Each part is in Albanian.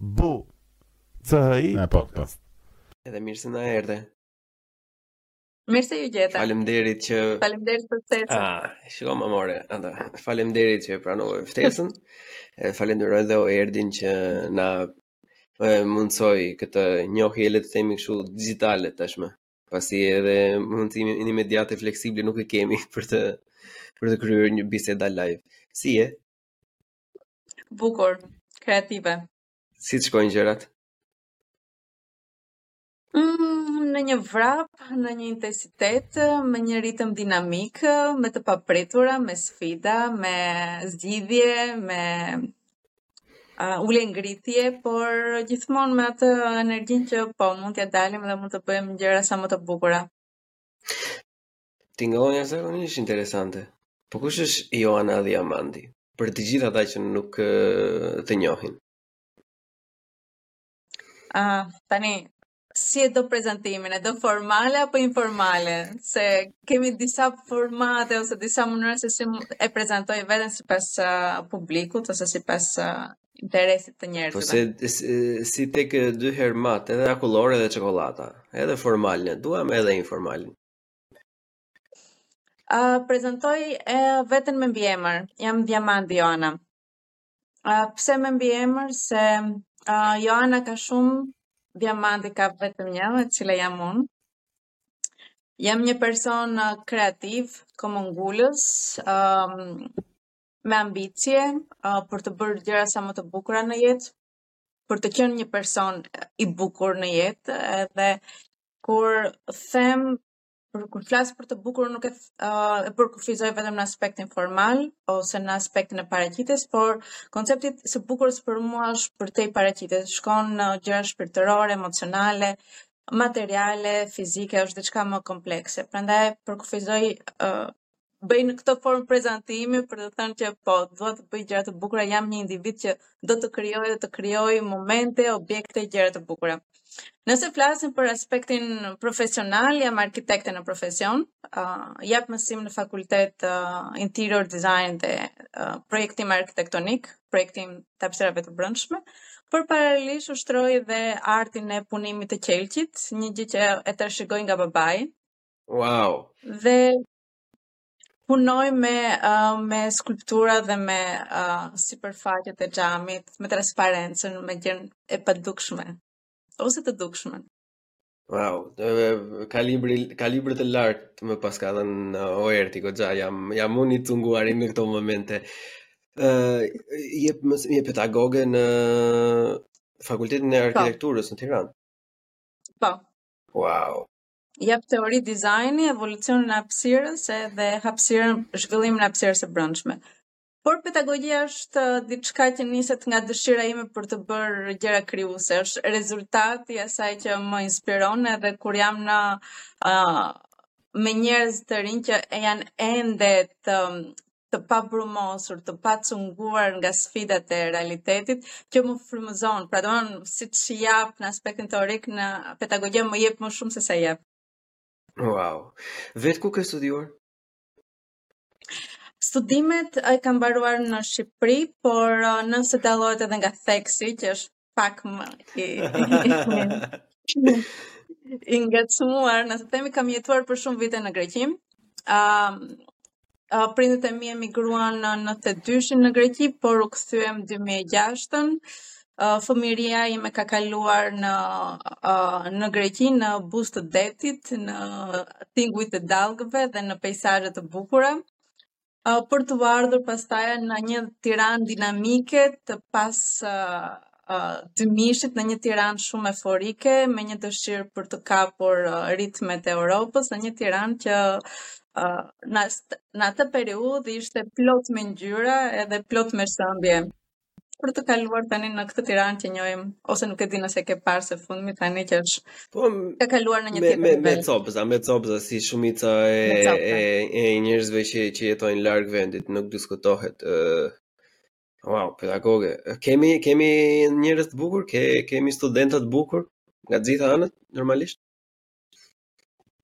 Bu. CHI. Ne po, po. Edhe mirë se na erdhe. Mirë se ju gjeta. Faleminderit që Faleminderit për ftesën. Ah, shiko më more, ata. Faleminderit që pranove ftesën. E falenderoj dhe Erdin që na mundsoi këtë njohje le të themi kështu digjitale tashmë. Pasi edhe mundësinë imediate fleksibël nuk e kemi për të për të kryer një bisedë live. Si je? Bukur, kreative. Si të shkojnë gjërat? Mm, në një vrap, në një intensitet, me një ritëm dinamik, me të papritura, me sfida, me zgjidhje, me uh, ule ngritje, por gjithmonë me atë energjin që po mund t'ia dalim dhe mund të bëjmë gjëra sa më të bukura. Tingëllon jashtëzakonisht interesante. Po kush është Joana Diamanti? Për të gjithë ata që nuk të njohin. A, uh, tani, si e do prezantimin, e do formale apo informale? Se kemi disa formate ose disa mënyra se si e prezantoj veten sipas uh, publikut ose sipas uh, interesit të njerëzve. Po se si, si tek dy herë mat, edhe akullore edhe çokollata, edhe formalin e duam edhe informalin. Uh, prezantoj veten me mbiemër. Jam Diamanti Joana. Uh, pse me mbiemër se uh, Joana ka shumë, Diamanti ka vetëm një, e cila jam unë. Jam një person uh, kreativ, këmbëngulës, um, me ambicje uh, për të bërë gjëra sa më të bukura në jetë, për të qenë një person i bukur në jetë edhe kur them, kur flas për të bukur nuk e uh, e përkufizoj vetëm në aspektin formal ose në aspektin e paraqitjes, por koncepti i së bukurës për mua është përtej paraqitjes, shkon në gjëra shpirtërore, emocionale, materiale, fizike, është diçka më komplekse. Prandaj e përkufizoj uh, bëj në këtë formë prezantimi për të thënë që po, dua të bëj gjëra të bukura, jam një individ që do të krijoj dhe të krijoj momente, objekte, gjëra të bukura. Nëse flasim për aspektin profesional, jam arkitekte në profesion, uh, jap mësim në fakultet uh, interior design dhe uh, projektim arkitektonik, projektim të hapësirave të brendshme, por paralelisht ushtroj dhe artin e punimit të qelqit, një gjë që e trashëgoj nga babai, Wow. Dhe punoj me uh, me skulptura dhe me uh, sipërfaqet e xhamit, me transparencën, me gjën e padukshme ose të dukshme. Wow, kalibri kalibri të lartë më paska dhënë uh, Oerti goxha, jam jam unë i cunguar në këto momente. Ë uh, jep më një pedagoge në Fakultetin e po. Arkitekturës në Tiranë. Po. Wow. Jap teori dizajni, evolucionin e hapësirës edhe hapësirën, zhvillimin e hapësirës së brendshme. Por pedagogjia është uh, diçka që niset nga dëshira ime për të bërë gjëra krijuese, është rezultati i asaj që më inspiron edhe kur jam në uh, me njerëz të rinj që janë ende të të pabrumosur, të pacunguar nga sfidat e realitetit, kjo më frymëzon. Pra sado që jap në aspektin teorik, në pedagogjia më jep më shumë se sa jap. Wow. Vetë ku ke studiuar? Studimet i kam mbaruar në Shqipëri, por uh, nëse dallohet edhe nga theksi, që është pak më i i ngacmuar, nëse themi kam jetuar për shumë vite në Greqi. Ëm uh, uh, prindët e mi emigruan në 92-shin në Greqi, por u kthyem 2006-tën. Uh, fëmijëria ime ka kaluar në uh, në Greqi në buzë të detit, në tingujt e dallgëve dhe në peisazhe të bukura. për të ardhur pastaj në një Tiranë dinamike të pas 2000-shit në një Tiranë shumë euforike me një dëshirë për të kapur ritmet e Europës në një Tiranë që në atë periudhë ishte plot me ngjyra edhe plot me shembje. për të kaluar tani në këtë Tiranë që njohim ose nuk e di nëse ke parë së fundmi tani që është po ka kaluar në një tjetër me me copëza, me copëza si shumica e e, e njerëzve që që jetojnë larg vendit, nuk diskutohet. ë uh, Wow, pedagoge. Kemi kemi njerëz të bukur, ke kemi studentë të bukur nga të gjitha anët normalisht.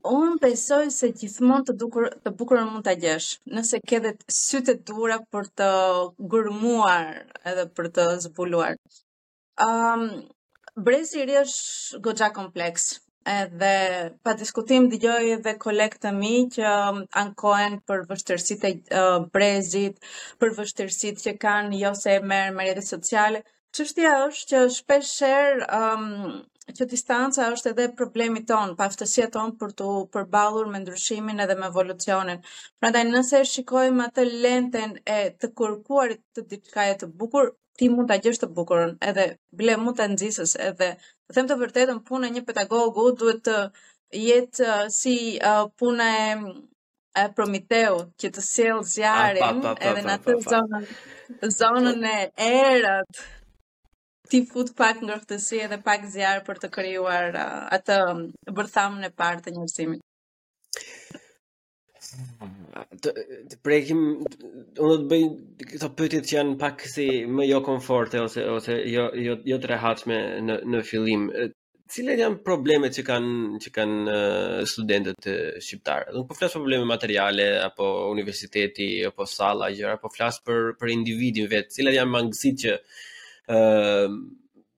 Unë besoj se gjithmonë të dukur të bukurën mund ta gjesh, nëse ke dhe sytë e duhur për të gërmuar edhe për të zbuluar. Ëm um, Brezi i ri është goxha kompleks. Edhe pa diskutim dëgjoj edhe kolegë të mi që ankohen për vështirësitë e brezit, për vështirësitë që kanë jo se merr me rrjete sociale, Çështja është që shpeshherë um, që distanca është edhe problemi tonë, paaftësia tonë për t'u përballur me ndryshimin edhe me evolucionin. Prandaj nëse e shikojmë atë lenten e të kërkuarit të diçkaje të bukur, ti mund ta gjesh të bukurën, edhe bile mund ta nxisësh edhe. Të them të vërtetën, puna e një pedagogu duhet të jetë uh, si uh, puna e e Prometeut që të sjell zjarrin edhe në atë zonën zonën e errët ti fut pak ngrohtësi edhe pak zjarr për të krijuar uh, atë um, bërthamën e parë të njerëzimit. Të, të prekim unë do të bëj këto pyetje që janë pak si më jo komforte ose ose jo jo jo të rehatshme në në fillim. Cilat janë problemet që kanë që kanë studentët shqiptarë? Nuk po flas për probleme materiale apo universiteti apo salla gjëra, po flas për për individin vetë. Cilat janë mangësitë që ë uh,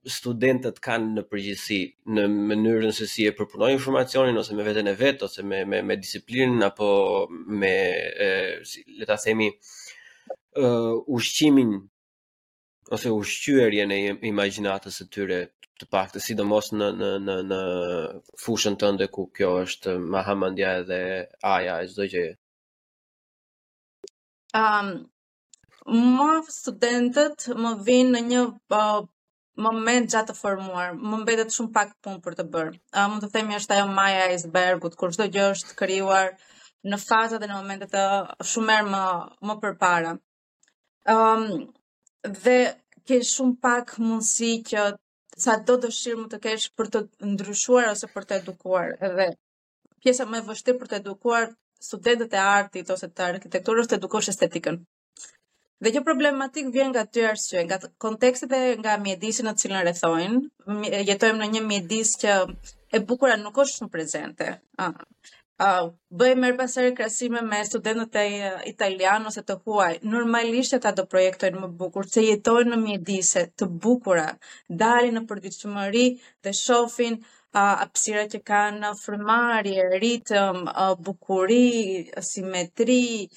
studentët kanë në përgjithësi në mënyrën se si e përpunojnë informacionin ose me veten e vet ose me me me disiplinën apo me e, si, le ta themi ë uh, ushqimin ose ushqyerjen e imagjinatës së tyre të paktën, sidomos në në në në fushën tënde ku kjo është maja, mendja edhe ajka e çdo gjëje. Ëm um, mua studentët më vijnë në një uh, moment gati të formuar. Më mbetet shumë pak punë për të bërë. Uh, mund të themi është ajo maja e ajsbergut, kur çdo gjë është krijuar në fazat dhe në momentet shumë herë më më përpara. Um, dhe ke shumë pak mundësi që sado dëshirë mund të kesh për të ndryshuar ose për të edukuar edhe pjesa më e vështirë për të edukuar studentët e artit ose të arkitekturës është të edukosh estetikën. Dhe kjo problematikë vjen nga dy arsye, nga konteksti dhe nga mjedisi në të cilin rrethojnë. Jetojmë në një mjedis që e bukura nuk është shumë prezente. uh, bëjmë herë pas here krahasime me studentët italianë ose të huaj. Normalisht ata do projektojnë më bukur, se jetojnë në mjedise të bukura, dalin në përditshmëri dhe shohin uh, hapësira që kanë frymëmarrje, ritëm, uh, bukuri, simetri,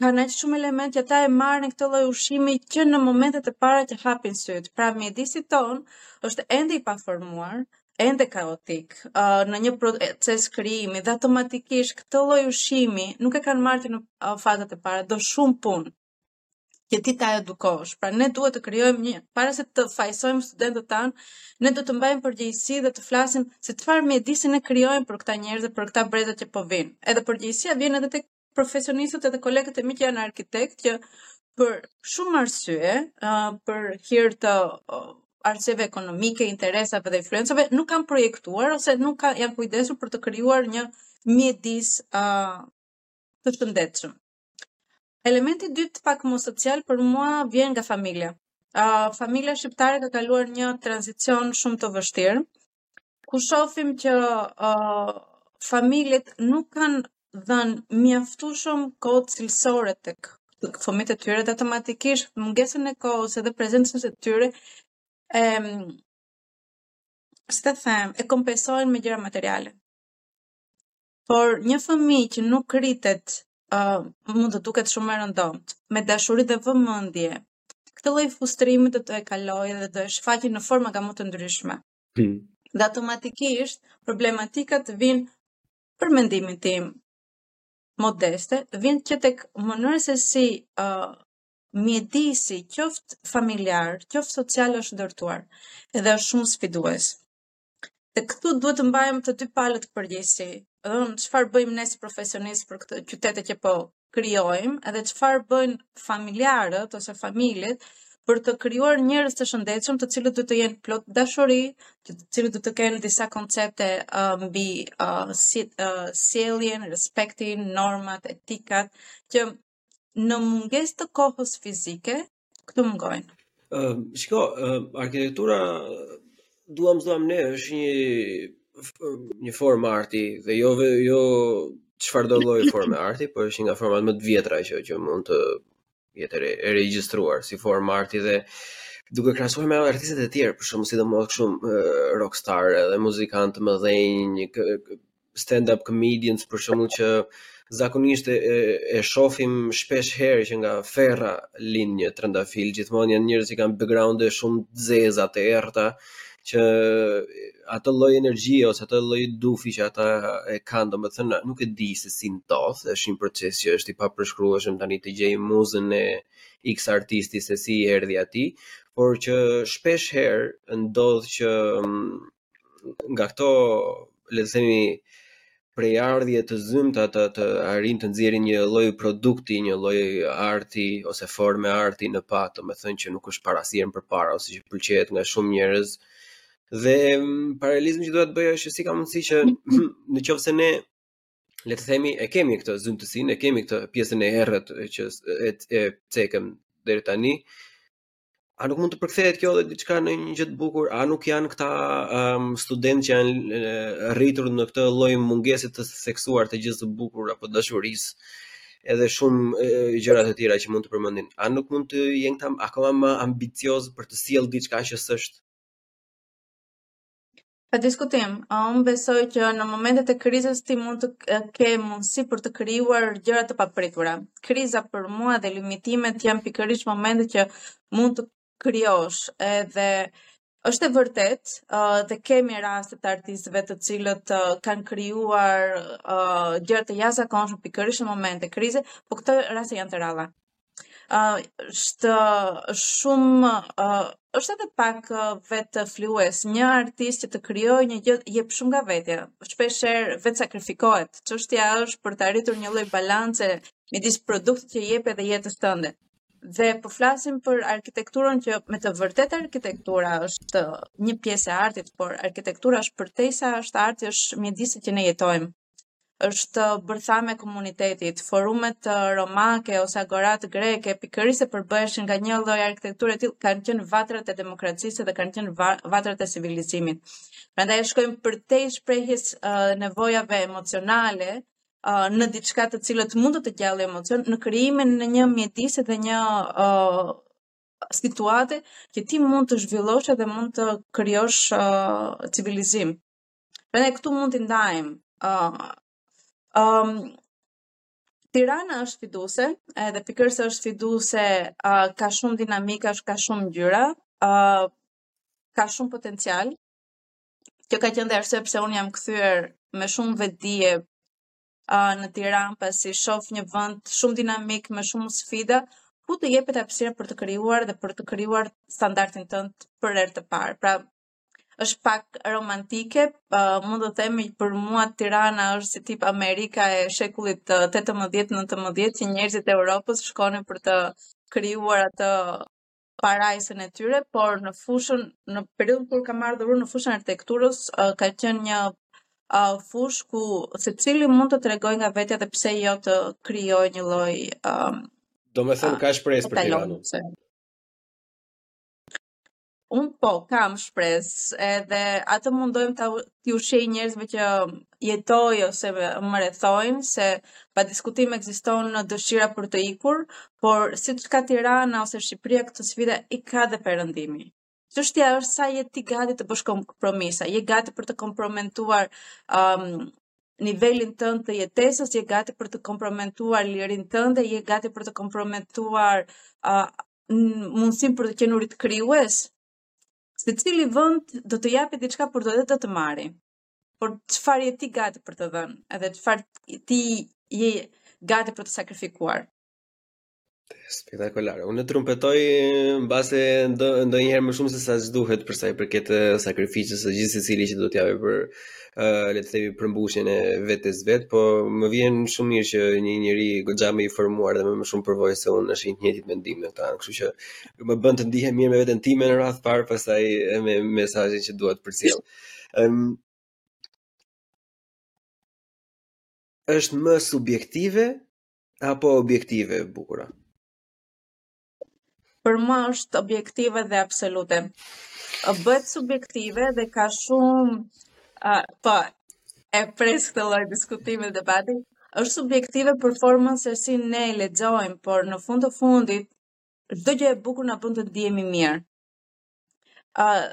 kanë aq shumë elementë që ata e marrin këtë lloj ushqimi që në momentet e para që hapin sytë. Pra mjedisi tonë është ende i paformuar, ende kaotik, uh, në një proces krijimi dhe automatikisht këtë lloj ushqimi nuk e kanë marrë që në uh, fazat e para, do shumë punë që ti ta edukosh. Pra ne duhet të krijojmë një, para se të fajësojmë studentët tanë, ne duhet të mbajmë përgjegjësi dhe të flasim se çfarë mjedisi ne krijojmë për këta njerëz dhe për këta breza që po vijnë. Edhe përgjegjësia vjen edhe tek profesionistët edhe kolegët e mi që janë arkitektë që për shumë arsye, uh, për hir të uh, arsyeve ekonomike, interesave dhe influencave, nuk kanë projektuar ose nuk ka, janë kujdesur për të krijuar një mjedis uh, të shëndetshëm. Elementi i dytë pak më social për mua vjen nga familja. Uh, familja shqiptare ka kaluar një tranzicion shumë të vështirë ku shofim që uh, familjet nuk kanë dhënë mjaftueshëm kohë cilësore tek fëmijët e tyre dhe automatikisht mungesën e kohës edhe prezencës së tyre e si të them, e kompensojnë me gjëra materiale. Por një fëmijë që nuk rritet uh, mund të duket shumë e rëndomtë, me dashuri dhe vëmendje. Këtë lloj frustrimi do ta kalojë dhe do e shfaqë në forma nga më të ndryshme. Hmm. Dhe automatikisht problematikat vijnë për mendimin tim modest, vjen që tek mënyra se si uh, mjedisi, qoftë familjar, qoftë social është ndërtuar, edhe është shumë sfidues. Dhe këtu duhet të mbajmë të dy palët përgjegjësi. Ëm çfarë bëjmë ne si profesionistë për këto qytete që po krijojmë, edhe çfarë bëjnë familjarët ose familjet për të krijuar njerëz të shëndetshëm, të cilët duhet të jenë plot dashuri, të cilët duhet të kenë disa koncepte uh, mbi uh, si, uh, sjelljen, respektin, normat, etikat, që në mungesë të kohës fizike, këto mungojnë. Ë, uh, shiko, uh, arkitektura duam s'duam ne është një një formë arti dhe jo jo çfarëdo lloj forme arti, por është një nga format më të vjetra që që mund të jetë e regjistruar si formë arti dhe duke krahasuar me artistët e tjerë, për shembull sidomos shumë rockstar dhe muzikantë të mëdhenj, stand up comedians për shembull që zakonisht e, e shofim shpesh herë që nga ferra lind një trëndafil, gjithmonë janë njerëz që kanë backgrounde shumë të zeza, të errëta, që atë lloj energjie ose atë lloj dufi që ata e kanë, domethënë nuk e di se si ndodh, është një proces që është i papërshkrueshëm tani të gjej muzën e X artisti se si erdhi aty, por që shpesh herë ndodh që mm, nga këto le të themi prejardhje të zymta të të arrijnë të nxjerrin një lloj produkti, një lloj arti ose forme arti në pa, domethënë që nuk është parë asnjëherë përpara ose që pëlqehet nga shumë njerëz. Dhe mm, paralelizmi që dua të bëj është si ka mundësi që në qoftë se ne le të themi e kemi këtë zymtësinë, e kemi këtë pjesën e errët që e, e, e cekëm deri tani, A nuk mund të përkthehet kjo dhe diçka në një gjë të bukur? A nuk janë këta um, studentë që janë rritur në këtë lloj mungese të theksuar të gjithë të bukur apo dashurisë? edhe shumë gjëra të tjera që mund të përmendin. A nuk mund të jenë këta akoma më ambicioz për të sjellë diçka që s'është? Pa diskutim, unë besoj që në momentet e krizës ti mund të ke mundësi për të krijuar gjëra të papritura. Kriza për mua dhe limitimet janë pikërisht momentet që mund të krijosh edhe është e vërtet uh, dhe kemi raste të artistëve të cilët uh, kanë krijuar uh, gjëra të jashtëzakonshme pikërisht në momente krize, por këto raste janë të rralla. është shumë është edhe pak vetëflijues, një artist që të krijojë një gjë jep shumë nga vetja. Shpesh herë vetë sakrifikohet. Çështja është për të arritur një lloj balance midis produktit që jep edhe jetës tënde. Dhe po flasim për arkitekturën që me të vërtetë arkitektura është një pjesë e artit, por arkitektura është përtej sa është arti, është mjedisi që ne jetojmë. është bërthamë e komunitetit. Forumet romake ose agorat greke pikërisht se përbëheshin nga një lloj arkitekture të tillë kanë qenë vatrat e demokracisë dhe kanë qenë vatrat e civilizimit. Prandaj shkojmë përtej shprehjes uh, nevojave emocionale uh, në diçka të cilat mund të të ngjallë emocion në krijimin e një mjedisi dhe një uh, situate që ti mund të zhvillosh dhe mund të krijosh uh, civilizim. Prandaj këtu mund t'i ndajmë ë uh, um, Tirana është sfiduese, edhe pikërisht se është sfiduese, uh, ka shumë dinamika, ka shumë ngjyra, uh, ka shumë potencial. Kjo ka qenë dhe arsyeja pse un jam kthyer me shumë vetëdije uh, në Tiranë, pasi shoh një vend shumë dinamik me shumë sfida, ku të jepet hapësira për të krijuar dhe për të krijuar standardin tënd për herë të parë. Pra, është pak romantike, uh, mund të themi për mua Tirana është si tip Amerika e shekullit 18-19 që njerëzit e Europës shkonin për të krijuar atë parajsën e tyre, por në fushën në periudhën kur kam ardhur në fushën e arkitekturës uh, ka qenë një uh, fushë ku secili mund të tregojë nga vetja dhe pse jo të krijojë një lloj um, Domethënë, ka shpresë për Tiranën. Un po kam shpresë, edhe atë mundohem t'ia ushqej njerëzve që jetoj ose më rrethojnë se pa diskutim ekziston dëshira për të ikur, por siç ka Tirana ose Shqipëria këto sfida i ka dhe Perëndimi. Çështja është sa je ti gati të bësh kompromisa, je gati për të komprometuar um, nivelin tënd të jetesës, je gati për të komprometuar lirinë tënde, je gati për të komprometuar uh, në mundësim për të qenurit krijues, secili vend do të japi diçka por dhe do të marri. Por çfarë je ti gati për të dhenë, edhe çfarë ti je gati për të sakrifikuar. Spektakolare. Unë trumpetoj mbase ndo, ndonjëherë më shumë se sa ç'duhet përsa i përket sakrificës e gjithsecili që do të japi për, uh, le të themi përmbushjen e vetvetes, po më vjen shumë mirë që një njeri goxha më i formuar dhe me më shumë përvojë se unë është i njëjtit mendim me mua. Kështu që më bën të ndihem mirë me veten time në radhë parë, pastaj me mesazhin që dua të përcjell. Um, është më subjektive apo objektive e bukura? për mua është objektive dhe absolute. Bëhet subjektive dhe ka shumë uh, po e pres këtë lloj diskutimi dhe debati, është subjektive për formën se si ne e lexojmë, por në fund të fundit çdo gjë e bukur na bën të ndihemi mirë. Ë uh,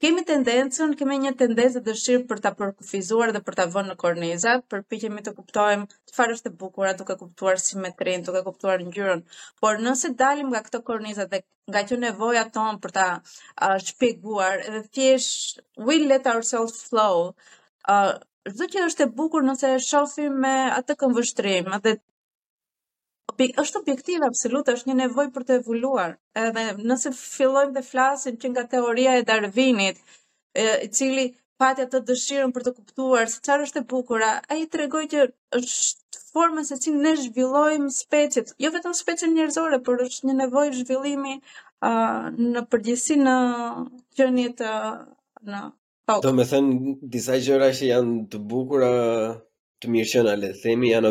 kemi tendencën, kemi një tendencë dhe dëshirë për ta përkufizuar dhe për ta vënë në korniza, përpiqemi të kuptojmë çfarë është e bukur, duke kuptuar simetrinë, duke kuptuar ngjyrën. Por nëse dalim nga këto korniza dhe nga kjo nevoja tonë për ta uh, shpjeguar, edhe thjesht we let ourselves flow, uh, çdo që është e bukur nëse e shohim me atë këndvështrim, atë është objektive absolute, është një nevojë për të evoluar. Edhe nëse fillojmë dhe flasim që nga teoria e Darwinit, i cili pati atë dëshirën për të kuptuar se çfarë është e bukura, ai tregoi që është forma se si ne zhvillojmë specien, jo vetëm specien njerëzore, por është një nevojë zhvillimi uh, në përgjithësi në qeniet uh, në Po. Domethënë, disa gjëra që janë të bukura, të mirëqena le të themi, janë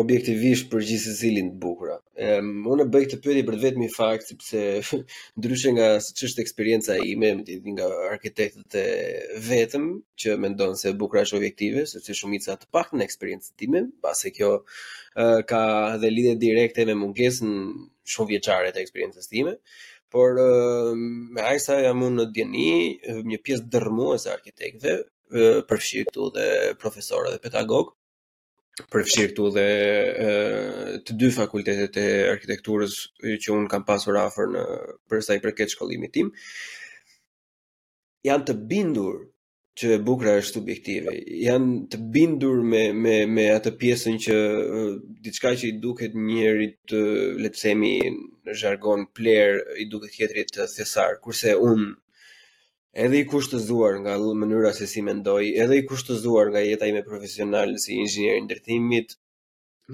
objektivisht për gjithsecilin të bukura. Um, unë e bëj këtë pyetje për të vetmin fakt, sepse ndryshe nga se ç'është eksperienca ime, nga arkitektët e vetëm, që mendon se bukura është objektive, sepse shumica të paktën në eksperiencë time, mbase kjo uh, ka dhe lidhje direkte me mungesën shumëvjeçare të eksperiencës time, por me aq sa jam unë në dijeni, një pjesë dërrmuese e arkitektëve, përfshirë këtu dhe profesorë dhe pedagogë, përfshirë këtu dhe të dy fakultetet e arkitekturës që unë kam pasur afër në përsa i përket shkollimit tim, janë të bindur që e bukura është subjektive. Janë të bindur me me me atë pjesën që diçka që i duket njërit le të themi në zhargon pleh i duket tjetrit thesar, kurse unë edhe i kushtëzuar nga mënyra se si mendoj, edhe i kushtëzuar nga jeta ime profesionale si inxhinier i ndërtimit,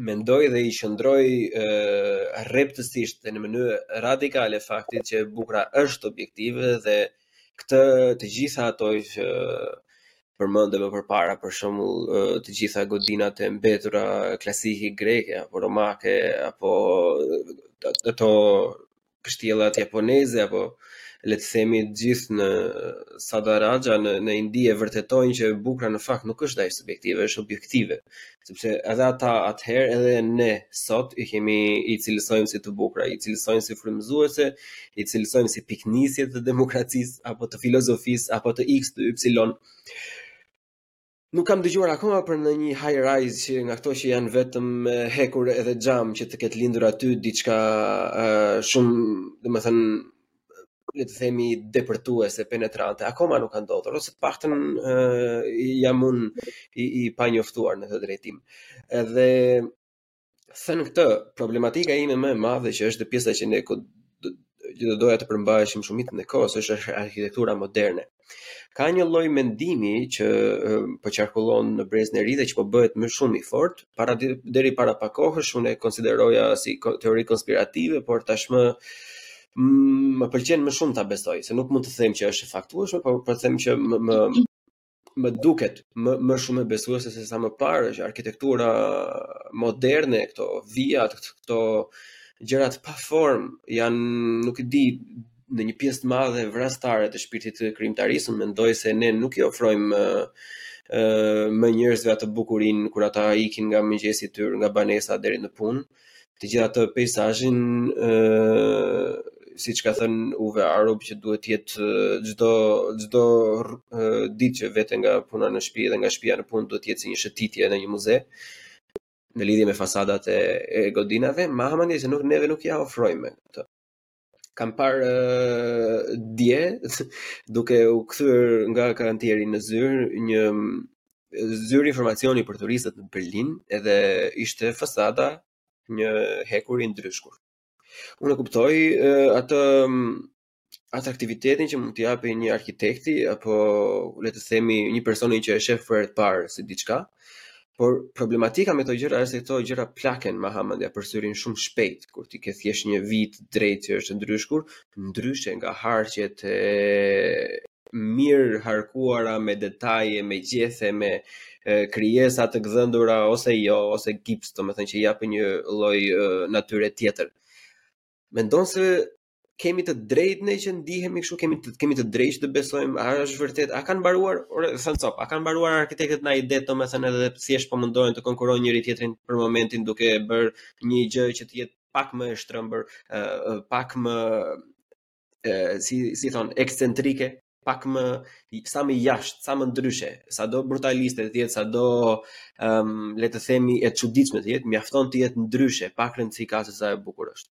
mendoj dhe i qëndroj rreptësisht dhe në mënyrë radikale faktit që bukura është objektive dhe këtë të gjitha ato që përmendëm më përpara për shembull të gjitha godinat e mbetura klasike greke apo romake apo ato kështjellat japoneze apo le të themi të gjithë në Sadaraxha në në Indi e vërtetojnë që bukura në fakt nuk është dhe aq subjektive, është objektive, sepse edhe ata atëherë edhe ne sot i kemi i cilësojmë si të bukura, i cilësojmë si frymëzuese, i cilësojmë si pikënisje të demokracisë apo të filozofisë apo të X të Y. Nuk kam dëgjuar akoma për ndonjë high rise që nga këto që janë vetëm hekur edhe xham që të ketë lindur aty diçka uh, shumë, domethënë, le të themi depërtuese, penetrante, akoma nuk ka ndodhur, ose të paktën uh, jam unë i, i panjoftuar në këtë drejtim. Edhe thënë këtë, problematika ime më e madhe që është pjesa që ne që do doja të përmbaheshim shumicën e kohës është arkitektura moderne. Ka një lloj mendimi që po qarkullon në brezin e ri dhe që po bëhet më shumë i fortë. Para deri para pak kohësh unë e konsideroja si teori konspirative, por tashmë më pëlqen më shumë ta besoj, se nuk mund të them që është e faktueshme, por po them që më më më duket më më shumë e besueshme se sa më parë që arkitektura moderne këto vijat këto gjërat pa formë janë nuk e di në një pjesë të madhe vrastare të shpirtit të krijimtarisë mendoj se ne nuk i ofrojmë ë më njerëzve atë bukurinë kur ata ikin nga mëngjesi i tyre nga banesa deri në punë të gjitha atë peizazhin ë siç ka thënë Ove Arup që duhet të jetë çdo çdo ditë që vete nga puna në shpi dhe nga shpia në punë duhet të jetë si një shëtitje në një muze në lidhje me fasadat e, e godinave, ma ha mendja se nuk neve nuk ia ofrojmë këtë. kam parë uh, dje duke u kthyer nga kantieri në zyrë një zyrë informacioni për turistët në Berlin, edhe ishte fasada një hekur i ndryshkur. Unë e kuptoj uh, atë atë atraktivitetin që mund t'i japë një arkitekti apo le të themi një personi që e shef për herë të parë si diçka, Por problematika me këto gjëra është se këto gjëra plaken ma ha mendja për syrin shumë shpejt, kur ti ke thjesht një vijë të drejtë që është e ndryshkur, ndryshe nga harqet e mirëharkuara me detaje, me gjethe, me krijesa të gdhendura ose jo, ose gips, domethënë që japin një lloj natyre tjetër. Mendon se kemi të drejtë ne që ndihemi kështu, kemi të kemi të drejtë të besojmë, a është vërtet, a kanë mbaruar, ore, thënë copë, a kanë mbaruar arkitektët nga idetë, domethënë edhe thjesht po mundohen të konkurrojnë njëri-tjetrin për momentin duke bërë një gjë që të jetë pak më e shtrëmbër, pak më si si thonë ekscentrike, pak më sa më jashtë, sa më ndryshe, sado brutaliste të jetë, sado um, le të themi e çuditshme të jetë, mjafton të jetë ndryshe, pak rëndësi ka se sa e bukur është.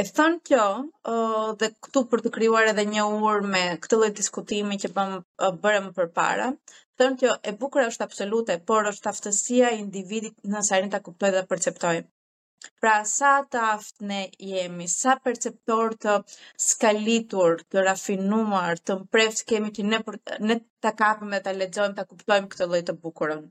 E thënë kjo, dhe këtu për të krijuar edhe një urë me këtë lloj diskutimi që bëm bërëm përpara, thënë kjo e bukura është absolute, por është aftësia e individit në sa arrin ta kuptojë dhe perceptojë. Pra sa të aftë ne jemi, sa perceptorë të skalitur, të rafinuar, të mprehtë kemi që ne ta kapim dhe ta lexojmë, ta kuptojmë këtë lloj të bukurën.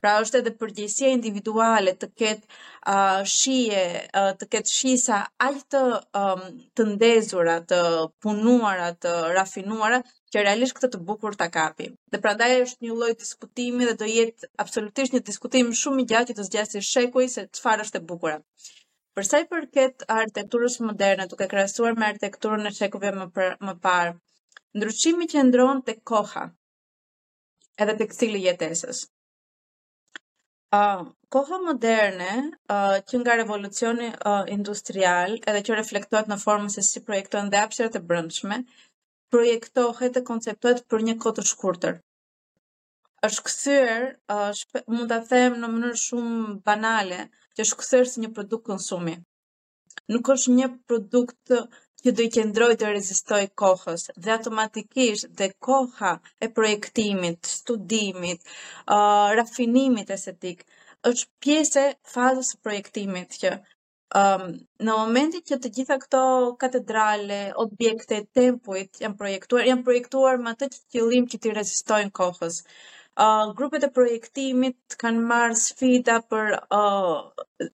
Pra është edhe përgjegjësia individuale të ketë uh, shije, uh, të ketë shisa aq të um, të ndezura, të punuara, të rafinuara, që realisht këtë të bukur ta kapë. Dhe prandaj është një lloj diskutimi dhe do jetë absolutisht një diskutim shumë i gjatë që do zgjasë shekuj se çfarë është e bukura. Për sa i përket arkitekturës moderne, duke krahasuar me arkitekturën e shekujve më, më parë, ndryshimi qëndron tek koha, edhe tek stili i jetesës. Uh, koha moderne uh, që nga revolucioni uh, industrial edhe që reflektohet në formën se si projektohen dhe hapësirat e brendshme, projektohet e konceptohet për një kohë të shkurtër. Është kthyer, është mund ta them në mënyrë shumë banale, që është kthyer si një produkt konsumi. nuk është një produkt që do i qëndrojë e rezistojë kohës dhe automatikisht dhe koha e projektimit, studimit, uh, rafinimit estetik, është pjesë e fazës së projektimit që um, në momentin që të gjitha këto katedrale, objekte, tempujt janë projektuar, janë projektuar me atë qëllim që t'i rezistojnë kohës. Uh, grupet e projektimit kanë marrë sfida për uh,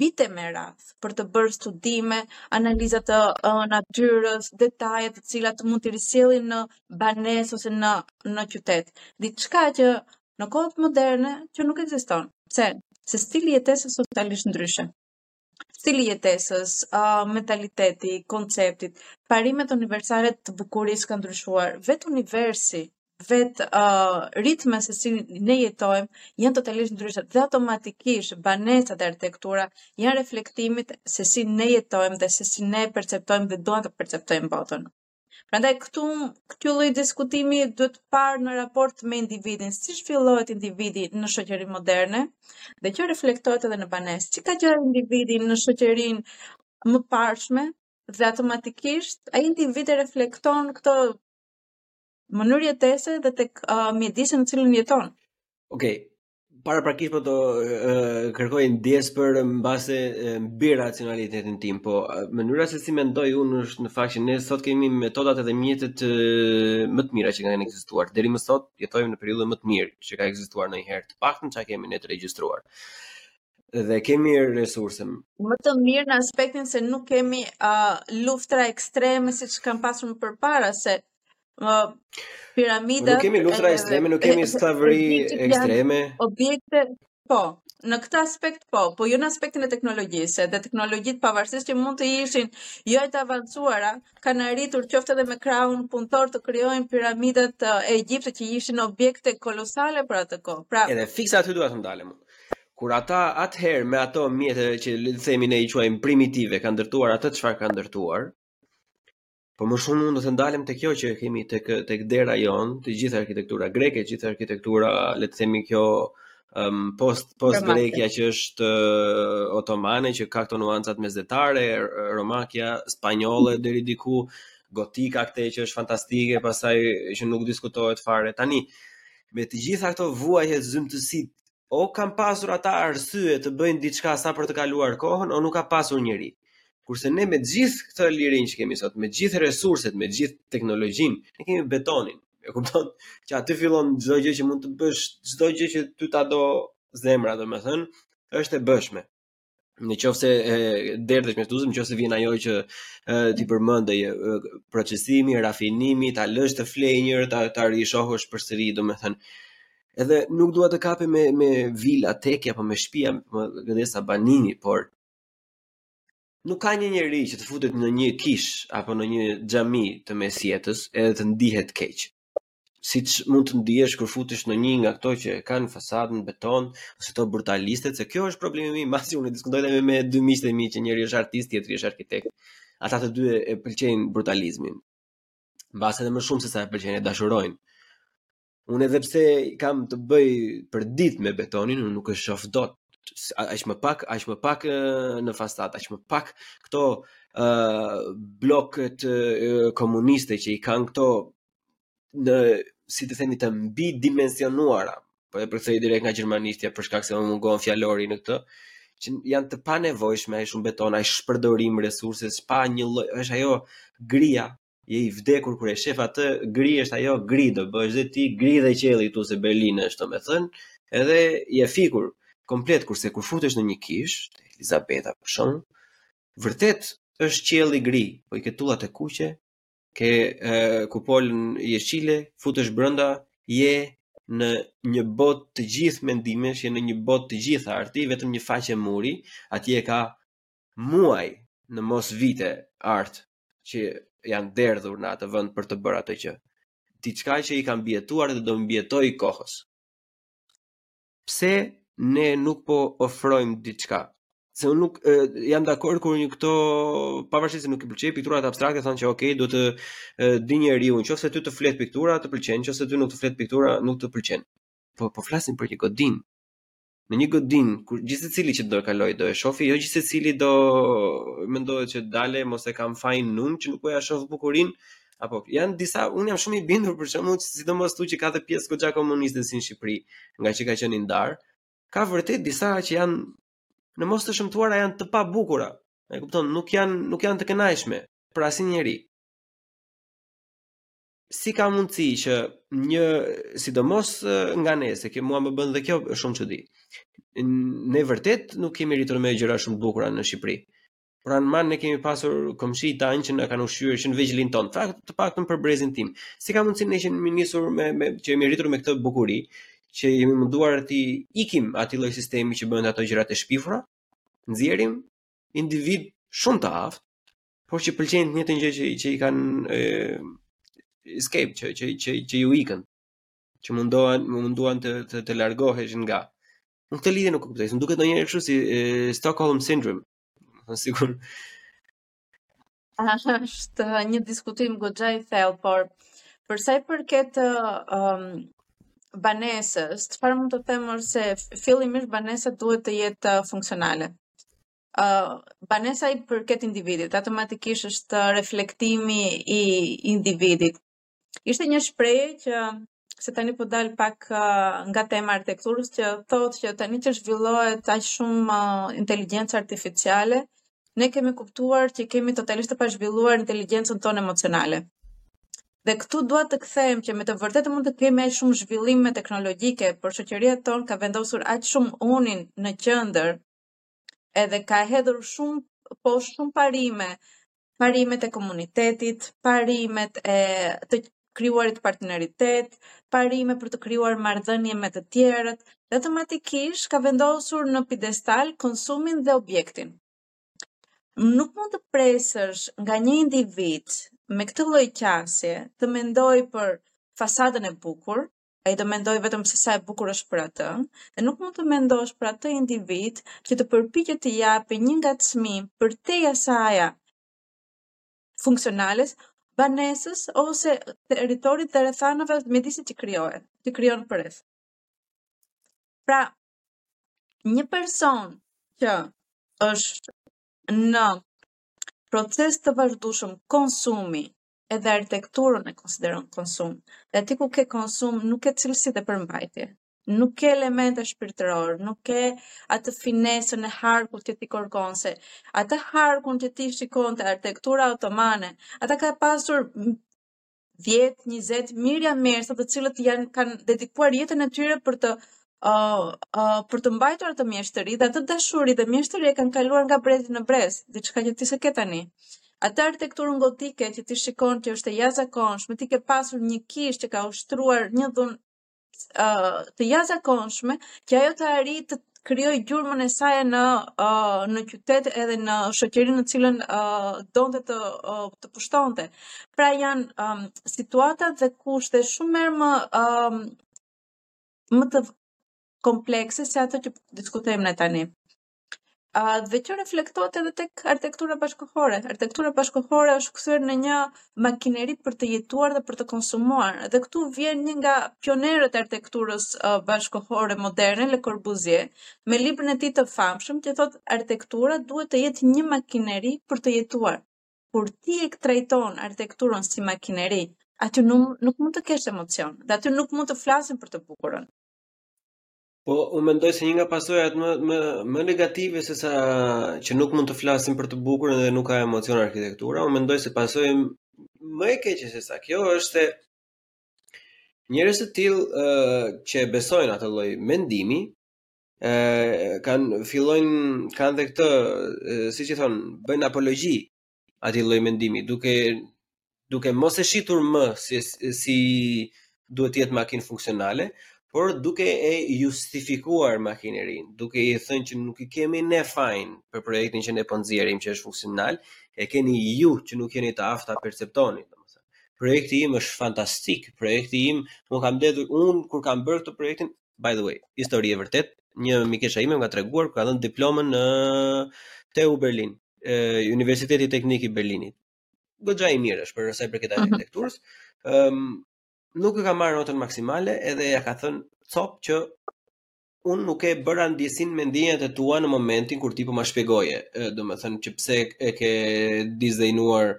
vite me radhë për të bërë studime, analiza të uh, natyrës, detaje të cilat mund t'i risjellin në banesë ose në në qytet. Diçka që në kohët moderne që nuk ekziston. Pse? Se stili i jetesës është totalisht ndryshe. Stili i jetesës, uh, mentaliteti, konceptet, parimet universale të bukurisë kanë ndryshuar. Vetë universi vetë uh, ritme se si ne jetojmë janë totalisht ndryshe dhe automatikisht banesa dhe arkitektura janë reflektim i se si ne jetojmë dhe se si ne perceptojmë dhe duam ta perceptojmë botën. Prandaj ky ky lloj diskutimi duhet parë në raport me individin, si zhvillohet individi në shoqërinë moderne dhe kjo reflektohet edhe në banesë. Si ka qenë individi në shoqërinë e mëparshme dhe automatikisht ai individ i reflekton këto mënyrë jetese dhe tek uh, mjedisi në të cilin jeton. Okej. Paraprakisht po të uh, kërkoj ndjesë për mbase mbiracionalitetin tim, po mënyra se si mendoj unë është në fakt që ne sot kemi metodat edhe mjetet uh, më të mira që kanë ekzistuar. Deri më sot jetojmë në periudhën më të mirë që ka ekzistuar ndonjëherë. Të paktën çka kemi ne të regjistruar dhe kemi resurse. Më të mirë në aspektin se nuk kemi uh, luftra ekstreme siç kemi pasur më përpara, se piramidat. Nuk kemi luftra ekstreme, nuk kemi skllavëri ekstreme. Objekte, po, në këtë aspekt po, po jo në aspektin e teknologjisë, dhe teknologjitë pavarësisht që mund të ishin jo aq të avancuara, kanë arritur qoftë edhe me krahun punëtor të krijojnë piramidat e Egjiptit që ishin objekte kolosale për atë kohë. Pra, edhe fiks aty dua të ndalem. Kur ata atëherë me ato mjete që le të themi ne i quajmë primitive kanë ndërtuar atë çfarë kanë ndërtuar, Por më shumë unë do të ndalem te kjo që kemi tek tek dera jonë, e gjithë arkitektura greke, e gjithë arkitektura, le të themi kjo um, post post grekja që është uh, otomane që ka këto nuancat mesdhetare, romakja, spanjolle deri diku, gotika këtej që është fantastike, pastaj që nuk diskutohet fare. Tani me të gjitha këto vuajtje zymtësitë O kanë pasur ata arsye të bëjnë diçka sa për të kaluar kohën, o nuk ka pasur njeri. Kurse ne me gjithë këtë lirinë që kemi sot, me gjithë resurset, me gjithë teknologjinë, ne kemi betonin. E kupton? Që aty fillon çdo gjë që mund të bësh, çdo gjë që ty ta do zemra, domethënë, është e bëshme. në qoftë se derdhesh me muzën, në qoftë se vjen ajo që ti përmendje procesimi, rafinimi, ta lësh të flejë njëherë, ta ta rishohësh përsëri, domethënë edhe nuk dua të kapem me me vila teke apo me shtëpi apo godina banimi, por nuk ka një njeri që të futet në një kishë apo në një xhami të mesjetës edhe të ndihet keq. siç mund të ndihesh kur futesh në një nga këto që e kanë fasadën beton ose këto brutalistet, se kjo është problemi im, pasi unë diskutoj me me dy miqtë e mi që njëri është artist, tjetri është arkitekt. Ata të dy e pëlqejnë brutalizmin. Mbase edhe më shumë se sa e pëlqejnë e dashurojnë. Unë edhe pse kam të bëj përditë me betonin, unë nuk e shof dot. Aq më pak, aq më pak në fasadë, aq më pak këto ë uh, blloqet uh, komuniste që i kanë këto në si të themi të mbidimensionuara, po e përkthej direkt nga gjermanishtja për shkak se më mungon fjalori në këtë, që janë të panevojshme, ai shumë beton, ai shpërdorim resurse, pa një lloj, është ajo gria, je i vdekur kur e shef atë, gri është ajo gri do bësh dhe ti gri dhe qielli këtu se Berlin është, domethënë, edhe je fikur komplet kurse kur futesh në një kishë, Elizabeta për shembull, vërtet është qielli gri, po i ke tullat e kuqe, ke uh, kupolën jeshile, futesh brenda, je në një botë të gjitha mendimesh, je në një botë të gjithë arti, vetëm një faqe muri, atje ka muaj në mos vite art që janë derdhur në atë vend për të bërë atë gjë diçka që i ka mbijetuar dhe do mbijetojë kohës. Pse ne nuk po ofrojmë diçka? se unë nuk e, jam dakord kur një këto pavarësisht se nuk i pëlqejnë pikturat abstrakte thonë që ok do të e, di njeriu nëse ty të flet piktura të pëlqen nëse ty nuk të flet piktura nuk të pëlqen po po flasim për një godinë në një godinë kur gjithsecili që do të kalojë do e shofi jo gjithsecili do mendohet që dale mos e kam fajin unë që nuk po ia shoh bukurinë Apo janë disa, unë jam shumë i bindur për shembull, sidomos këtu që ka dhe pjesë goxha komuniste si në Shqipëri, ngaqë ka qenë i ndarë, ka vërtet disa që janë në mos të shëmtuara janë të pabukura. E kupton, nuk janë nuk janë të kënaqshme për asnjë njeri. Si ka mundësi që një sidomos nga ne, se kjo mua më bën dhe kjo shumë çudi. Ne vërtet nuk jemi rritur me gjëra shumë të bukura në Shqipëri. Por ama ne kemi pasur komshinjtë tanë që na kanë ushqyer që në vegjëlinë tonë, pra të paktën për brezin tim. Si ka mundësi ne që ne jemi nisur me, me, që jemi rritur me këtë bukuri, që jemi munduar t'i ikim atij lloj sistemi që bënte ato gjërat e shpifura, nxjerrim individë shumë të aftë, por që pëlqejnë të njëjtën gjë, që i kanë e, escape, që, që, që, që ju ikën, që mundohen, u munduan të, të, të largoheshin nga. Në këtë lidhje nuk e kuptoj, më duket ndonjëherë kështu si e, Stockholm syndrome. Në sigur. Është një diskutim goxha i thellë, por për sa i përket um, banesës, çfarë mund të them është se fillimisht banesa duhet të jetë uh, funksionale. Uh, banesa i përket individit, automatikisht është reflektim i individit. Ishte një shprehje që se tani po dal pak uh, nga tema e arkitekturës që thotë që tani që zhvillohet aq shumë uh, inteligjenca artificiale, ne kemi kuptuar që kemi totalisht të pazhvilluar inteligjencën tonë emocionale. Dhe këtu dua të kthehem që me të vërtetë mund të kemi aq shumë zhvillime teknologjike, por shoqëria tonë ka vendosur aq shumë unin në qendër edhe ka hedhur shumë po shumë parime, parimet e komunitetit, parimet e të krijuarit partneritet, parime për të krijuar marrëdhënie me të tjerët, dhe automatikisht ka vendosur në piedestal konsumin dhe objektin. Nuk mund të presësh nga një individ me këtë lloj qasje të mendojë për fasadën e bukur, Ai do mendojë vetëm se sa e bukur është për atë, dhe nuk mund të mendosh për atë individ që të përpiqet t'i japë një ngacmim përtej asaj funksionales banesës ose territorit dhe rrethanave të mjedisit që krijohet, që krijon përreth. Pra, një person që është në proces të vazhdueshëm konsumi edhe arhitekturën e konsideron konsum. Dhe ti ku ke konsum, nuk ke cilësi dhe përmbajtje. Nuk ke elemente shpirtëror, nuk ke atë finesën e harkut që ti kërkon, se atë harkun që ti shikon te arhitektura otomane, atje ka pasur 10, 20, mjeshtra të cilët janë kanë dedikuar jetën e tyre për të uh, uh, për të mbajtur atë mjeshtëri dhe atë dashuri dhe mjeshtëri e kanë kaluar nga brezi në brez, diçka që ti s'e ke tani. Atë arkitekturën gotike që ti shikon që është e jashtëzakonshme, ti ke pasur një kishë që ka ushtruar një dhunë uh, të jashtëzakonshme, që ajo të arrijë të krijojë gjurmën e saj në uh, në qytet edhe në shoqërinë në të cilën uh, donte të uh, të pushtonte. Pra janë um, situata dhe kushte shumë më um, më të komplekse se ato që diskutojmë ne tani. Ë uh, dhe kjo reflektohet edhe tek arkitektura bashkëkohore. Arkitektura bashkëkohore është kthyer në një makineri për të jetuar dhe për të konsumuar. Dhe këtu vjen një nga pionerët e arkitekturës uh, bashkëkohore moderne, Le Corbusier, me librin e tij të famshëm që thotë arkitektura duhet të jetë një makineri për të jetuar. kur ti e trajton arhitekturën si makineri, aty nuk, nuk mund të kesh emocion, dhe aty nuk mund të flasim për të bukurën. Po, unë mendoj se një nga pasojat më, më, më negative se sa që nuk mund të flasim për të bukurën dhe nuk ka emocion arhitektura, unë mendoj se pasojë më e keqe se sa kjo është se njerëz të tillë uh, që e besojnë atë lloj mendimi, kanë fillojnë kanë dhe këtë siç i thonë bëjnë apologji atij lloj mendimi duke duke mos e shitur më si si duhet të jetë makinë funksionale por duke e justifikuar makinerinë duke i thënë që nuk i kemi ne fajin për projektin që ne po nxjerrim që është funksional e keni ju që nuk jeni të aftë ta perceptoni domethënë projekti im është fantastik projekti im unë kam mbledhur unë kur kam bërë këtë projektin by the way, histori e vërtetë, një mikesha ime më ka treguar ka dhënë diplomën në TU Berlin, Universiteti Teknik i Berlinit. Goxha i mirë është për sa i përket mhm. arkitekturës. Ëm um, nuk e ka marrë notën maksimale edhe ia ka thënë copë që unë nuk e bëra ndjesinë me ndjenjat e tua në momentin kur ti po ma shpjegoje, domethënë që pse e ke dizajnuar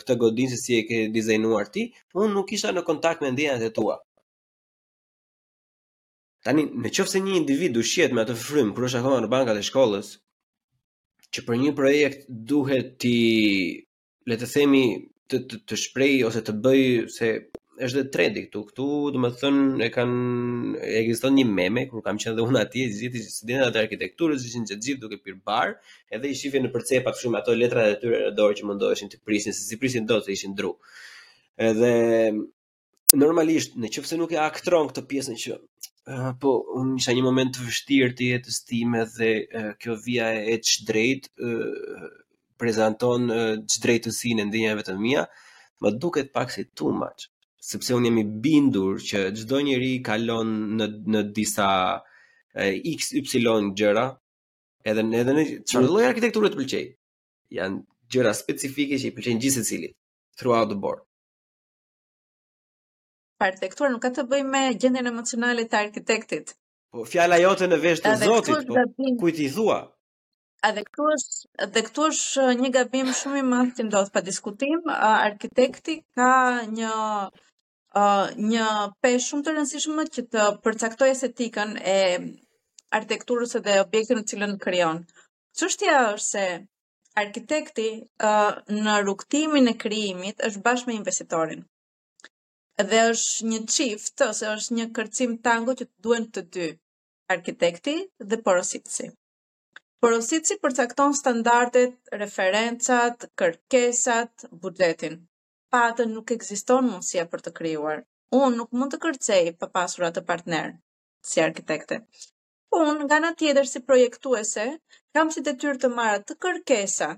këtë godinë siç e ke dizajnuar ti, unë nuk isha në kontakt me ndjenjat e tua. Tani, në qoftë se një individ ushqehet me atë frymë, kur është akoma në bankat e shkollës, që për një projekt duhet ti, le të themi, të, të, të shprej ose të bëj se është dhe trendi këtu. Këtu, domethënë, e kanë ekziston një meme kur kam qenë dhe unë atje, gjithë studentët e arkitekturës ishin të gjithë duke pirë bar, edhe i shifje nëpër cepa kështu me ato letrat e tyre në dorë që mundoheshin të prisnin, se s'i prisnin dot se ishin dru. Edhe normalisht në qoftë se nuk e aktron këtë pjesën që uh, po unë isha një moment të vështirë të jetës time dhe uh, kjo vija e e çdrejtë uh, prezanton uh, çdrejtësinë e ndjenjave të mia më duket paksa too much sepse unë jam i bindur që çdo njeri kalon në, në disa uh, x, y gjëra edhe, edhe në çfarë lloj arkitekture të pëlqej janë gjëra specifike që i pëlqejnë gjithsecilit throughout the board Arkitektura nuk ka të bëjë me gjendjen emocionale të arkitektit. Po fjala jote në vesh të Zotit, po kujt i thua? A dhe këtu është dhe këtu është uh, një gabim shumë i madh që ndodh pa diskutim, uh, arkitekti ka një uh, një peshë shumë të rëndësishme që të përcaktojë estetikën e arkitekturës dhe objektin në cilin krijon. Çështja është se Arkitekti në rrugëtimin e krijimit është bashkë me investitorin. Dhe është një çift ose është një kërcim tango që të duhen të dy, arkitekti dhe porositësi. Porositësi përcakton standardet, referencat, kërkesat, buxhetin. Pa atë nuk ekziston mundësia për të krijuar. Unë nuk mund të kërcej pa pasur atë partner si arkitekte. Unë, nga ana tjetër si projektuese, kam si detyrë të marr ato kërkesa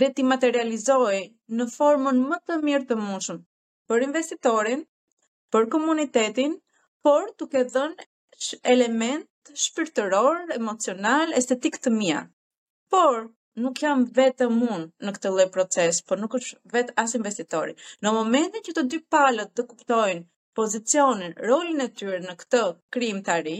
dhe t'i materializoj në formën më të mirë të mundshëm për investitorin, për komunitetin, por duke dhënë elementë shpirtëror, emocional, estetik të mia. Por, nuk jam vetëm unë në këtë lloj proces, por nuk është vetë as investitori. Në momentin që të dy palët të kuptojnë pozicionin, rolin e tyre në këtë krijimtari,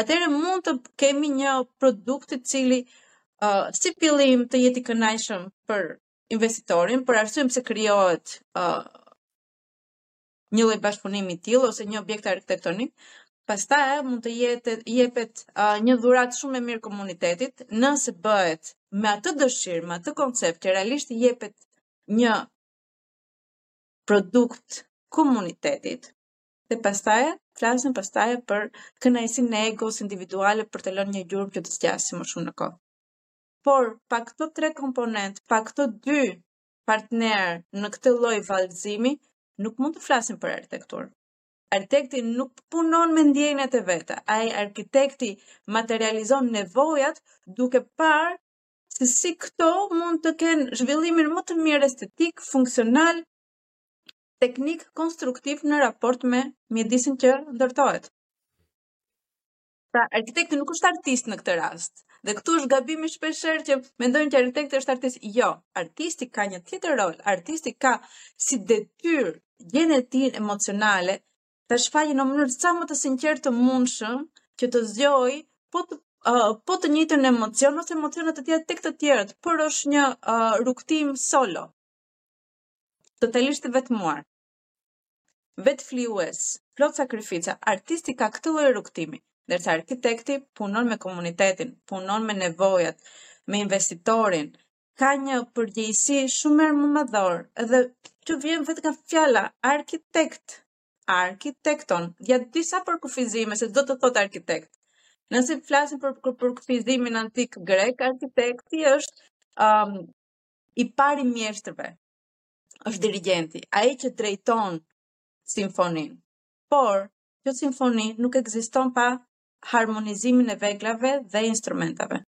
atëherë mund të kemi një produkt i cili uh, si fillim të jetë i kënaqshëm për investitorin, për arsyen pse krijohet uh, një lloj bashkëpunimi i tillë ose një objekt arkitektonik, pastaj ajo mund të jetë jepet uh, një dhuratë shumë e mirë komunitetit, nëse bëhet me atë dëshirë, me atë koncept që realisht i jepet një produkt komunitetit. Dhe pastaj flasim pastaj për kënaqësinë e egos individuale për të lënë një gjurmë që të zgjasë më shumë në kohë. Por pa këto tre komponent, pa këto dy partner në këtë lloj vallëzimi, nuk mund të flasim për arkitekturë. Arkitekti nuk punon me ndjenjat e veta. Ai arkitekti materializon nevojat duke parë se si këto mund të kenë zhvillimin më të mirë estetik, funksional, teknik, konstruktiv në raport me mjedisin që ndërtohet. Pra, arkitekti nuk është artist në këtë rast. Dhe këtu është gabimi shpeshherë që mendojnë që arkitekti është artist. Jo, artisti ka një tjetër rol. Artisti ka si detyrë gjendjen e tij emocionale ta shfaqë në mënyrë sa më të sinqertë të mundshëm që të zgjojë po të Uh, po të njëjtën emocion ose emocione të tjera tek të tjerët, por është një uh, rrugtim solo. Totalisht i vetmuar. Vetëflijues, plot sakrifica, artisti ka këtë lloj rrugëtimi, ndërsa arkitekti punon me komunitetin, punon me nevojat, me investitorin, ka një përgjegjësi shumë herë më madhor dhe që vjen vetë nga fjala arkitekt, arkitekton, ka disa përkufizime se ç'do të thotë arkitekt. Nëse flasim për përkufizimin antik grek, arkitekti është um, i pari i mjeshtërve, është dirigjenti, ai që drejton simfoninë. Por, kjo simfoni nuk ekziston pa harmonizimin e veglave dhe instrumentave.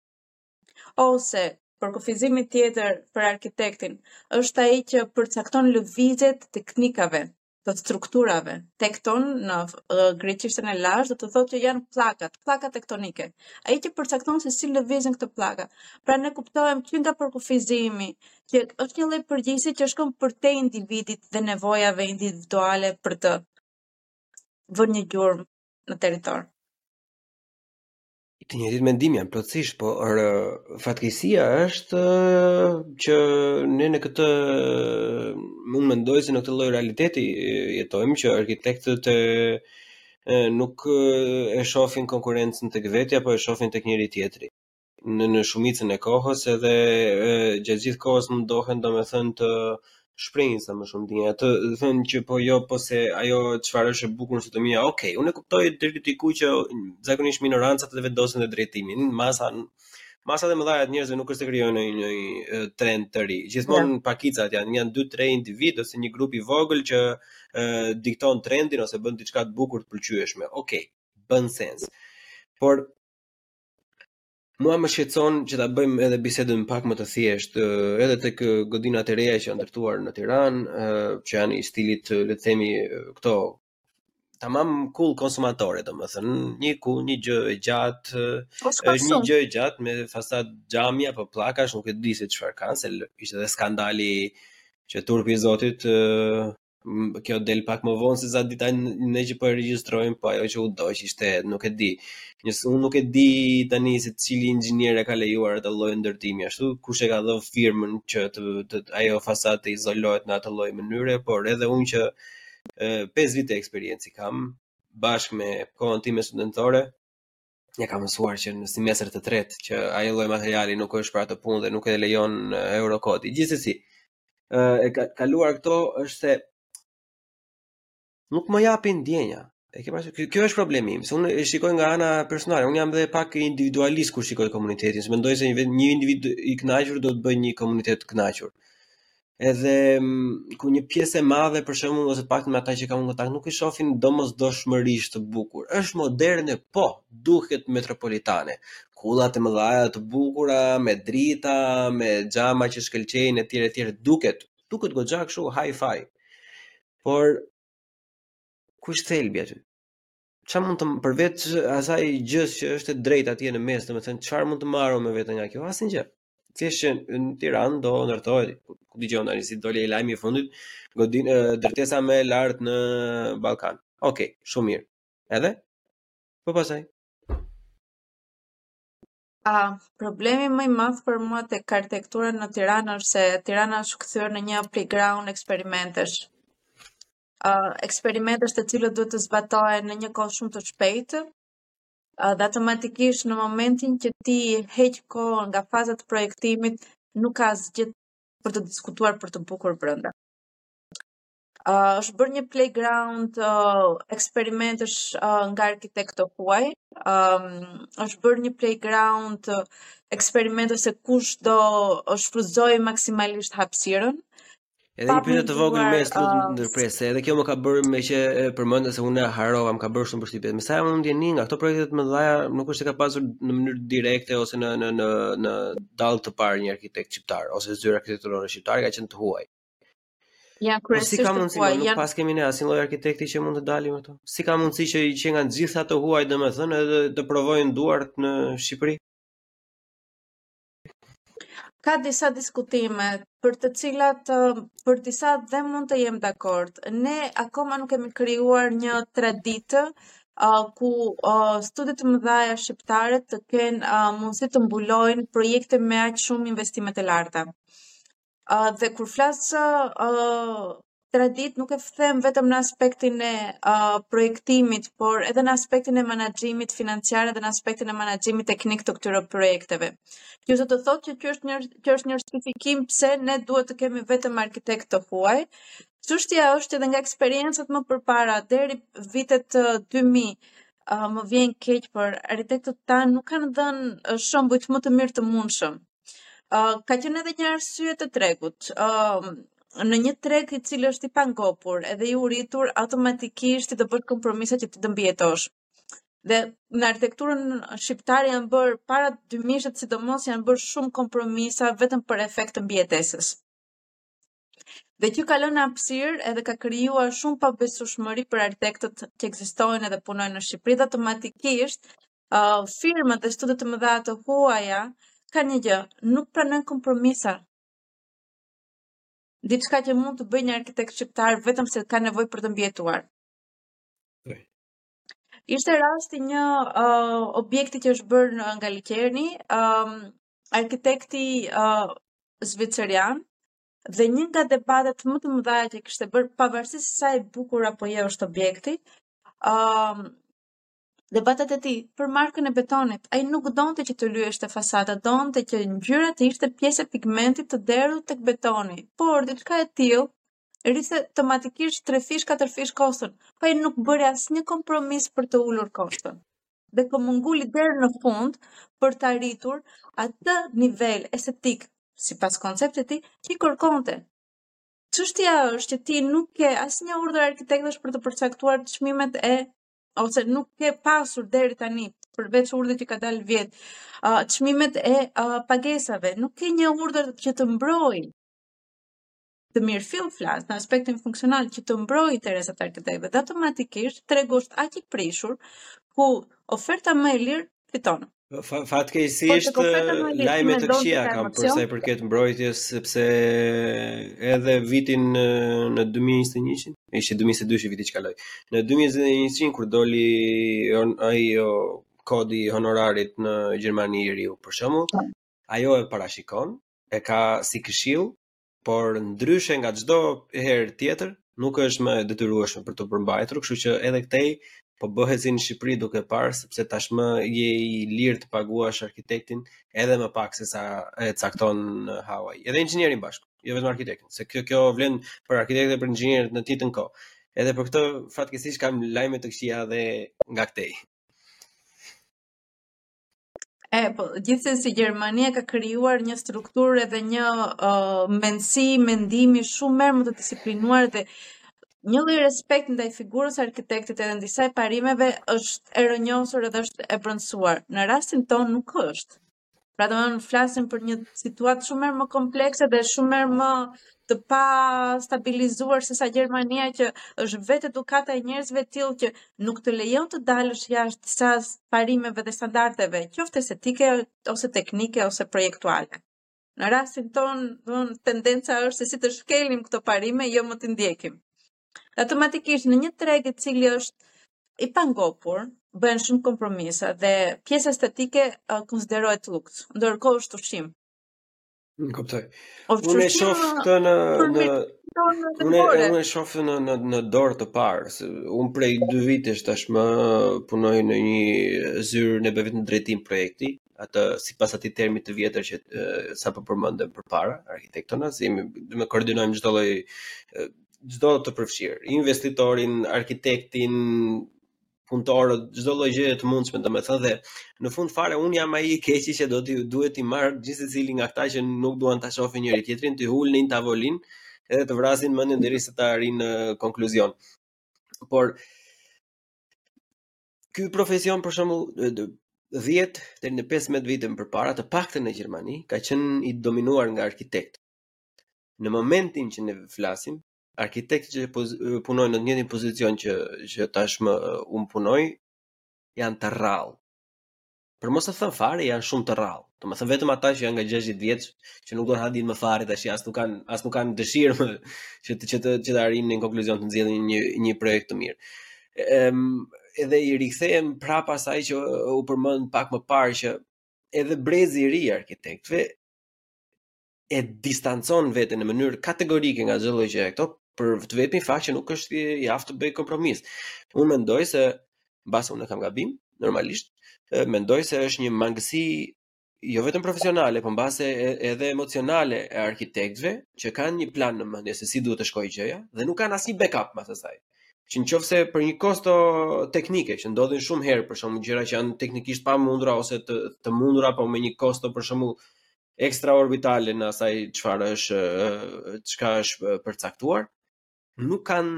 Ose, përkufizimi tjetër për arkitektin, është ai që përcakton lëvizjet e teknikave të strukturave tekton në uh, greqishten e lashtë do të thotë që janë pllakat, pllaka tektonike. Ai që përcakton se si lëvizin këto pllaka. Pra ne kuptojmë që nga përkufizimi që është një lloj përgjegjësi që shkon përtej individit dhe nevojave individuale për të vënë një gjurmë në territor. Të njëjtit mendim jam plotësisht, po ër fatkeqësia është që ne në këtë mund mendoj se në këtë lloj realiteti jetojmë që arkitektët e nuk e shohin konkurrencën tek vetja, po e shohin tek njëri-tjetri. Në në shumicën e kohës edhe gjatë gjithë kohës mundohen domethënë të shprehin sa më shumë, do me thënë që po jo, po se ajo çfarë është e bukur sipas meje. Okej, okay, unë kuptoj deri diku që zakonisht minorancat e vendosin dhe drejtimin, masa masat e mëdha të njerëzve nuk është të krijojnë një, një trend të ri. Gjithmonë pakicat janë, janë 2-3 individë ose një grup i vogël që e, dikton trendin ose bën diçka të bukur të pëlqyeshme. Okej, okay, bën sens. Por Mua më shqetëson që ta bëjmë edhe bisedën pak më të thjeshtë, edhe tek godinat e reja që janë ndërtuar në Tiranë, që janë i stilit, le të themi, këto tamam cool konsumatore, domethënë, një ku një gjë e gjatë, po, është një gjë e gjatë me fasadë xhami apo pllakash, nuk e di se çfarë kanë, se ishte edhe skandali që turpi i zotit kjo del pak më vonë se sa dita ne që po e regjistrojmë, po ajo që u dogj ishte, nuk e di. Nejse, unë nuk e di tani se cili inxhinier e ka lejuar atë lloj ndërtimi ashtu, kush e ka dhënë firmën që të, të, të ajo fasadë të izolohet në atë lloj mënyre, por edhe unë që 5 vite eksperiencë kam bashkë me kohën time studentore, E kam mësuar që në semestër të tretë që ai lloj materiali nuk është për atë punë dhe nuk e lejon Eurokodi. Gjithsesi, ë e kaluar këto është se nuk më japin ndjenja. E ke parasysh, kjo është problemi im, se unë e shikoj nga ana personale, unë jam dhe pak individualist kur shikoj komunitetin, se mendoj se një një individ i kënaqur do të bëjë një komunitet të kënaqur. edhe mm, ku një pjesë e madhe për shembull ose të paktën ata që kam në kontakt nuk i shohin domosdoshmërisht të bukura. Është moderne, po, duket metropolitane. Kullat e mëdha të bukura me drita, me xhama që shkëlqejnë etj etj duket. Duket goxha kështu hi-fi. Por ku është thelbi aty? Çfarë mund të përveç asaj gjësë që është e drejtë atje në mes, domethënë çfarë mund të marr me vete nga kjo? Asnjë gjë. thjesht që në Tiranë do ndërtohet, ku, dëgjova tani si doli lajmi i fundit, godin ndërtesa më e lartë në Ballkan. Okej, okay, shumë mirë. Edhe? Po pasaj. A, problemi më i madh për mua te arkitektura në Tiranë është se Tirana është kthyer në një playground eksperimentesh. Ë, eksperimentesh të cilat duhet të zbatohen në një kohë shumë të shpejtë, dhe automatikisht në momentin që ti heq kohën nga fazat e projektimit, nuk ka asgjë për të diskutuar për të bukur brenda. Uh, është bërë një playground uh, eksperimentesh uh, nga arkitektë të huaj, um, është bërë një playground uh, eksperimentesh se kush do shfrytëzojë maksimalisht hapësirën, Edhe një pyetje të vogël me të lutem uh, ndërpres, edhe kjo më ka bërë meqë përmende se unë harova, më ka bërë shumë përshtypje. Me sa jam unë në dijeni nga këto projekte të mëdha, nuk është se ka pasur në mënyrë direkte ose në në në në radhë të parë një arkitekt shqiptar ose zyrë arkitekturore shqiptare ka qenë të huaj. Ja, po kryesisht si ka mundësi, po, nuk paskemi ne asnjë lloj arkitekti që mund të dalim ato. Si ka mundësi që i çon të gjitha të huaj, domethënë, edhe të provojnë duart në Shqipëri? Ka disa diskutime për të cilat për disa dhe mund të jem dakord. Ne akoma nuk kemi krijuar një traditë uh, ku uh, studiot e mëdhaja shqiptare të kenë uh, mundësi të mbulojnë projekte me aq shumë investime të larta. Uh, dhe kur flas uh, traditë nuk e them vetëm në aspektin e uh, projektimit, por edhe në aspektin e menaxhimit financiar dhe në aspektin e menaxhimit teknik të këtyre projekteve. Kjo s'do të thotë që kjo është një kjo është një justifikim pse ne duhet të kemi vetëm arkitektë të huaj. Çështja është edhe nga eksperiencat më përpara deri vitet 2000 uh, më vjen keq, por arkitektët tanë nuk kanë dhënë shembujt më të mirë të mundshëm. ka qenë edhe një arsye të tregut. Ëm në një treg i cili është i pangopur edhe i uritur, automatikisht ti do bësh kompromisa që ti të mbijetosh. Dhe në arkitekturën shqiptare janë bërë para 2000-shit sidomos janë bërë shumë kompromisa vetëm për efekt të mbijetesës. dhe kjo ka lënë hapësirë edhe ka krijuar shumë pabesueshmëri për arkitektët që ekzistojnë edhe punojnë në Shqipëri dhe automatikisht uh, firmat dhe studiot të mëdha të huaja kanë një gjë, nuk pranojnë kompromisa. Diçka që mund të bëjë një arkitekt shqiptar vetëm se ka nevojë për të mbijetuar. Ishte rasti një uh, objekti që është bërë nga Likerni, um, arkitekti uh, zvicerian dhe një nga debatet më të mëdha që kishte bërë pavarësisht se sa i bukur apo jo është objekti, ë um, debatet e tij për markën e betonit, ai nuk donte që të lyeshte fasada, donte që ngjyra të ishte pjesë e pigmentit të derdhur tek betoni. Por diçka e tillë rriste automatikisht trefish, katërfish koston, po ai nuk bëri asnjë kompromis për të ulur koston. Dhe këmbënguli deri në fund për të arritur atë nivel estetik, sipas konceptit të tij, që ai kërkonte. Çështja është që ti nuk ke as një urdhër arkitektësh për të përcaktuar çmimet e, ose nuk ke pasur deri tani, përveç urdhrit që ka dalë vjet, çmimet e pagesave, nuk ke një urdhër që të mbrojë të mirëfilltë flas në aspektin funksional që të mbrojë interesat e arkitektëve dhe automatikisht tregu është aq i prishur ku oferta më e lirë fiton. Fatkeqësisht po, lajme të këqija kam për sa i përket mbrojtjes sepse edhe vitin në 2021-shin, ishte 2022-shi viti që kaloi. Në 2021-shin kur doli ai kodi i honorarit në Gjermani i riu për shembull, po. ajo e parashikon, e ka si këshillë por ndryshe nga çdo herë tjetër, nuk është më e detyrueshme për t'u përmbajtur, kështu që edhe këtej po bëhet si në Shqipëri duke parë sepse tashmë je i lirë të paguash arkitektin edhe më pak se sa e cakton HOAI. Edhe inxhinierin bashkë, jo vetëm arkitektin, se kjo kjo vlen për arkitektët dhe për inxhinierët në të njëjtën kohë. Edhe për këtë fatkeqësisht kam lajme të këqija dhe nga këtej. E, po, gjithsesi Gjermania ka krijuar një strukturë dhe një uh, mendësi, mendimi shumë herë më të disiplinuar dhe një lloj respekt ndaj figurës së arkitektit edhe disa parimeve është e rënjosur edhe është e brendësuar. Në rastin tonë nuk është. Pra domethënë flasim për një situatë shumë herë më komplekse dhe shumë herë më të pastabilizuar se sa Gjermania që është vetë edukata e njerëzve e tillë që nuk të lejon të dalësh jashtë disa parimeve dhe standardeve, qoftë estetike ose teknike ose projektuale. Në rastin tonë, domethënë tendenca është se si t'i shkelim këto parime, jo më t'i ndjekim. Automatikisht në një treg i cili është i pangopur, bëhen shumë kompromise dhe pjesa estetike uh, konsiderohet luks, ndërkohë është ushqim. E kuptoj. Unë e shof këtë në në unë unë e shof në në në dorë të parë. Unë prej dy vitesh tashmë punoj në një zyrë në vetëm në drejtim projekti, atë sipas atij termit të vjetër që sapo përmendëm përpara, arkitektonas, domethënë koordinojmë çdo lloj çdo të përfshirë, investitorin, arkitektin, punëtorët, çdo lloj gjëje të mundshme, domethënë dhe në fund fare un jam ai i keqi që do të duhet t'i marr gjithsecilin nga ata që nuk duan ta shohin njëri-tjetrin, t'i ul në një tavolinë edhe të vrasin mendjen derisa të arrijnë në konkluzion. Por ky profesion për shembull 10 deri në 15 vite më parë, të paktën në Gjermani, ka qenë i dominuar nga arkitektë. Në momentin që ne flasim, Arkitektët që punojnë në të njëjtin pozicion që që tashmë un punoj janë të rrallë. Për mos thënë fare janë shumë të rrallë. Domethënë vetëm ata që janë nga 60 vjeç që nuk duan t'ia dinë më fare tash as nuk kanë as nuk kanë dëshirë më që të që të që të arrijnë në konkluzion të nxjerrin një një projekt të mirë. Ëm edhe i rikthehem prapë asaj që u përmend pak më parë që edhe brezi i ri i arkitektëve e distancon veten në mënyrë kategorike nga çdo lloj gjëje këtu për të vetmin fakt që nuk është i aftë të bëjë kompromis. Unë mendoj se mbase unë kam gabim, normalisht, mendoj se është një mangësi jo vetëm profesionale, por mbase edhe emocionale e arkitektëve që kanë një plan në mendje se si duhet të shkojë gjëja dhe nuk kanë asnjë backup pas asaj. Që në qofë se për një kosto teknike, që ndodhin shumë herë, për shumë gjëra që janë teknikisht të pamundura ose të, të mundura, po me një kosto për shumë ekstraorbitale në asaj çfarë është çka është përcaktuar, nuk kanë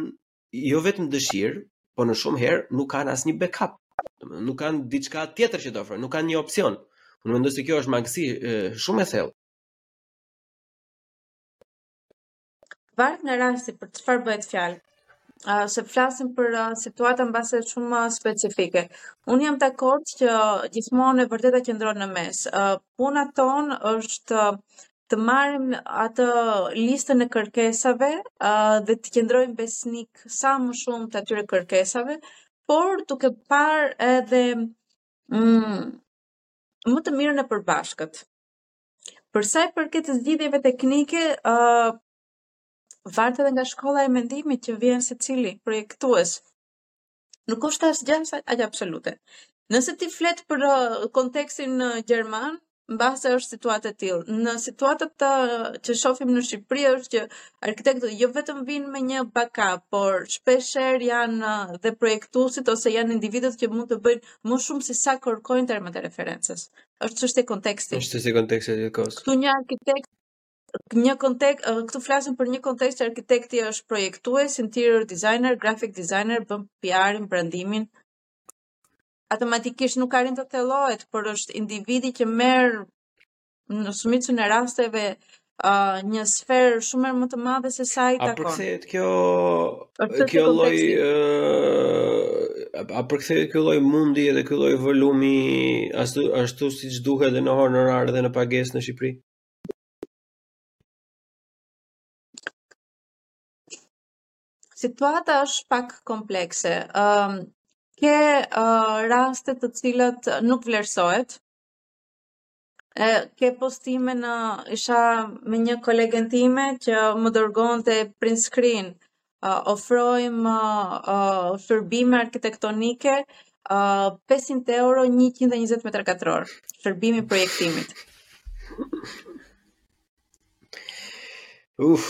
jo vetëm dëshirë, po në shumë herë nuk kanë asnjë backup. Domethënë nuk kanë diçka tjetër që të ofrojnë, nuk kanë një opsion. Unë mendoj se kjo është mangësi shumë e thellë. Varet nga rasti për çfarë bëhet fjalë. Uh, se flasim për uh, situata mbase shumë uh, specifike. Unë jam dakord që gjithmonë e vërteta qëndron në mes. Uh, puna tonë është uh, të marrim atë listën e kërkesave uh, dhe të qëndrojmë besnik sa më shumë të atyre kërkesave, por duke parë edhe mm, më të mirën e përbashkët. Për sa i përket zgjidhjeve teknike, ë uh, varet edhe nga shkolla e mendimit që vjen secili projektues. Nuk është asgjë aq absolute. Nëse ti flet për uh, kontekstin ë uh, gjerman, mbase është situatë e tillë. Në situatat të, uh, që shohim në Shqipëri është që arkitektët jo vetëm vijnë me një backup, por shpeshherë janë dhe projektuesit ose janë individët që mund të bëjnë më shumë se sa kërkojnë termat e referencës. Është çështje konteksti. Është çështje konteksti i kohës. Këtu një arkitekt një kontekst, këtu flasim për një kontekst që arkitekti është projektues, interior designer, graphic designer, bën PR-in, brandimin. Automatikisht nuk arrin të thellohet, por është individi që merr në shumicën e rasteve uh, një sferë shumë herë më të madhe se sa i takon. A përkthehet kjo kjo lloj uh, a përkthehet kjo lloj mundi edhe kjo lloj volumi ashtu ashtu siç duhet edhe në honorar dhe në pagesë në Shqipëri? Situata është pak komplekse. Ëm um, ke uh, raste të cilat nuk vlerësohet, E, ke postime në isha me një kolegen time, që më dërgonte print screen. Uh, ofrojmë uh, shërbime arkitektonike uh, 500 euro 120 metra katror, shërbimi i projektimit. Uf.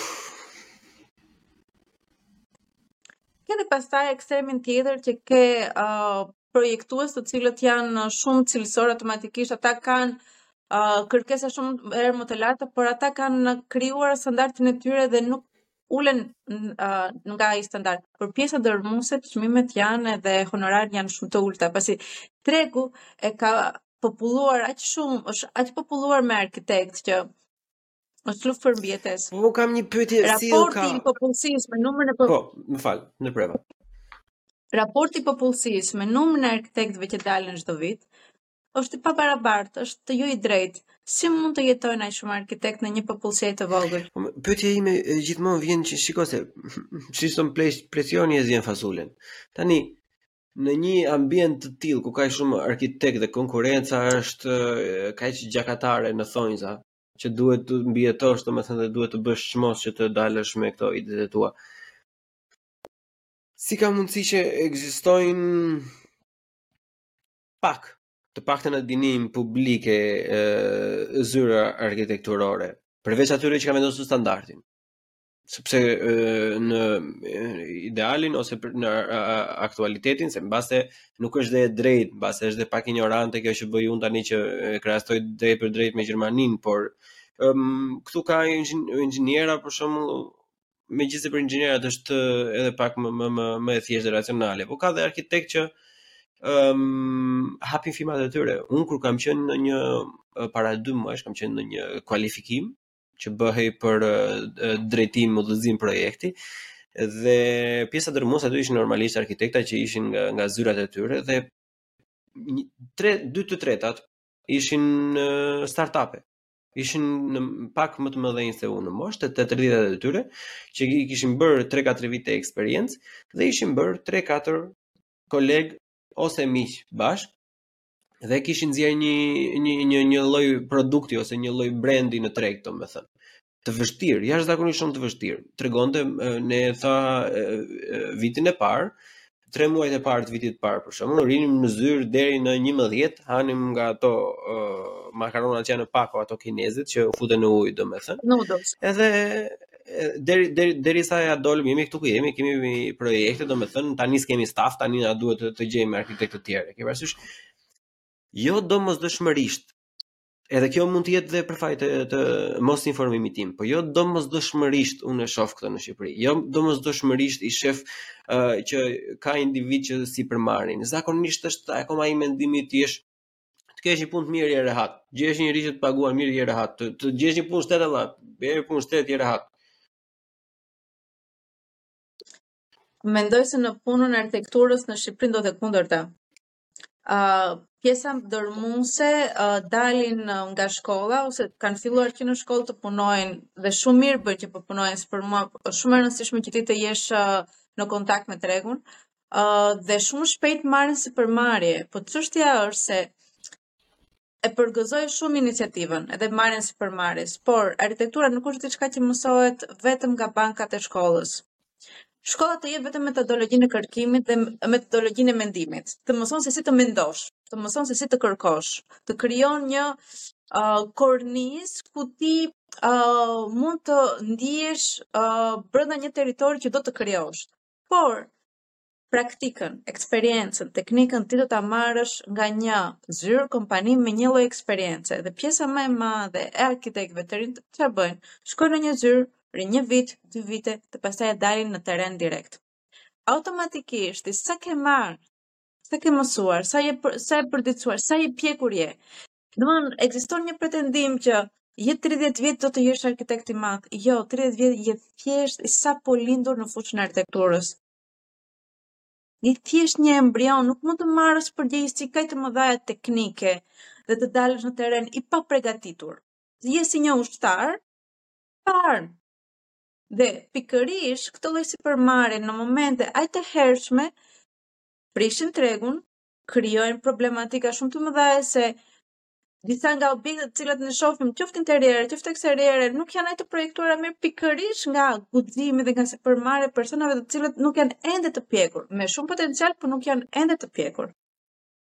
Ke dhe pastaj ekstremin tjetër që ke uh, projektues të cilët janë shumë cilësor automatikisht ata kanë uh, kërkesa shumë herë më të larta, por ata kanë krijuar standardin e tyre dhe nuk ulen uh, nga ai standard. por pjesa dërmuese çmimet janë edhe honoraret janë shumë të ulta, pasi tregu e ka populluar aq shumë, është aq populluar me arkitekt që është luftë për mbijetesë. Unë kam një pyetje si ka raporti i popullsisë me numrin e po, më fal, ndërpreva. Raporti i popullsisë me numrin e arkitektëve që dalin çdo vit është i pabarabartë, është jo i drejtë. Si mund të jetojnë aq shumë arkitekt në një popullsi të vogël? Po, pyetja ime gjithmonë vjen që shikoj se si son plesh presioni e zjen fasulen. Tani në një ambient të tillë ku ka kaq shumë arkitekt dhe konkurrenca është kaq gjakatare në thonjza, që duhet të mbijetosh, domethënë dhe duhet të bësh çmos që të dalësh me këto idet e tua. Si ka mundësi që ekzistojnë pak, të paktën në dijeni publike e, zyra arkitekturore, përveç atyre që ka vendosur standardin? sepse në idealin ose në aktualitetin se mbase nuk është dhe e drejtë, mbase është dhe pak injorante kjo që bëj unë tani që e krahasoj drejtpërdrejt me Gjermaninë, por um, këtu ka inxhiniera për shembull megjithëse për inxhinierat është edhe pak më më më, më e thjeshtë racionale, por ka dhe arkitekt që um, hapin firmat e tyre. Unë kur kam qenë në një para dy muajsh kam qenë në një kualifikim që bëhej për drejtim udhëzim projekti dhe pjesa dërmuese aty ishin normalisht arkitekta që ishin nga, nga zyrat e tyre dhe tre dy të tretat ishin startupe ishin në pak më të mëdhenj se unë në moshë, te 30-at e tyre, që i kishin bërë 3-4 vite eksperiencë, dhe ishin bërë 3-4 kolegë ose miq bashkë, dhe kishin nxjerr një një një një lloj produkti ose një lloj brendi në treg, domethënë. Të vështirë, jashtëzakonisht shumë të vështirë. Tregonte ne tha vitin e parë, tre muajt e parë të vitit të parë për shembull, rrinim në zyrë deri në 11, hanim nga ato uh, makaronat që janë në pako ato kinezit që futen në ujë domethënë. Noodles. Edhe deri deri derisa ia dolëm jemi këtu ku jemi, kemi projekte, domethënë tani s'kemi staf, tani na duhet të, të gjejmë arkitektë të tjerë. Ke parasysh? Jo domosdoshmërisht. Edhe kjo mund të jetë dhe për faj të, të mosinformimit tim, po jo domosdoshmërisht unë e shoh këtë në Shqipëri. Jo domosdoshmërisht i shef uh, që ka individë që sipërmarrin. Zakonisht është akoma ai mendimi të jesh të kesh një punë të mirë je rehat. Të gjesh njerëz që të paguajnë mirë je rehat. Të, të gjesh një punë shteti Allah, bëj një punë shteti je rehat. Mendoj se në punën e arkitekturës në Shqipëri ndodh e kundërta. Ë uh, pjesa dërmuese uh, dalin uh, nga shkolla ose kanë filluar që në shkollë të punojnë dhe shumë mirë bëjnë që po punojnë, për mua është shumë e rëndësishme që ti të jesh uh, në kontakt me tregun. uh, dhe shumë shpejt marrin sipërmarrje, po çështja është se e përgëzoj shumë iniciativën edhe marrjen e sipërmarrjes, por arkitektura nuk është diçka që mësohet vetëm nga bankat e shkollës. Shkolla të jep vetëm metodologjinë e kërkimit dhe metodologjinë e mendimit. Të mëson se si të mendosh, të mëson se si të kërkosh, të krijon një uh, kornizë ku ti uh, mund të ndihesh uh, brenda një territori që do të krijosh. por praktikën, eksperiencën, teknikën ti do ta marrësh nga një zyrë kompani me një lloj eksperience dhe pjesa më e madhe e arkitektëve të rinj çfarë bëjnë? Shkojnë në një zyrë rrinë një vit, dy vite dhe pastaj e dalin në terren direkt. Automatikisht ti sa ke marrë, sa ke mësuar, sa je sa e përditësuar, sa je pjekur je, Domethënë ekziston një pretendim që je 30 vjeç do të jesh arkitekt i madh. Jo, 30 vjeç je thjesht i sapolindur në fushën e arkitekturës. Je thjesht një embrion, nuk mund të marrësh përgjegjësi kaq të mëdha teknike dhe të dalësh në terren i papërgatitur. Je si një ushtar pa armë. Dhe pikërisht këto lloj sipërmarrjesh në momente aq të hershme prishin tregun krijojnë problematika shumë të mëdha se disa nga objektet të cilat ne shohim qoftë interiere, qoftë eksteriere, nuk janë aq të projektuara mirë pikërisht nga guximi dhe nga sipërmarrja e personave të cilët nuk janë ende të pjekur, me shumë potencial, por nuk janë ende të pjekur.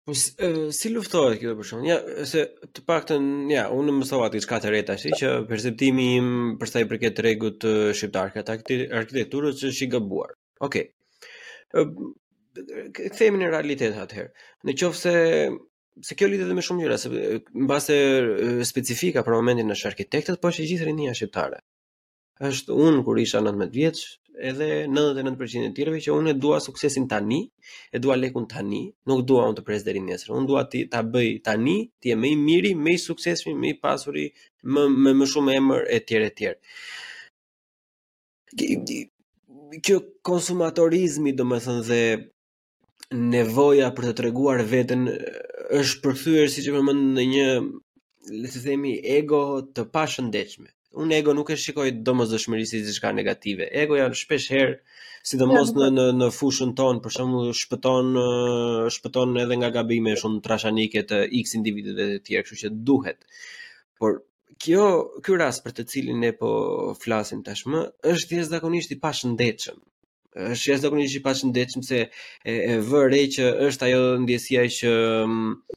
Po si luftohet kjo për shkak? Ja, se të paktën, ja, unë mësova diçka të re tashi që perceptimi im për sa i përket tregut shqiptar të arkitekturës që është i gabuar. Ok. Kthehemi në realitet atëherë. Në qoftë se se kjo lidhet me shumë gjëra, se mbase specifika për momentin është arkitektët, po është e gjithë rinia shqiptare. Është unë kur isha 19 vjeç, edhe 99% e të tjerëve që unë e dua suksesin tani, e dua lekun tani, nuk dua unë të pres deri nesër. Unë dua ta bëj tani, të jem më i miri, më i suksesshmi, më i pasuri, më me më shumë emër etj etj. kjo konsumatorizmi, do me thënë dhe nevoja për të treguar veten është përkthyer siç e përmende në një le të themi ego të pashëndetshme. Unë egon nuk e shikoj domosdoshmërisht si diçka negative. Egoja shpesh herë sidomos në në në fushën tonë, për shembull shpëton shpëton edhe nga gabime shumë trashanike të X individëve të tjerë, kështu që duhet. Por Kjo, ky rast për të cilin ne po flasim tashmë, është thjesht zakonisht i pashëndetshëm. Është thjesht zakonisht i pashëndetshëm se e, e vë re që është ajo ndjesia që mm,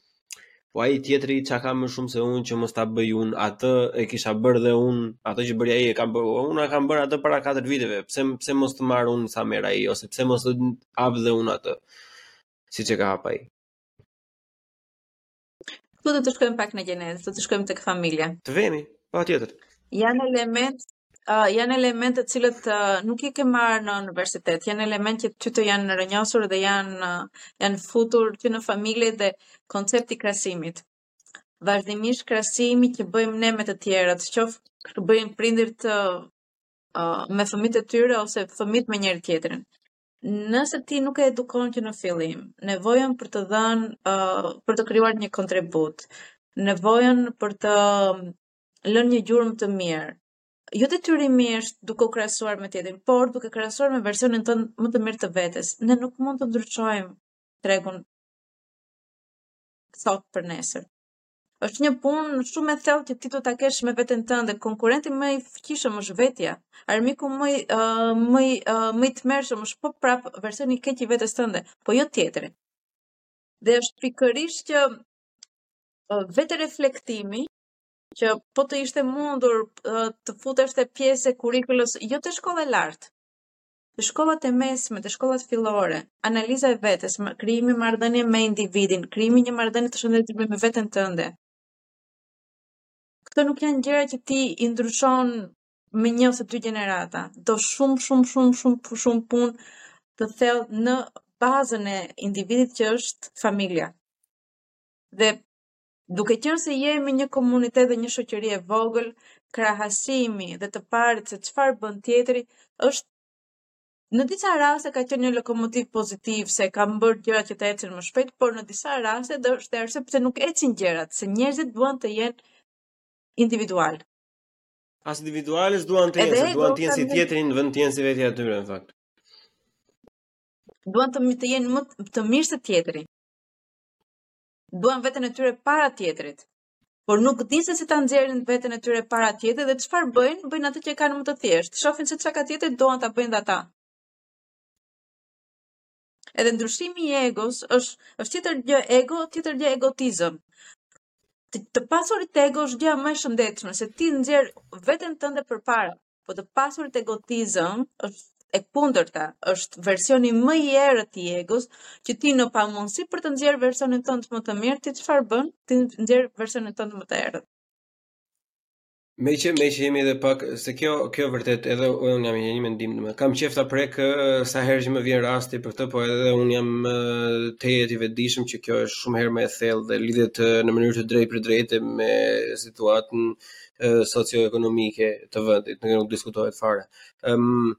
po ai tjetri çka ka më shumë se unë që mos ta bëj unë, atë e kisha bërë dhe unë, atë që bëri ai e kam bërë, unë e kam bërë atë para 4 viteve, pse pse mos të marr unë sa merr ai ose pse mos të hap dhe unë atë, siç e ka hap ai. Këtu do të shkojmë pak në gjenezë, do të shkojmë tek familja. Të vemi, patjetër. Janë elementë, uh, janë elementë të cilët uh, nuk i ke marrë në universitet, janë elementë që ty të janë rënjosur dhe janë, uh, janë futur që në familje dhe koncepti i krahasimit. Vazhdimisht krahasimi që bëjmë ne me të tjerët, qoftë bëjnë prindërit uh, me fëmijët e tyre ose fëmijët me njëri-tjetrin. Nëse ti nuk e edukon që në fillim, nevojën për të dhënë, uh, për të krijuar një kontribut, nevojën për të lënë një gjurmë të mirë, jo detyrimisht duke u krahasuar me tjetrin, por duke u krahasuar me versionin tënd më të mirë të vetes, ne nuk mund të ndryshojmë tregun sot për nesër. është një punë shumë e thellë që ti duhet ta kesh me veten tënde. Konkurrenti më i fuqishëm është vetja. Armiku më i uh, më i uh, më i tmerrshëm është po prap versioni i keq i vetes tënde, po jo tjetri. Dhe është pikërisht që uh, vetëreflektimi që po të ishte mundur uh, të futeshte pjesë e kurrikulës jo te shkolla e lartë, Te shkollat e mesme, te shkollat fillore, analiza e vetes, krijimi marrëdhënie me individin, krijimi i një marrëdhënie të shëndetshme me veten tënde. Këto nuk janë gjëra që ti i ndryshon me një ose dy gjenerata. Do shumë shumë shumë shumë shumë punë të thellë në bazën e individit që është familja. Dhe Duke qenë se jemi një komunitet dhe një shoqëri e vogël, krahasimi dhe të parit se çfarë bën tjetri është në disa raste ka qenë një lokomotivë pozitive se ka bërë gjërat që të ecin më shpejt, por në disa raste dhe është arsye pse nuk ecin gjërat, se njerëzit duan të jenë individualë. As individualë s'duan të jenë, duan të jenë si tjetri në vend të jenë si vetja e tyre në fakt. Duan të të jenë më të mirë se tjetri. duan veten e tyre para tjetrit, por nuk dinë se si ta nxjerrin veten e tyre para tjetrit dhe çfarë bëjnë, bëjnë atë që e kanë më të thjeshtë. Shofin se çka ka tjetri duan ta bëjnë dhe ata. Edhe ndryshimi i egos është është tjetër gjë ego, tjetër gjë egotizëm. Të, të pasurit ego është gjëja më e shëndetshme se ti nxjerr veten tënde përpara. Po të pasurit egotizëm është e kundërta, është versioni më i errët i egos, që ti në pamundësi për të nxjerrë versionin tënd më të mirë, ti çfarë bën? Ti nxjerr versionin tënd më të errët. Meqë, meqë jemi edhe pak, se kjo, kjo vërtet edhe unë jam një mendimi me, kam qejf ta prek sa herë që më vjen rasti për këtë, po edhe unë jam tejet i vetëdijshëm që kjo është shumë herë më e thellë dhe lidhet në mënyrë të drejtpërdrejtë me situatën socioekonomike të vendit, nuk nuk diskutohet fare. Ëm um,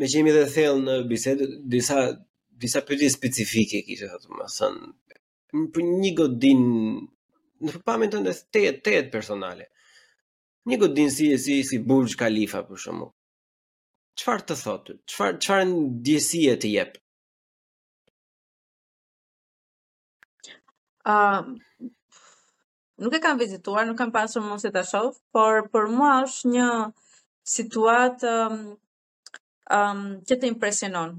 meqë jemi dhe thellë në bisedë, disa disa pyetje specifike kishte thotë, më thënë për një godinë në pikëpamjen tënde të të personale. Një godinë si si si Burj Khalifa për shembull. Çfarë të thotë? Çfarë çfarë ndjesie të jep? Ëm uh, Nuk e kam vizituar, nuk kam pasur mundësi ta shof, por për mua është një situatë um, um, që të impresionon.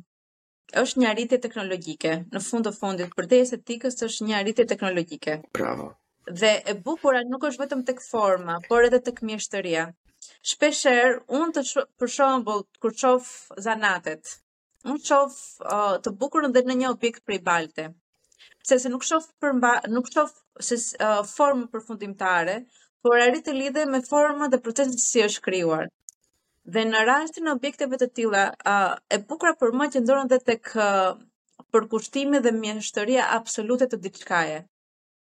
Është një arritje teknologjike. Në fund të fundit, përtej estetikës është një arritje teknologjike. Bravo. Dhe e bukura nuk është vetëm tek forma, por edhe tek mjeshtëria. Shpeshherë unë të për shembull kur shof zanatet, Unë shof uh, të bukurën dhe në një objekt prej balte. Pse se nuk shof përmba, nuk shof se uh, formën përfundimtare, por arrij të lidhem me formën dhe procesin që si është krijuar. Dhe në rastin e objekteve të tilla, uh, e bukura për mua qëndron dhe tek uh, përkushtimi dhe mjeshtëria absolute të diçkaje.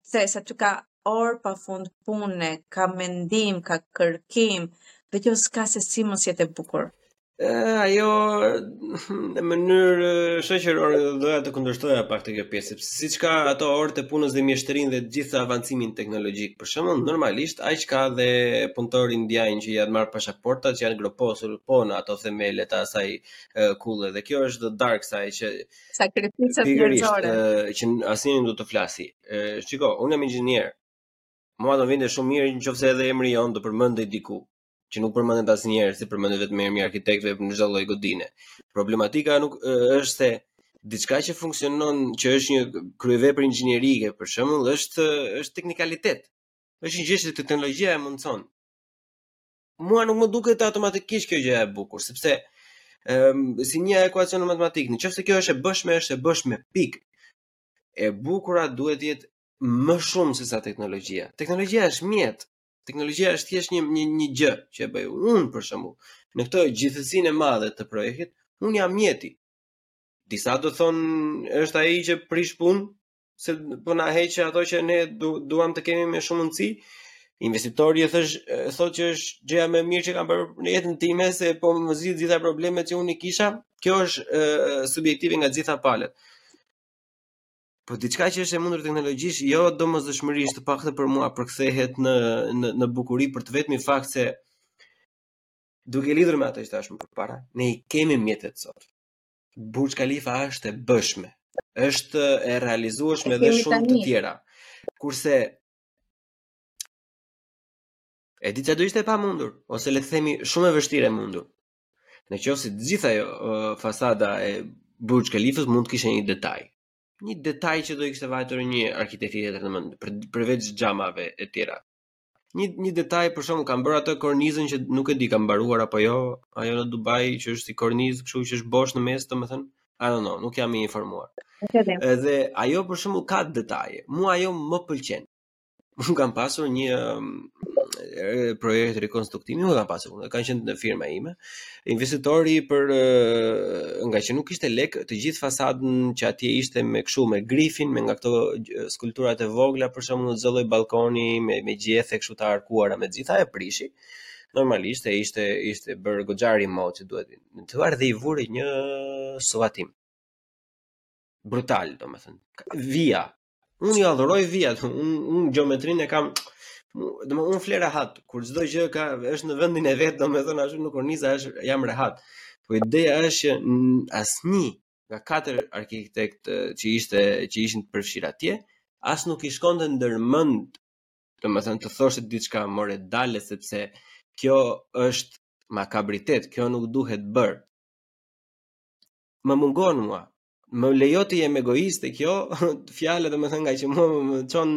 Pse, se aty ka orë pa fund pune, ka mendim, ka kërkim, dhe kjo s'ka se si mos jetë e bukur. E, ajo, në mënyrë shoqërore, dhe doja të kundërshtoja pak te kjo pjesë, sepse siç ka ato orët e punës dhe mjeshtërinë dhe të gjithë avancimin teknologjik, për shembull, normalisht, aq ka dhe punëtorë indianë që u janë marrë pasaportat, që janë groposur po në ato themele të asaj kulle, dhe kjo është dhe dark side, që Sakrificat njerëzore. Pikërisht, që asnjë nuk do të flasi. Shiko, unë jam inxhinier. Mua do vinte shumë mirë nëse edhe emri jonë do përmendej diku, që nuk përmendet asnjëherë, se përmendet vetëm emri i arkitektëve për çdo lloj godine. Problematika nuk është se diçka që funksionon, që është një kryevepër inxhinierike, për shembull, është është teknikalitet. Është një gjë që teknologjia e mundëson. mua nuk më duket automatikisht kjo gjë e bukur, sepse um, si një ekuacion në matematikë, në qoftë se kjo është e bëshme, është e bëshme, pikë. E bukura duhet të jetë më shumë se sa teknologjia. Teknologjia është mjet, teknologjia është thjesht një, një, një gjë që e bëj unë. Për shembull, në këtë gjithësinë e madhe të projektit, unë jam mjeti. Disa do thonë është ai që prish punë, se po na heq ato që ne du, duam të kemi më shumë mundësi. Investitori e thësh thotë që është gjëja më e mirë që kam bërë në jetën time se po më zgjidh gjitha problemet që unë kisha. Kjo është e, subjektive nga gjitha palët. Po diçka që është e mundur teknologjisht, jo domosdoshmërisht të paktën për mua përkthehet në në në bukuri për të vetmin fakt se duke lidhur me atë që thashë më përpara, ne i kemi mjetet sot. Burj Khalifa është e bëshme, është e realizueshme dhe shumë të tjera. Kurse e di ça do ishte e pamundur, ose le të themi shumë e vështirë e mundur. Në qoftë se e gjithë ajo, fasada e Burj Khalifës mund të kishte një detaj. Një detaj që do i kishte vajtur një arkitekti tjetër në mend, përveç xhamave e tjera. Një një detaj për shembull kanë bërë atë kornizën që nuk e di kanë mbaruar apo jo, ajo në Dubai që është si kornizë, kështu që është bosh në mes, domethënë, I don't know, nuk jam i informuar. Edhe ajo për shembull ka detaje. Mu ajo më pëlqen. Unë kam pasur një projekt rekonstruktimi, unë kam pasur, unë kam qenë në firma ime. Investitori për nga që nuk kishte lek, të gjithë fasadën që atje ishte me kështu me grifin, me nga këto skulpturat e vogla për shembull në çdo lloj balkoni me me gjethe kështu të arkuara me të gjitha e prishi. Normalisht e ishte ishte bërë goxha, mo që duhej restauruar dhe i vuri një suvatim. Brutal, domethënë. Vija, Unë i adhuroj vijat, unë un, gjeometrinë e kam domethënë un fle rehat, kur çdo gjë ka është në vendin e vet, domethënë ashtu në korniza është jam rehat. Po ideja është që asnjë nga katër arkitektë që ishte që ishin të përfshirë atje, as nuk i shkonte ndërmend, domethënë të thoshte diçka more dale sepse kjo është makabritet, kjo nuk duhet bërë. Më mungon mua, më lejo të jem egoist te kjo fjalë domethënë nga që më më çon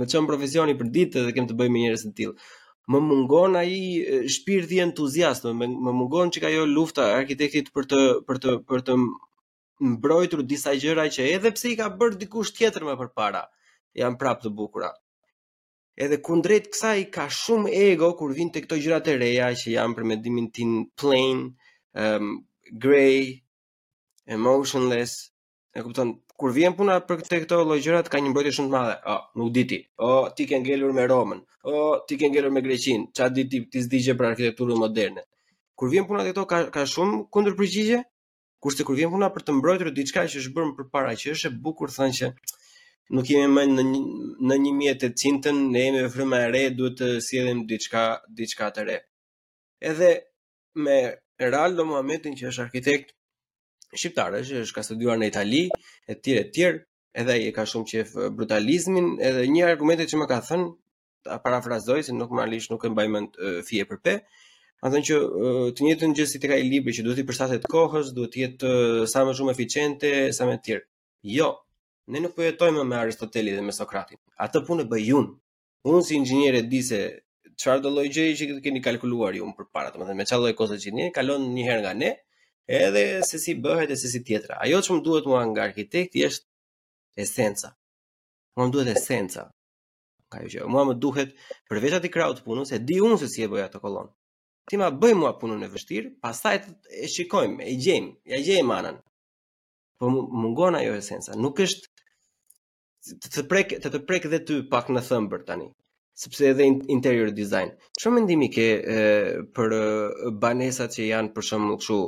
më çon profesioni për ditë dhe kam të bëj me njerëz të tillë më mungon ai shpirti entuziast më, më mungon çka ajo lufta e arkitektit për të për të për të mbrojtur disa gjëra që edhe pse i ka bërë dikush tjetër më përpara janë prapë të bukura edhe kundrejt kësaj ka shumë ego kur vijnë te këto gjërat e reja që janë për mendimin tim plain um, grey emotionless, e kupton, kur vjen puna për te këto lloj gjërat ka një mbrojtje shumë të madhe. O, nuk di ti. O, ti ke ngelur me Romën. O, ti ke ngelur me Greqinë. Ça di ti ti s'di gjë për arkitekturën moderne. Kur vjen puna këto ka ka shumë kundërpërgjigje. Kurse kur vjen puna për të mbrojtur diçka që është bërë përpara që është e bukur thonë që nuk jemi më në një, në 1800-ën, ne jemi në frymë e re, duhet të sjellim diçka diçka të re. Edhe me Eraldo Muhametin që është arkitekt shqiptar, është është ka studiuar në Itali e tjerë e tjerë, edhe ai e ka shumë qejf brutalizmin, edhe një argument që më ka thënë, ta parafrazoj se nuk normalisht nuk e mbaj mend fije për pe. Ka thënë që të njëjtën gjë si tek ai libri që duhet i përshtatet kohës, duhet të jetë sa më shumë eficiente, sa më të tjerë. Jo, ne nuk po jetojmë me Aristotelin dhe me Sokratin. Atë punë bëj unë. Unë si inxhinier e di se çfarëdo lloj gjëje që keni kalkuluar ju më përpara, domethënë me çfarë lloj kosto që keni kalon një herë nga ne, edhe se si bëhet e se si tjetra. Ajo që më duhet mua nga arkitekti është esenca. Mua më duhet esenca. Ka jo që mua më duhet përveç atë krahut të punës, e di unë se si e bëj atë kolonë. Ti ma bëj mua punën e vështirë, pastaj e shikojmë, e gjejmë, ja gjejmë anën. Po mungon ajo esenca, nuk është të të prek të të prek dhe ty pak në thëmbër tani sepse edhe interior design çfarë mendimi ke e, për e, banesat që janë për shembull kështu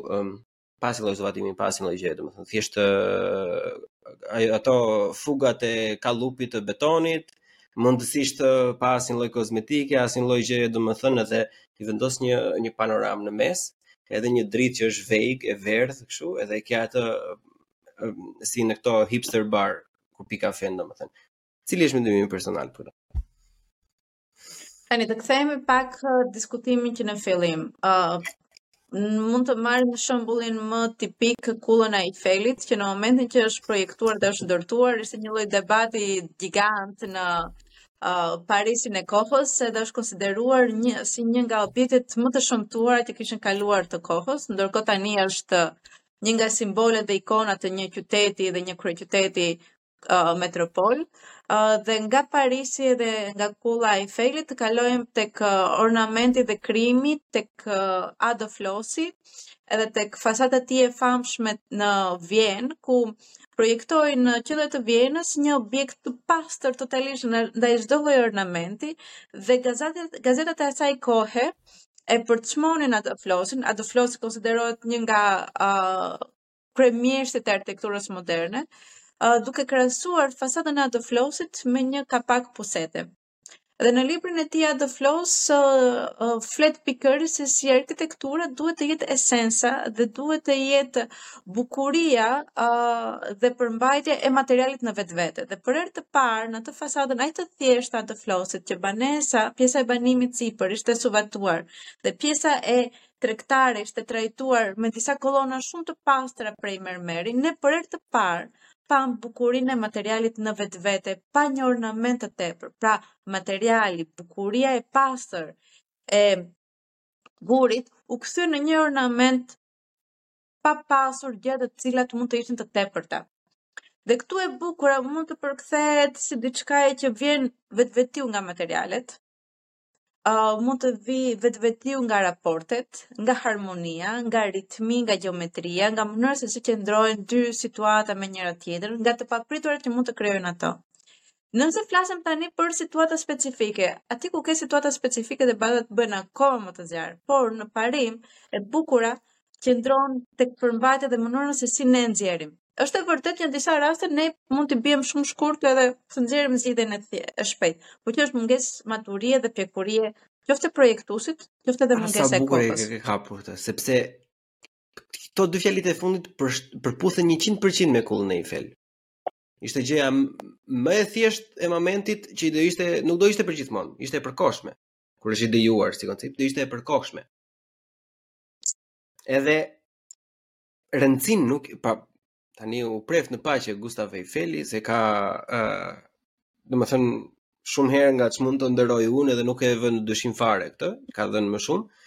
pa asnjë lloj suvatimi pa asnjë lloj gjë domethënë thjesht ato fugat e kallëpit të betonit mundësisht pa asnjë lloj kozmetike asnjë lloj gjëje domethënë edhe i vendos një një panoramë në mes edhe një dritë që është vague e verdhë kështu edhe ke atë si në këto hipster bar ku pi kafe domethënë. Cili është mendimi im personal për këtë? Tani të kthehemi pak te diskutimi që në fillim. Ë uh, mund të marrim shembullin më tipik kullën e Eiffelit që në momentin që është projektuar dhe është ndërtuar ishte një lloj debati gjigant në uh, Parisin e kohës edhe është konsideruar një si një nga objektet më të shëmtuara që kishin kaluar të kohës, ndërkohë tani është një nga simbolet dhe ikonat e një qyteti dhe një kryeqyteti uh, metropol uh, dhe nga Parisi dhe nga kulla e Eiffelit të kalojmë tek uh, ornamenti dhe krimi tek uh, Adolf Loosi edhe tek fasada e tij e famshme në Vjenë ku projektoi në qendër të Vjenës një objekt të pastër totalisht ndaj çdo lloj ornamenti dhe gazetat gazetat e asaj kohe e përçmonin Adolf Loosin, Adolf Loosi konsiderohet një nga uh, kryemjeshtrit e arkitekturës moderne, uh, duke krahasuar fasadën e Adolf Loosit me një kapak pusete. Dhe në librin e tij Adolf Loos uh, uh, flet pikërisht se si arkitektura duhet të jetë esenca dhe duhet të jetë uh, bukuria uh, dhe përmbajtja e materialit në vetë vetvete. Dhe për herë të parë, në atë fasadën aq të thjeshtë të Loosit, që banesa, pjesa e banimit sipër, ishte suvatuar, dhe pjesa e tregtare ishte trajtuar me disa kolona shumë të pastra prej mermeri, ne për herë të parë, pamë bukurinë e materialit në vetvete, pa një ornament të tepër. Pra, materiali, bukuria e pastër e gurit, u kthye në një ornament pa pasur gjëra të cilat mund të ishin të tepërta. Dhe këtu e bukura mund të përkthehet si diçka që vjen vetvetiu nga materialet, uh, mund të vijë vetvetiu nga raportet, nga harmonia, nga ritmi, nga gjeometria, nga mënyra se si qëndrojnë dy situata me njëra tjetrën, nga të papriturat që mund të krijojnë ato. Nëse flasim tani për situata specifike, aty ku ke situata specifike debatet bëhen akoma më të zjarrta, por në parim e bukura qëndron tek përmbajtja dhe mënyra se si ne e nxjerrim. Është e vërtetë që në disa raste ne mund të biem shumë shkurt edhe të nxjerrim zgjidhjen e, e shpejtë, por kjo është mungesë maturie dhe pjekurie qoftë projektuesit, qoftë edhe mungesa e kohës. Sa bukur e ke kapur këtë, sepse këto dy fjalitë e fundit përputhen 100% me kullën e Eiffel. Ishte gjëja më e thjeshtë e momentit që do ishte, nuk do ishte për gjithmonë, ishte e përkohshme. Kur është ideuar si koncept, do ishte e përkohshme. Edhe rëndësinë nuk, pa, tani u preftë në paqe Gustav Eiffeli, se ka, uh, domethënë, shumë herë nga ç'mund ta nderoj unë edhe nuk e vë në dyshim fare këtë, ka dhënë më shumë,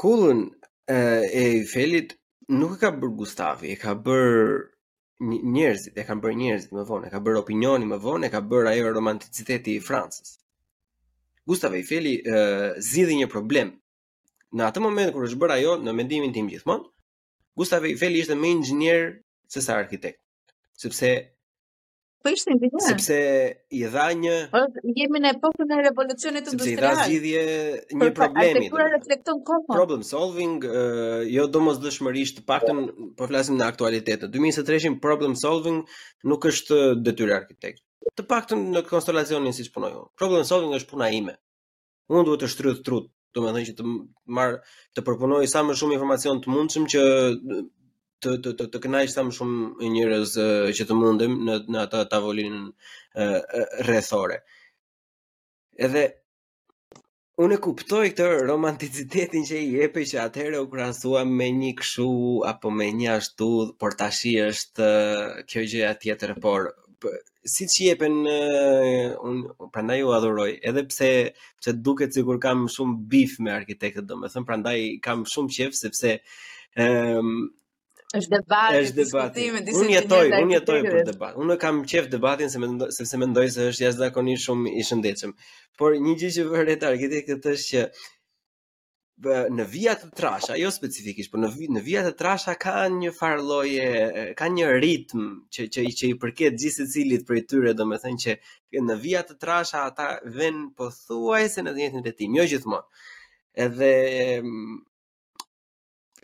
Kullën e Eiffelit nuk e ka bërë Gustavi, e ka bërë njerëzit, e kanë bërë njerëzit më vonë, e ka bërë opinioni më vonë, e ka bërë ajo romanticiteti i Francës. Gustav Eiffel zgjidhi një problem. Në atë moment kur është bërë ajo në mendimin tim gjithmonë, Gustav Eiffel ishte më inxhinier se sa arkitekt, sepse Po ishte inxhinier. Sepse i dha një jemi në epokën e revolucionit industrial. Sepse i dha zgjidhje një problemi. Po arkitektura reflekton kohën. Problem solving, uh, jo domosdoshmërisht, të paktën po flasim në aktualitet. Në 2023 problem solving nuk është detyrë e arkitektit. Të paktën në konstelacionin siç punoj unë. Problem solving është puna ime. Unë duhet të shtrydh trutë, domethënë që të marr të përpunoj sa më shumë informacion të mundshëm që të të të, të kënaq sa më shumë njerëz që të mundem në në atë tavolinën rrethore. Edhe unë e kuptoj këtë romanticitetin që i jepej që atëherë u krahasua me një kështu apo me një ashtu, por tashi është kjo gjëja tjetër, por siç jepen un prandaj u adhuroj edhe pse pse duket sikur kam shumë bif me arkitektët domethën prandaj kam shumë qejf sepse ëm është debati është debati un jetoj un jetoj për debat un kam qejf debatin se sepse mendoj se është jashtëzakonisht shumë i shëndetshëm por një gjë që vë re te arkitektët është që në vija të trasha, jo specifikisht, por në në vija të trasha ka një farë lloje, ka një ritëm që që që i përket gjithë secilit prej tyre, domethënë që në vija të trasha ata venë pothuajse në të njëjtin ritëm, jo gjithmonë. Edhe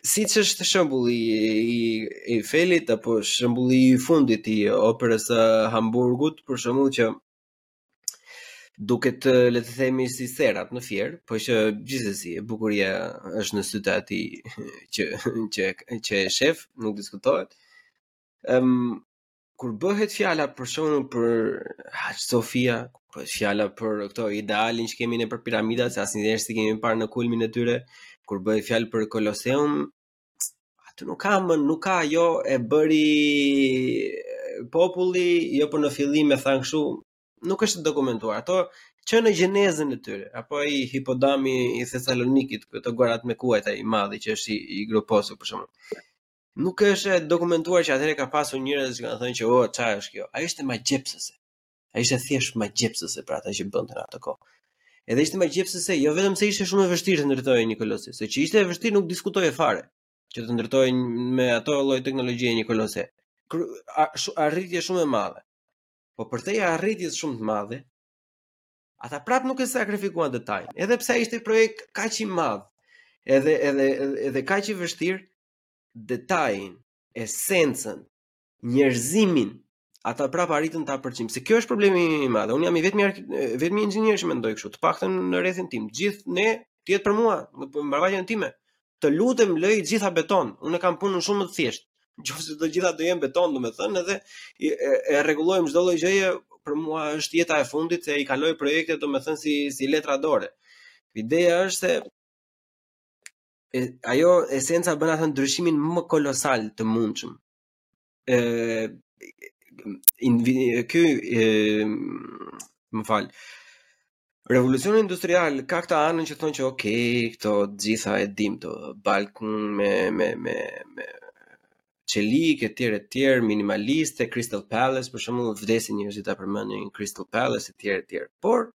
siç është shembulli i, i Felit, apo shembulli i fundit i operës së Hamburgut, për shembull që duket le të themi si serat në Fier, po që gjithsesi e bukuria është në sytë e atij që që që e shef, nuk diskutohet. Ëm um, kur bëhet fjala për shembull për Hagia Sofia, kur bëhet fjala për këto idealin që kemi ne për piramidat, se asnjëherë s'i kemi parë në kulmin e tyre, kur bëhet fjalë për Koloseum, Atë nuk ka më, nuk ka, jo e bëri populli, jo po në fillim e thanë kështu, nuk është dokumentuar. Ato që në gjenezën e tyre, apo ai hipodromi i Thessalonikit, këto garat me kuajt ai i madhi që është i, i gruposu për shembull. Nuk është dokumentuar që atëherë ka pasur njerëz që kanë thënë që oh ça është kjo. Ajo ishte magjepsëse. Ajo ishte thjesht magjepsëse për atë që bënte në atë kohë. Edhe ishte magjepsëse, jo vetëm se ishte shumë e vështirë të ndërtoje një kolose, se që ishte e vështirë nuk diskutoje fare që të ndërtoje me ato lloj teknologjie një kolose. Arritje shumë e madhe. Po përtej arritjes shumë të madhe, ata prap nuk e sakrifikuan detajin. Edhe pse ishte projekt kaq i madh, edhe edhe edhe kaq i vështirë, detajin, esencën, njerëzimin ata prapë arritën ta përçojnë. Se kjo është problemi i madh. Unë jam i vetmi vetmi inxhinier që mendoj kështu, të paktën në rrethin tim. Gjithnjë të jetë për mua, në mbarvajën time. Të lutem lëri të gjitha beton. Unë kam punën shumë më të thjeshtë. Qoftë se të gjitha do jenë beton, domethënë edhe e rregullojmë çdo lloj gjëje, për mua është jeta e fundit se i kaloj projektet domethënë si si letra dore. Ideja është se e, ajo esenca bën atë ndryshimin më kolosal të mundshëm ë ky ë më fal. Revolucioni industrial ka këtë anën që thonë që ok, këto të gjitha e dim do ballkon me me me me çelik e tjerë e tjerë minimaliste, Crystal Palace për shembull vdesin njerëzit ta përmendin Crystal Palace e tjerë e tjerë. Por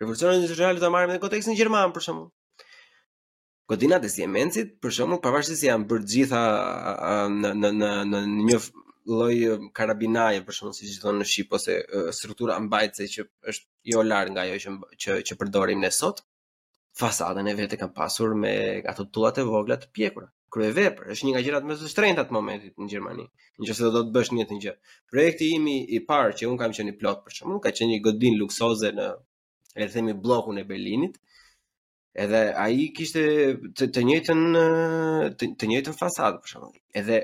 revolucionin industrial ta marrim në kontekstin gjerman për shembull. Godinat e Siemensit, për shembull, pavarësisht se janë bërë të gjitha në në në në një lloj karabinaje për shembull siç thonë në shqip ose struktura mbajtëse që është jo larg nga ajo që që që përdorim ne sot fasadën e vet e kanë pasur me ato tullat e vogla të pjekura kryevepër është një nga gjërat më të shtrenjta të momentit në Gjermani nëse do të bësh një gjë projekti im i parë që unë kam qenë plot për shembull ka qenë një godinë luksoze në le të themi bllokun e Berlinit Edhe ai kishte të, të njëjtën të, të njëjtën fasadë për shembull. Edhe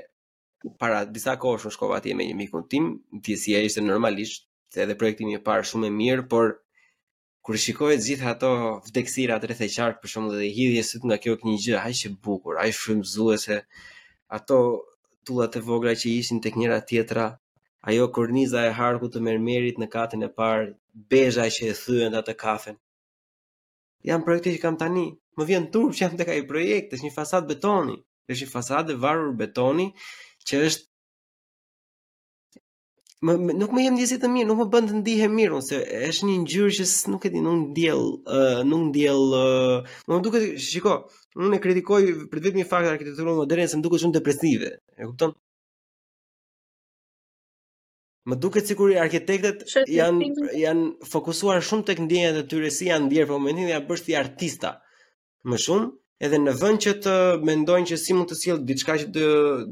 para disa kohësh unë shkova atje me një mikun tim, ndjesia ishte normalisht, se edhe projekti im i parë shumë e mirë, por kur shikoje të gjitha ato vdekësirat rreth e qark për shembull dhe hidhje sytë nga kjo, një gjë aq e bukur, aq frymëzuese. Ato tullat e vogla që ishin tek njëra tjetra, ajo korniza e harkut të mermerit në katin e parë, bezha që e thyen atë kafen. Janë projekte që kam tani. Më vjen turp që jam tek ai projekt, është një fasadë betoni. Është një fasadë e varur betoni që është më, më nuk më jep ndjesi të mirë, nuk më bën të ndihem mirë, ose është një ngjyrë që nuk e di, nuk ndjell, uh, nuk ndjell, uh, më duket, shiko, unë e kritikoj për vetëm një fakt arkitekturën moderne se më duket shumë depresive. E kupton? Më duket sikur arkitektët janë janë fokusuar shumë tek ndjenjat e tyre si janë ndier për momentin dhe janë bërë si artista. Më shumë, edhe në vend që të mendojnë që si mund të sjell diçka që do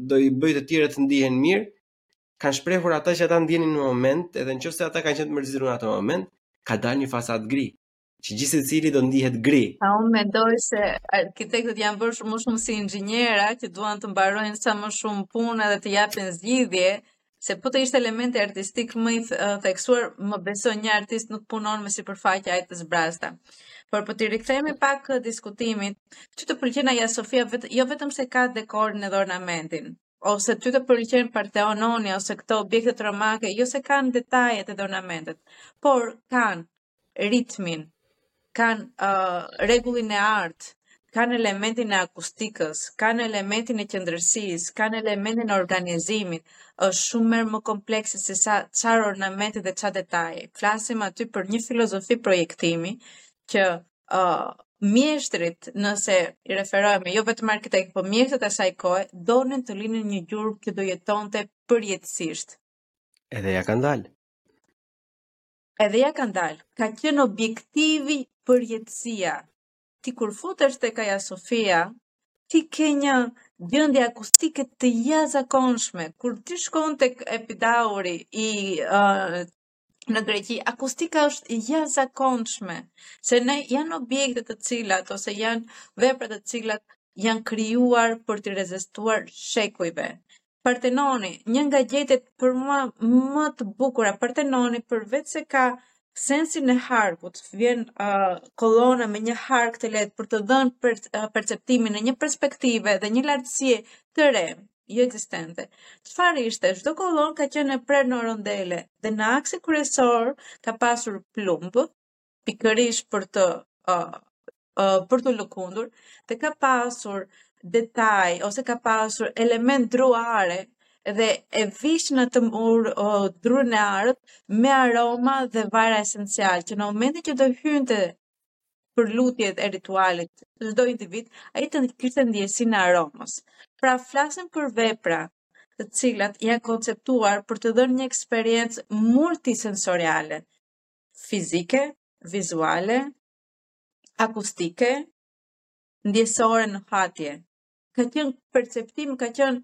do i bëjë të tjerët të ndihen mirë, kanë shprehur atë që ata ndjenin në moment, edhe nëse ata kanë qenë të mërzitur në atë moment, ka dalë një fasadë gri. që gjithsecili do ndihet gri. A unë mendoj se arkitektët janë bërë shumë shumë si inxhinjera që duan të mbarojnë sa më shumë punë dhe të japin zgjidhje, se po të ishte elementi artistik më i theksuar, më beso një artist nuk punon me sipërfaqe aq të zbrasta. Por po t'i rikthehemi pak diskutimit, ty të pëlqen Aja Sofia, vetë, jo vetëm se ka dekorin edhe ornamentin, ose ty të pëlqen Partenoni ose këto objektet romake, jo se kanë detajet edhe ornamentet, por kanë ritmin, kanë uh, rregullin e artë, kanë elementin e akustikës, kanë elementin e qendërsisë, kanë elementin e organizimit, është shumë herë më komplekse sesa ca ornamente dhe ca detaje. Flasim aty për një filozofi projektimi që uh, mjeshtrit, nëse i referohemi, jo vetëm arkitekt, po mjeshtrit e asaj kohe, donin të linin një gjurmë që do jetonte përjetësisht. Edhe ia kanë dalë. Edhe ia kanë dalë. Ka qenë objektivi përjetësia. Ti kur futesh tek Aja Sofia, ti ke një gjendje akustike të jashtëzakonshme. Kur ti shkon tek Epidauri uh, në Greqi, akustika është e jashtëzakonshme, se janë objekte të cilat ose janë vepra të cilat janë krijuar për të rezistuar shekujve. Partenoni, një nga gjetjet për mua më të bukura, Partenoni përveçse ka sensin e harkut, vjen uh, kolona me një hark të lehtë për të dhënë per, uh, perceptimin e një perspektive dhe një lartësie të re, jo ekzistente. Çfarë ishte? Çdo kolonë ka qenë e prerë në rondele dhe në aksin kryesor ka pasur plumb, pikërisht për të uh, uh, për t'u lëkundur dhe ka pasur detaj ose ka pasur elemente druare dhe e vishnin atë me uh, drurë arre me aroma dhe vajra esenciale që në momentin që do hynte për lutjet e ritualit çdo individ, ai të kishte ndjesinë e aromës. Pra flasim për vepra të cilat janë konceptuar për të dhënë një eksperiencë multisensoriale, fizike, vizuale, akustike, ndjesore nuhatje. Ka qenë perceptim, ka qenë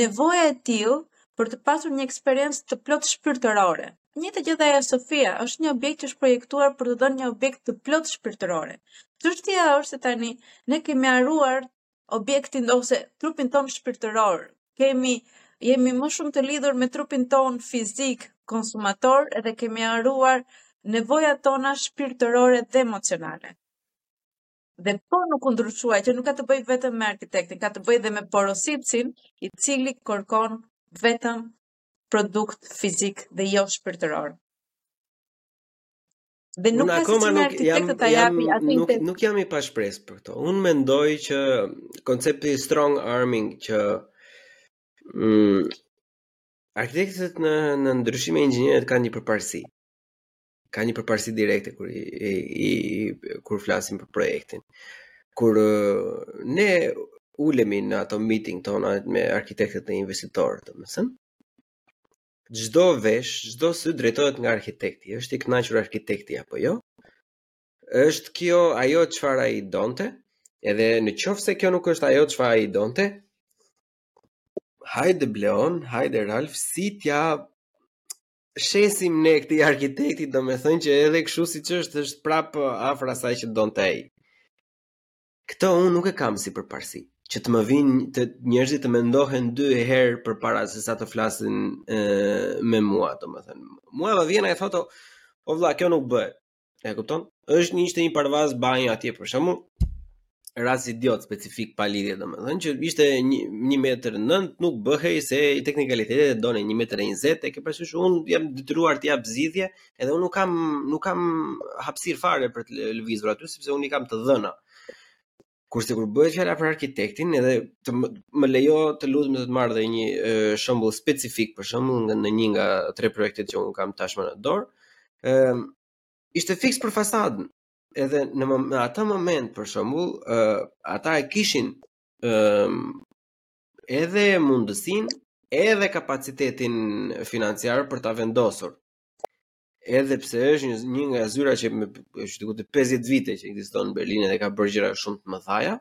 nevoja e tillë për të pasur një eksperiencë të plotë shpirtërore. Njëjta gjë, Aja Sofia është një objekt që është projektuar për të dhënë një objekt të plotë shpirtërore. Çështja është se tani ne kemi harruar objektin ose trupin tonë shpirtëror. Kemi jemi më shumë të lidhur me trupin tonë fizik, konsumator edhe kemi harruar nevojat tona shpirtërore dhe emocionale. Dhe po nuk u ndryshua, që nuk ka të bëjë vetëm me arkitektin, ka të bëjë dhe me porositësin, i cili kërkon vetëm produkt fizik dhe jo shpirtëror. Dhe nuk ka si një arkitekt ta japi atë nuk, nuk jam i pashpresë për këto. Unë mendoj që koncepti strong arming që mm, arkitektët në, në ndryshim me inxhinierët kanë një përparësi. Kanë një përparësi direkte kur i, i, i kur flasim për projektin. Kur ne ulemi në ato meeting-et tona me arkitektët e investitorët, domethënë, Çdo vesh, çdo sy drejtohet nga arkitekti. Është i kënaqur arkitekti apo jo? Është kjo ajo çfarë ai donte? Edhe në qoftë se kjo nuk është ajo çfarë ai donte, hajde Bleon, hajde Ralf, si t'ia shesim ne këtij arkitekti, domethënë që edhe kështu siç është, është prapë afër asaj që donte ai. Këtë unë nuk e kam si përparësi. Që të më vijnë njerëzit të mendohen dy herë përpara se sa të flasin e, me mua, domethënë. Mua më vijnë e thotë, o vla, kjo nuk bëhet. E kupton? Është një ishte një parvaz banje atje për shembull rast idiot specifik pa lidhje domethënë që ishte 1 metër 9 nuk bëhej se teknikalitetet donin 1 metër e 20 e ke parasysh unë jam detyruar të jap zgjidhje Edhe unë nuk kam nuk kam hapësirë fare për të lëvizur aty sepse unë i kam të dhëna. Kurse kur bëhet fjala për arkitektin, edhe të më, më lejo të lutem të të marr dhe një shembull specifik për shembull nga në një nga tre projektet që unë kam tashmë në dorë, ë ishte fiks për fasadën. Edhe në, ëm në atë moment për shembull, ë ata e kishin ë edhe mundësinë, edhe kapacitetin financiar për ta vendosur. edhe pse është një, një nga zyra që me, është diku të 50 vite që ekziston në Berlin dhe ka bërë gjëra shumë të mëdha.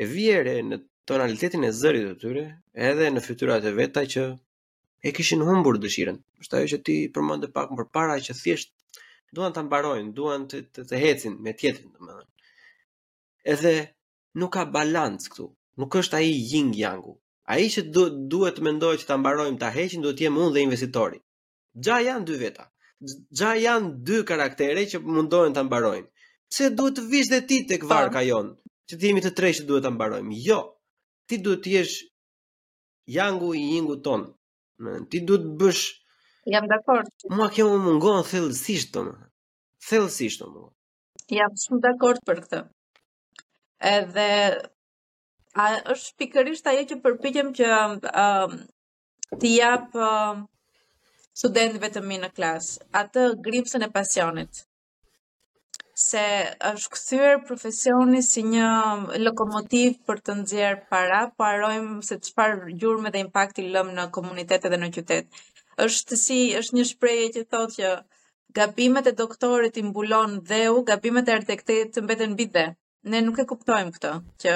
E vije re në tonalitetin e zërit të tyre, edhe në fytyrat e veta që e kishin humbur dëshirën. Është ajo që ti përmende pak më përpara që thjesht duan ta mbarojnë, duan të të, të hecin me tjetrin, domethënë. Edhe Nuk ka balancë këtu. Nuk është ai yin yangu. Ai që duhet të mendojë që ta mbarojmë, ta heqim duhet të jem unë dhe investitori. Xha janë dy veta. Xha janë dy karaktere që mundohen ta mbarojnë. Pse duhet të vish dhe ti tek varka jonë? Që të jemi të tre që duhet ta mbarojmë. Jo. Ti duhet të jesh yangu i yingut tonë. Ti duhet të bësh Jam dakord. Mua kjo më mungon thellësisht domethënë. Thellësisht më mungon. Jam shumë dakord për këtë. Edhe a është pikërisht ajo që përpiqem që uh, t'i jap uh, studentëve të mi në klasë, atë grimcën e pasionit. Se është kthyer profesioni si një lokomotivë për të nxjerrë para, po harrojmë se çfarë gjurmë dhe impakti lëmë në komunitet dhe në qytet. Është si është një shprehje që thotë që Gabimet e doktorit i mbulon dheu, gabimet e arkitektit mbeten mbi dhe. Ne nuk e kuptojmë këtë, që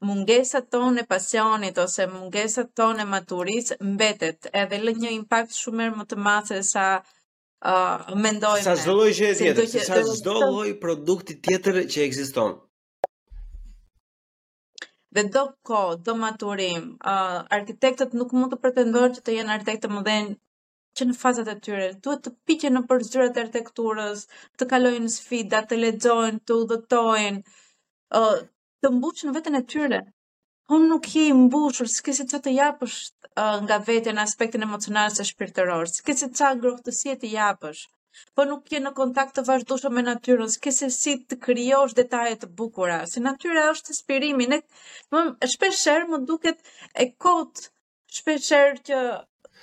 mungesa jonë e pasionit ose mungesa jonë e maturisë mbetet edhe lë një impakt shumë më të madh se sa uh, mendojmë. Sa çdo lloj gjëje tjetër, sa çdo lloj produkti tjetër që ekziston. dhe do kohë, do maturim. Uh, arkitektët nuk mund të pretendojnë që të jenë arkitektë të mëdhenj që në fazat e tyre. Duhet të piqen nëpër zyrat e arkitekturës, të kalojnë sfida, të lexojnë, të udhëtojnë, uh, të mbushin veten e tyre. Po nuk je i mbushur, s'ke se ça të japësh uh, nga vetja në aspektin emocional ose shpirtëror. S'ke se ça ngrohtësie të japësh. po nuk je në kontakt të vazhdueshëm me natyrën, s'ke se si të krijosh detaje të bukura, se natyra është inspirimi, më shpeshherë më duket e kotë, shpeshherë që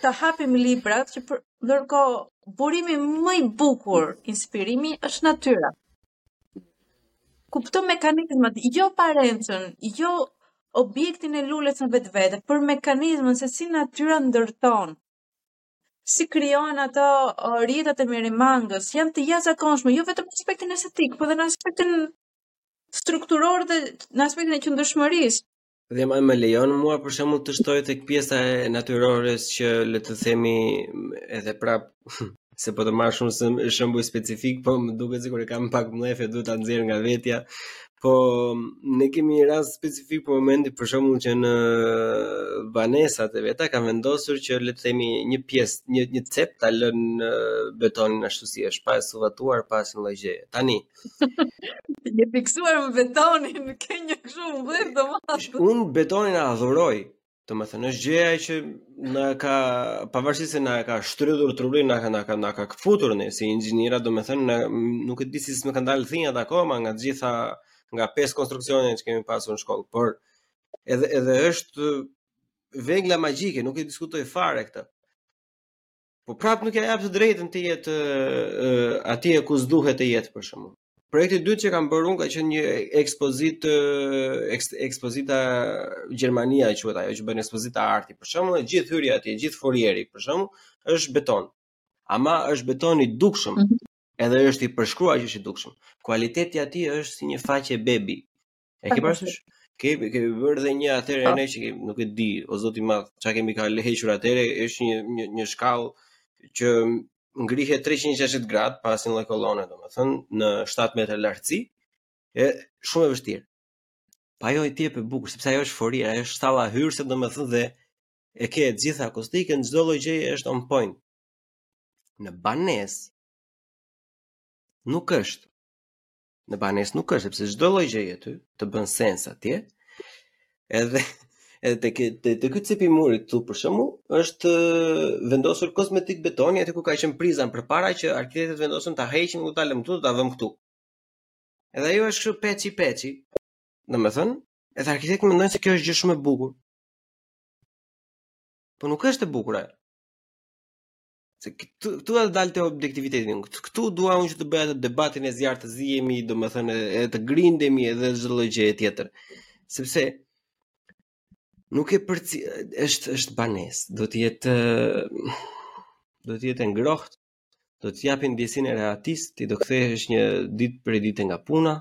të hapim librat që për, ndërkohë burimi më i bukur inspirimi është natyra. Kupto mekanizmin, jo aparencën, jo objektin e lules në vetvete, por mekanizmin se si natyra ndërton si krijohen ato rrjetat e merimangës, janë të jashtëzakonshme, jo vetëm në aspektin estetik, por edhe në aspektin strukturor dhe në aspektin e qëndrueshmërisë. Dhe më, më lejon mua për shembull të shtoj tek pjesa e natyrores që le të themi edhe prap se po të marr shumë shembuj specifik, po më duket sikur e kam pak mllefe, duhet ta nxjerr nga vetja. Po ne kemi një rast specifik për momentin, për shembull që në banesat e veta kanë vendosur që le të themi një pjesë, një një cep ta lënë betonin ashtu si është, pa e suvatuar, pa asnjë lloj gjëje. Tani, je fiksuar me betonin, ke një kështu mllef domosdo. Unë betonin e adhuroj. Domethënë është gjëja që na ka pavarësisht se na ka shtrydhur trurin, na ka na ka na ka futur ne si inxhiniera, domethënë nuk e di si s'më kanë dalë thinjat akoma nga të gjitha nga pesë konstruksione që kemi pasur në shkollë, por edhe edhe është vegla magjike, nuk e diskutoj fare këtë. Po prap nuk ia jap të drejtën të jetë uh, atje ku s'duhet të jetë për shembull. Projekti i dytë që kam bërë unë ka qenë një ekspozitë eks, ekspozita Gjermania quhet ajo që bën ekspozita arti. Për shembull, e gjithë hyrja atje, gjithë foajeri, për shembull, është beton. Ama është beton i dukshëm. Mhm. Edhe është i përshkruar që është i dukshëm. Kualiteti i tij është si një faqe bebi. E ke parasysh? Kemi bërë dhe një atëherë po. ne që ke, nuk e di, o zoti i madh, çka kemi hequr atëherë, është një një një shkallë që ngrihet 360 gradë pa asnjë lloj kolone, domethënë në 7 metra lartësi, është shumë e vështirë. Po ajo rri tepër bukur, sepse ajo është foajeja, ajo është salla hyrëse domethënë dhe e ke e gjitha akustikën, çdo lloj gjëje është on point. Në banesë nuk është në banesë nuk është sepse çdo lloj gjëje aty të bën sens atje. Edhe edhe te ke te, te ky cepi muri këtu për shembull është vendosur kozmetik betoni aty ku ka qenë priza përpara që arkitektët vendosën ta heqin u ta lëmë këtu ta vëmë këtu. Edhe ajo është kështu peci peci. Domethënë, edhe arkitekti mendon se kjo është gjë shumë e bukur. Po nuk është e bukur ajo. Se këtu këtu edhe dalte objektiviteti. Këtu dua unë që të bëja atë debatin e zjarrtë të zihemi, domethënë edhe të grindemi edhe çdo lloj gjëje tjetër. Sepse nuk e përci është është banesë, do të jetë duhet të jetë e ngrohtë, duhet të japi ndjesinë e rehatisë, ti do kthehesh një ditë prej dite nga puna,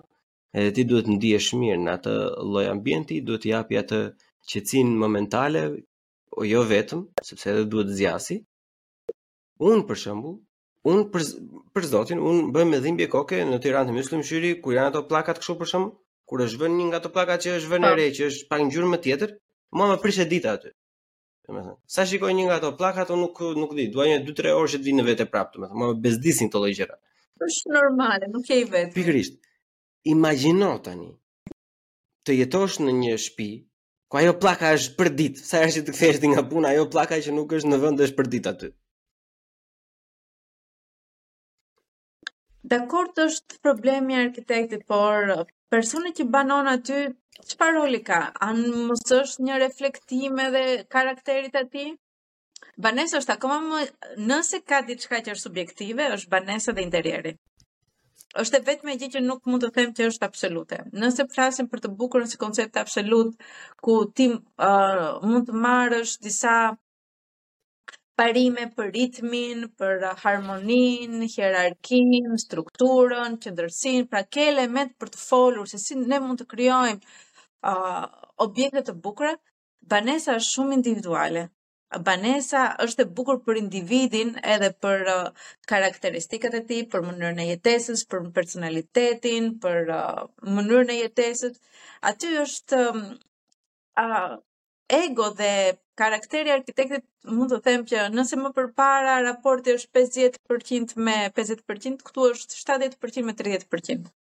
edhe ti duhet të ndihesh mirë në atë lloj ambienti, duhet të japi atë qetësinë momentale o jo vetëm, sepse edhe duhet të zgjasi. Un për shembull, un për për zotin, un bëhem me dhimbje koke në Tiranë te Myslim Shyri, ku janë ato pllakat kështu për shembull, kur është vënë një nga ato pllakat që është vënë po. re, që është pak ngjyrë më tjetër, mua më prishet dita aty. Domethënë, sa shikoj një nga ato pllakat, un nuk nuk di, dua një 2-3 orë që të vij në vete prapë, domethënë, mua më bezdisin këto lloj gjëra. Është normale, nuk je i vetmi. Pikërisht. Imagjino tani të jetosh në një shtëpi Ku ajo pllaka është për ditë, sa herë që të kthehesh ti nga puna, ajo pllaka që nuk është në vend është për ditë aty. Dakord është problemi i arkitektit, por personi që banon aty, çfarë roli ka? A mos është një reflektim edhe i karakterit të tij? Banesa është akoma më nëse ka diçka që është subjektive, është banesa dhe interieri. Është e vetmja gjë që nuk mund të them që është absolute. Nëse flasim për të bukurën si koncept absolut, ku ti uh, mund të marrësh disa parime për ritmin, për harmoninë, hierarkinë, strukturën, qendërsinë, pra ke elemente për të folur se si ne mund të krijojmë uh, objekte të bukura, Banesa është shumë individuale. Banesa është e bukur për individin edhe për uh, karakteristikat e tij, për mënyrën e jetesës, për personalitetin, për uh, mënyrën e jetesës. Aty është um, uh, ego dhe karakteri i arkitektit mund të them që nëse më përpara raporti është 50% me 50%, këtu është 70% me 30%.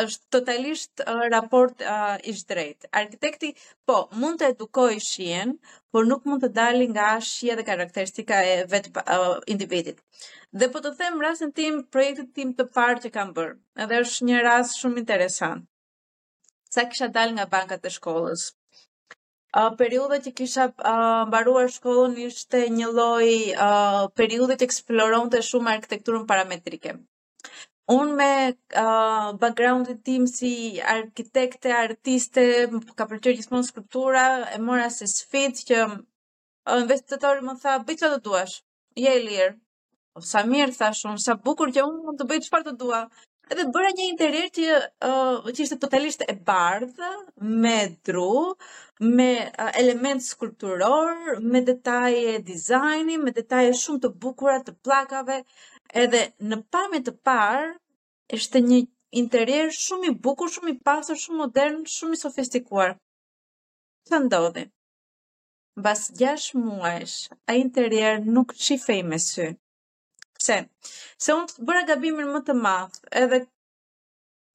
është totalisht uh, raport uh, i zhdrejtë. Arkitekti po mund të edukojë shijen, por nuk mund të dalë nga shija dhe karakteristika e vetë uh, individit. Dhe po të them rastin tim, projektin tim të parë që kam bërë, edhe është një rast shumë interesant. Sa kisha dalë nga bankat e shkollës. Uh, periudha që kisha uh, mbaruar shkollën ishte një lloj uh, periudhe që eksploronte shumë arkitekturën parametrike. Unë me uh, backgroundin tim si arkitekte, artiste, më ka pëlqyer gjithmonë skulptura, e mora si sfidë që uh, investitori më tha, bëj çfarë të duash. Je e lirë. Po, sa mirë thash unë, sa bukur që unë mund të bëj çfarë të dua. Edhe bëra një interier që uh, që ishte totalisht e bardhë, me dru, me uh, element skulpturor, me detaje dizajni, me detaje shumë të bukura të pllakave, Edhe në pamje të parë ishte një interier shumë i bukur, shumë i pasur, shumë modern, shumë i sofistikuar. Çfarë ndodhi? Mbas 6 muajsh, ai interier nuk shifej me sy. Pse? Se unë bëra gabimin më të madh, edhe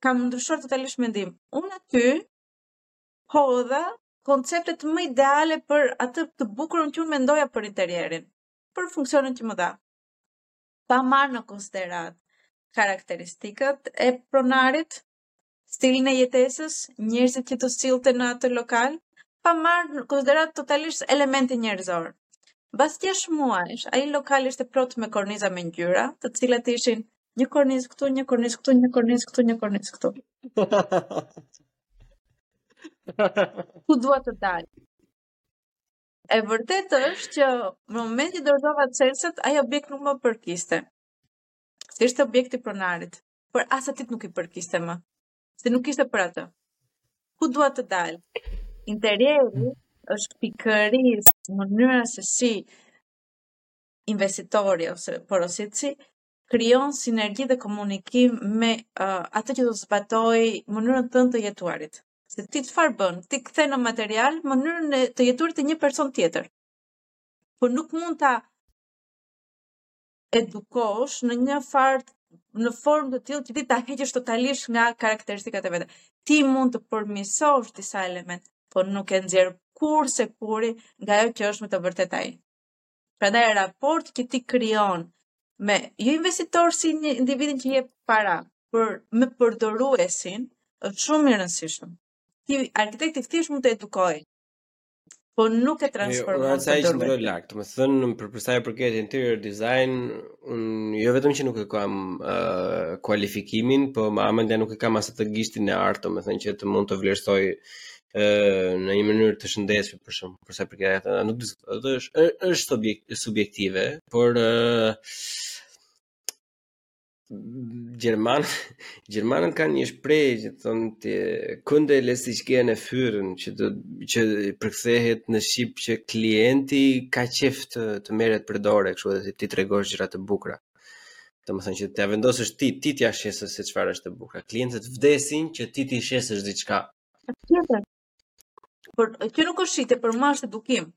kam ndryshuar totalisht mendim. Unë aty hodha konceptet më ideale për atë të bukurën që unë mendoja për interierin, për funksionin të mëdha. pa marrë në konsideratë karakteristikat e pronarit, stilin e jetesës, njerëzit që do sillte në atë lokal, pa marrë në konsideratë totalisht elementin njerëzor. Bas 6 muajsh, ai lokal ishte plot me korniza me ngjyra, të cilat ishin një kornizë këtu, një kornizë këtu, një kornizë këtu, një kornizë këtu. Ku dua të dal? E vërteta është që në moment që dorëzova çelësat, ai objekt nuk më përkiste. Se ishte objekt i pronarit, por as atij nuk i përkiste më. Se nuk ishte për atë. Ku dua të dal? Interieri është pikërisht mënyra se si investitori ose porositësi krijon sinergji dhe komunikim me uh, atë që do zbatojë mënyrën tënde të jetuarit. se ti çfarë bën, ti kthen në material mënyrën e të jetuarit të një personi tjetër. Po nuk mund ta edukosh në një farë në formë të tillë që ti ta heqësh totalisht nga karakteristikat e veta. Ti mund të përmirësosh disa elementë, po nuk e nxjerr kurrsesi kurrë nga ajo që është me të vërtetë ai. Prandaj raporti që ti krijon me jo investitorin si një individin që jep para, por me përdoruesin është shumë i rëndësishëm. Ti arkitekti thjesht mund të edukojë, po nuk e transformon. Jo, sa ishim më lart, domethënë për për sa i përket interior design, unë jo vetëm që nuk e kam uh, kualifikimin, po ma ha mendja nuk e kam as të gishtin e artë, domethënë që të mund të vlerësoj në një mënyrë të shëndetshme për shembull për sa përket ato nuk do është është subjekt subjektive por gjerman, gjermanët kanë një shprehje që thonë die Kunden lassen sich gerne führen që do që përkthehet në shqip që klienti ka qejf të, të merret për dore kështu dhe t'i tregosh gjëra të bukura. Domethënë që ta vendosësh ti, ti t'ia shesësh se çfarë është e bukur. Klientët vdesin që ti t'i shesësh diçka. Tjetër. Por kjo nuk është shitje, për mua është edukim.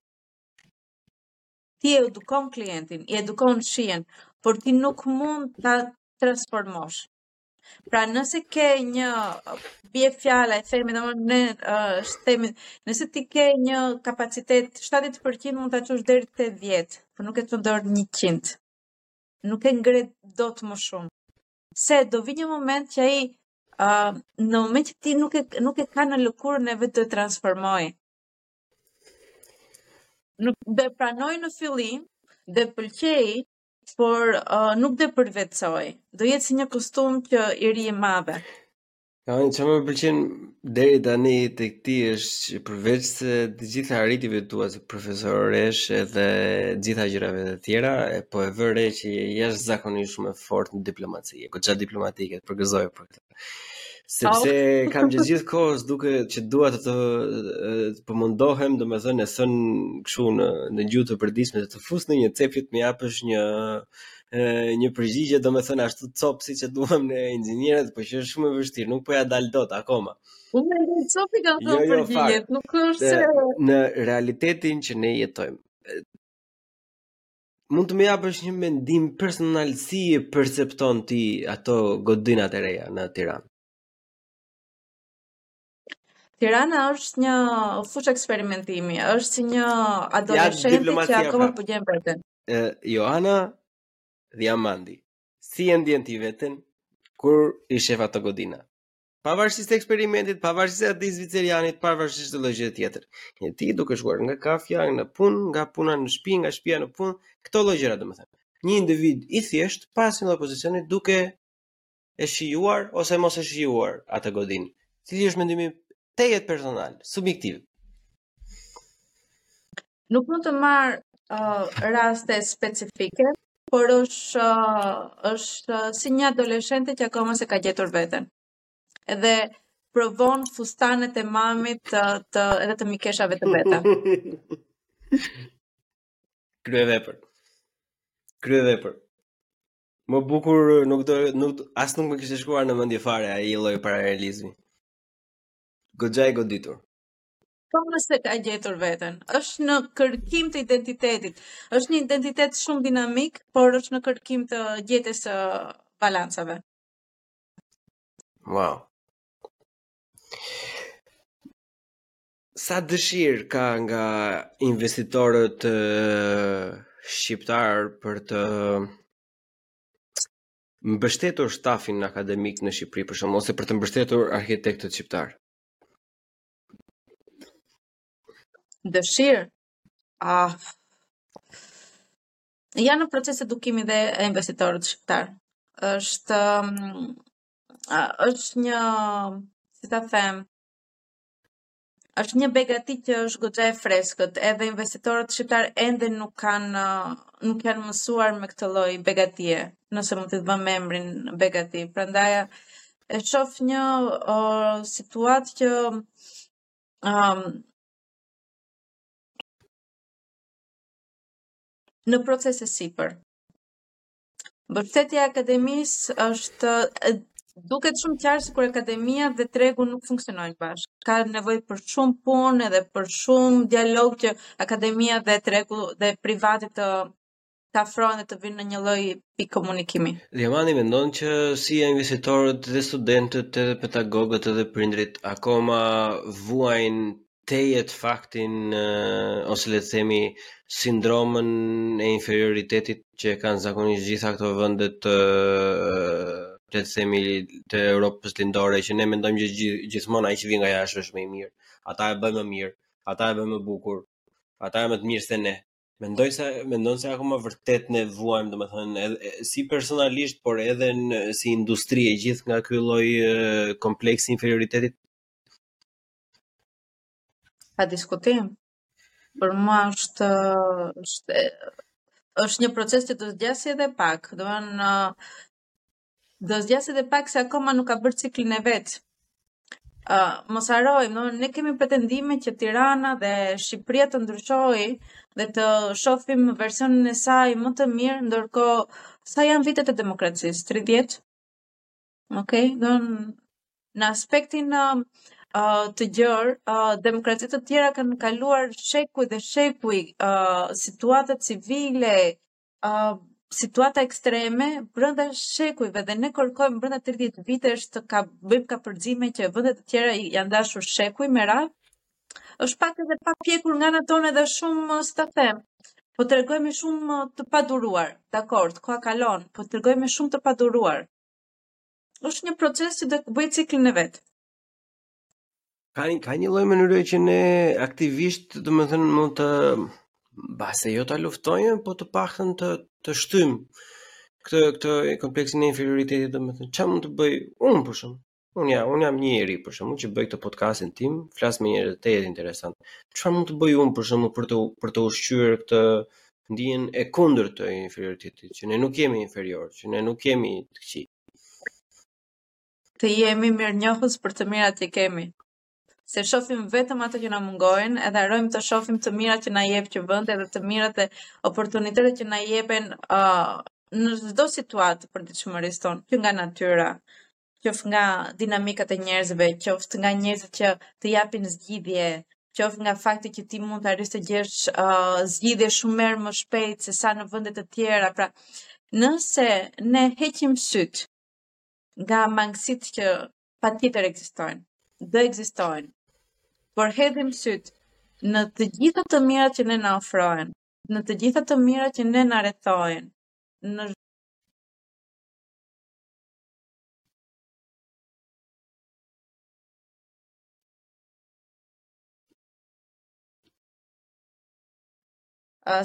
Ti e edukon klientin, i edukon shijen, por ti nuk mund ta transformosh. Pra nëse ke një bie fjala e themi domethënë uh, themi, nëse ti ke një kapacitet 70% mund ta çosh deri te 10, por nuk e çon dot 100. Nuk e ngre dot më shumë. Se do vijë një moment që ai Ë, uh, në moment që ti nuk e nuk e ka në lëkurën e vet do e transformojë. Nuk do e pranojë në fillim do e pëlqejë, por uh, nuk do e përvetësojë. Do jetë si një kostum që i rri i madh. Ja, një që më pëlqen deri tani tek ti është që përveçse të gjitha arritjeve të tua si profesoreshë edhe të gjitha gjërave të tjera, e po e vë re që je jashtëzakonisht shumë e fortë në diplomaci. e goxha diplomatike, të përgëzoj për këtë. Sepse oh. kam gjithë gjithë kohës duke që dua të të, të po mundohem, domethënë e thënë kështu në në gjuhë të përditshme të, të fus në një cep të më japësh një e, një përgjigje domethënë ashtu copë siç e duam ne inxhinierët, por që është shumë e vështirë, nuk po ia dal dot akoma. Unë me një copë i kam thënë jo, jo, përgjigjet, nuk është se... Në realitetin që ne jetojmë, Mund të më japësh një mendim personal si e percepton ti ato godinat e reja në Tiranë? Tirana është një fushë eksperimentimi, është si një adoleshent që akoma pra. po gjen veten. Ë Joana Dhiamandi, si e ndjen ti veten kur i shef ato godina? Pavarësisht eksperimentit, pavarësisht atij zviceranit, pavarësisht çdo lloj gjëje tjetër. Një ti duke shkuar nga kafja në punë, nga puna në shtëpi, nga shtëpia në punë, këto lloj gjëra domethënë. Një individ i thjeshtë pa asnjë lloj pozicioni duke e shijuar ose mos e shijuar atë godinë. Cili është mendimi tejet personal, subjektiv? Nuk mund të marr uh, raste specifike, por është uh, është uh, si një adoleshente që akoma s'e ka gjetur veten. Edhe provon fustanet e mamit të, të edhe të mikeshave të veta. Kryevepër. Kryevepër. Më bukur nuk do nuk as nuk më kishte shkuar në mendje fare ai lloj paralelizmi. Goxha i goditur. Po nuk e ka gjetur veten, është në kërkim të identitetit. Është një identitet shumë dinamik, por është në kërkim të gjetjes së balancave. Wow. Sa dëshirë ka nga investitorët shqiptar për të mbështetur stafin akademik në Shqipëri për shembull ose për të mbështetur arkitektët shqiptar. Dëshirë. Ah. Janë në proces edukimi dhe investitorët shqiptar. Është mm, është një si ta them, është një begati që është goxha e freskët, edhe investitorët shqiptar ende nuk kanë nuk janë mësuar me këtë lloj begatie, nëse mund t'i vëmë emrin begati. Prandaj e shof një uh, situatë që um, në proces e sipër. Mbështetja e akademisë është duket shumë qartë sikur akademia dhe tregu nuk funksionojnë bashkë. Ka nevojë për shumë punë edhe për shumë dialog që akademia dhe tregu dhe privati të të afrohen dhe të vinë në një lloj i komunikimi. Limani mendon që si janë investitorët dhe studentët edhe pedagogët edhe prindrit akoma vuajnë tejet faktin ose le të themi sindromën e inferioritetit që e kanë zakonisht gjitha këto vende të le të themi të Europës Lindore që ne mendojmë që gjithmonë ai që vjen nga jashtë është më i mirë. Ata e bëjnë më mirë, ata e bëjnë më bukur, ata janë më të mirë se ne. Mendoj se mendon se akoma vërtet ne vuajmë, domethënë edhe si personalisht, por edhe në, si industri e gjithë nga ky lloj kompleksi inferioritetit. Pa diskutim. Për mua është është është një proces që do të zgjasë edhe pak. Domethënë Do zgjasë edhe pak se akoma nuk ka bërë ciklin e vet. Ë, uh, mos harrojmë, no, ne kemi pretendime që Tirana dhe Shqipëria të ndryshojë dhe të shohim versionin e saj më të mirë, ndërkohë sa janë vitet e demokracisë? 30. Okej, okay? do në aspektin uh, të gjërë, uh, demokraci të tjera kanë kaluar shekuj dhe shekuj uh, situata civile, uh, situata ekstreme brenda shekujve dhe ne kërkojmë brenda 30 vitesh të ka bëjmë kapërcime që vendeve të tjera u janë dashur shekuj me radhë. Është pak edhe papjekuri nga ana tonë edhe shumë si ta them. Po tregohemi shumë të paduruar, dakord, koha kalon, po tregohemi shumë të paduruar. Është një proces që do të bëjë ciklin e vet. Ka një, ka një lloj mënyre që ne aktivisht, domethënë, mund të mbase jo ta luftojmë, po të paktën të të shtyjmë këtë këtë kompleksin e inferioritetit, domethënë, çfarë mund të bëj unë për shembull? Unë jam, unë jam një njeri për shembull që bëj këtë podcastin tim, flas me njerëz të tjerë interesantë. Çfarë mund të bëj unë për shembull për të për të ushqyer këtë ndjenjën e kundërt të inferioritetit, që ne nuk jemi inferiorë, që ne nuk jemi të këqij. Të jemi mirënjohës për të mirat që kemi, se shohim vetëm ato që na mungojnë, edhe harrojmë të shohim të mirat që na jep vendi dhe të mirat e oportunitetet që na jepen uh, në çdo situatë të përditshmërisë tonë, qoftë nga natyra, qoftë nga dinamikat e njerëzve, qoftë nga njerëzit që të japin zgjidhje, qoftë nga fakti që ti mund të arrish të gjesh uh, zgjidhje shumë herë më shpejt se sa në vende të tjera. Pra, nëse ne heqim sytë nga mangësitë që patjetër ekzistojnë, do ekzistojnë, por hedhim sytë në të gjitha të mirat që ne na ofrohen, në të gjitha të mirat që ne na rrethojnë, jemi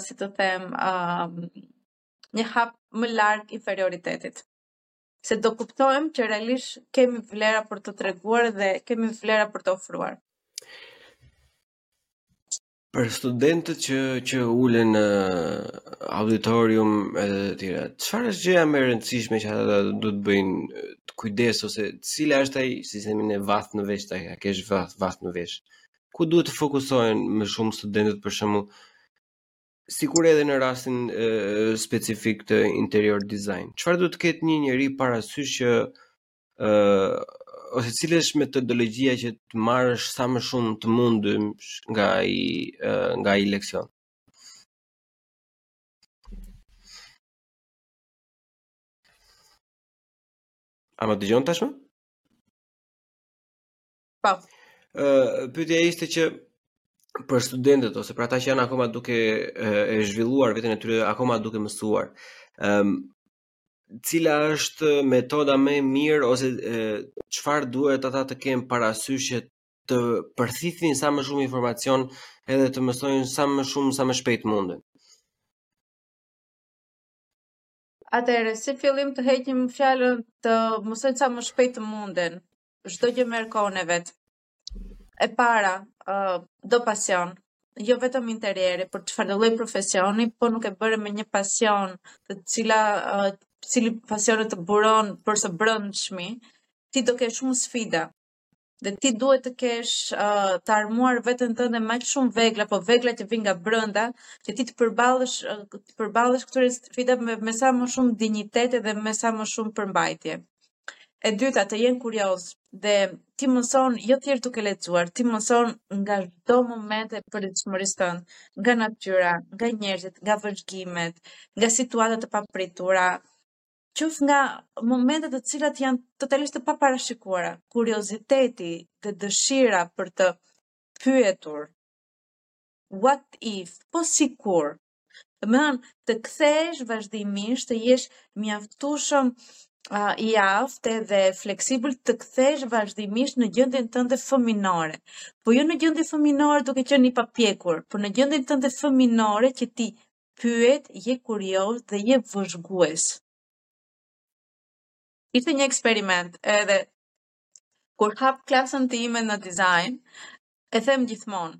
si të them, uh, një hap më larg inferioritetit. se do kuptojmë që realisht kemi vlera për t'u treguar dhe kemi vlera për t'u ofruar. Për studentët që që ulen në auditorium e të tjera, çfarë është gjëja më e rëndësishme që ata duhet të bëjnë të kujdes ose cila është ai si të themi vath në vesh ta kesh vath vath në vesh. Ku duhet të fokusohen më shumë studentët për shembull Sikur edhe në rastin e, specifik të interior design. Çfarë duhet të ketë një njeri parasysh që ë ose cilë është metodologjia që të marrësh sa më shumë të mundëm nga ai nga ai leksion. A më dëgjon tashmë? Po. Ë, pyetja ishte që për studentët ose për ata që janë akoma duke e zhvilluar veten e tyre, akoma duke mësuar. Ëm cila është metoda më e mirë ose çfarë duhet ata të kenë parasysh që të përthithin sa më shumë informacion edhe të mësojnë sa më shumë sa më shpejt të munden. Atëherë, si fillim të heqim fjalën të mësojnë sa më shpejt të munden. çdo gjë merr kohën e vet. E para, uh, do pasion, jo vetëm interieri, për çfarëdo lloj profesioni, po nuk e bëre me një pasion, të cila uh, cili pasion të buron prej së brendshmi, ti do ke shumë sfida. Dhe ti duhet të kesh uh, të armuar veten tënde me aq shumë vegla, po vegla që vijnë nga brenda, që ti të përballesh uh, të përballesh këtyre sfidave me, me sa më shumë dinjitet dhe me sa më shumë përmbajtje. E dyta, të jenë kurioz dhe ti mëson jo thjesht duke lexuar, ti mëson nga çdo moment i përditshmërisë tënde, nga natyra, nga njerëzit, nga vëzhgimet, nga situata të papritura, qoftë nga momente të cilat janë totalisht të paparashikuara. Kurioziteti dhe dëshira për të pyetur what if, po sikur, Domethënë, të kthehesh vazhdimisht, të jesh mjaftushëm uh, i aftë dhe fleksibël të kthehesh vazhdimisht në gjendjen tënde fëminore. Po jo në gjendje fëminore duke qenë i papjekur, por në gjendjen tënde fëminore që ti pyet, je kurioz dhe je vëzhgues. Ishte një eksperiment edhe kur hap klasën time në dizajn, e them gjithmonë,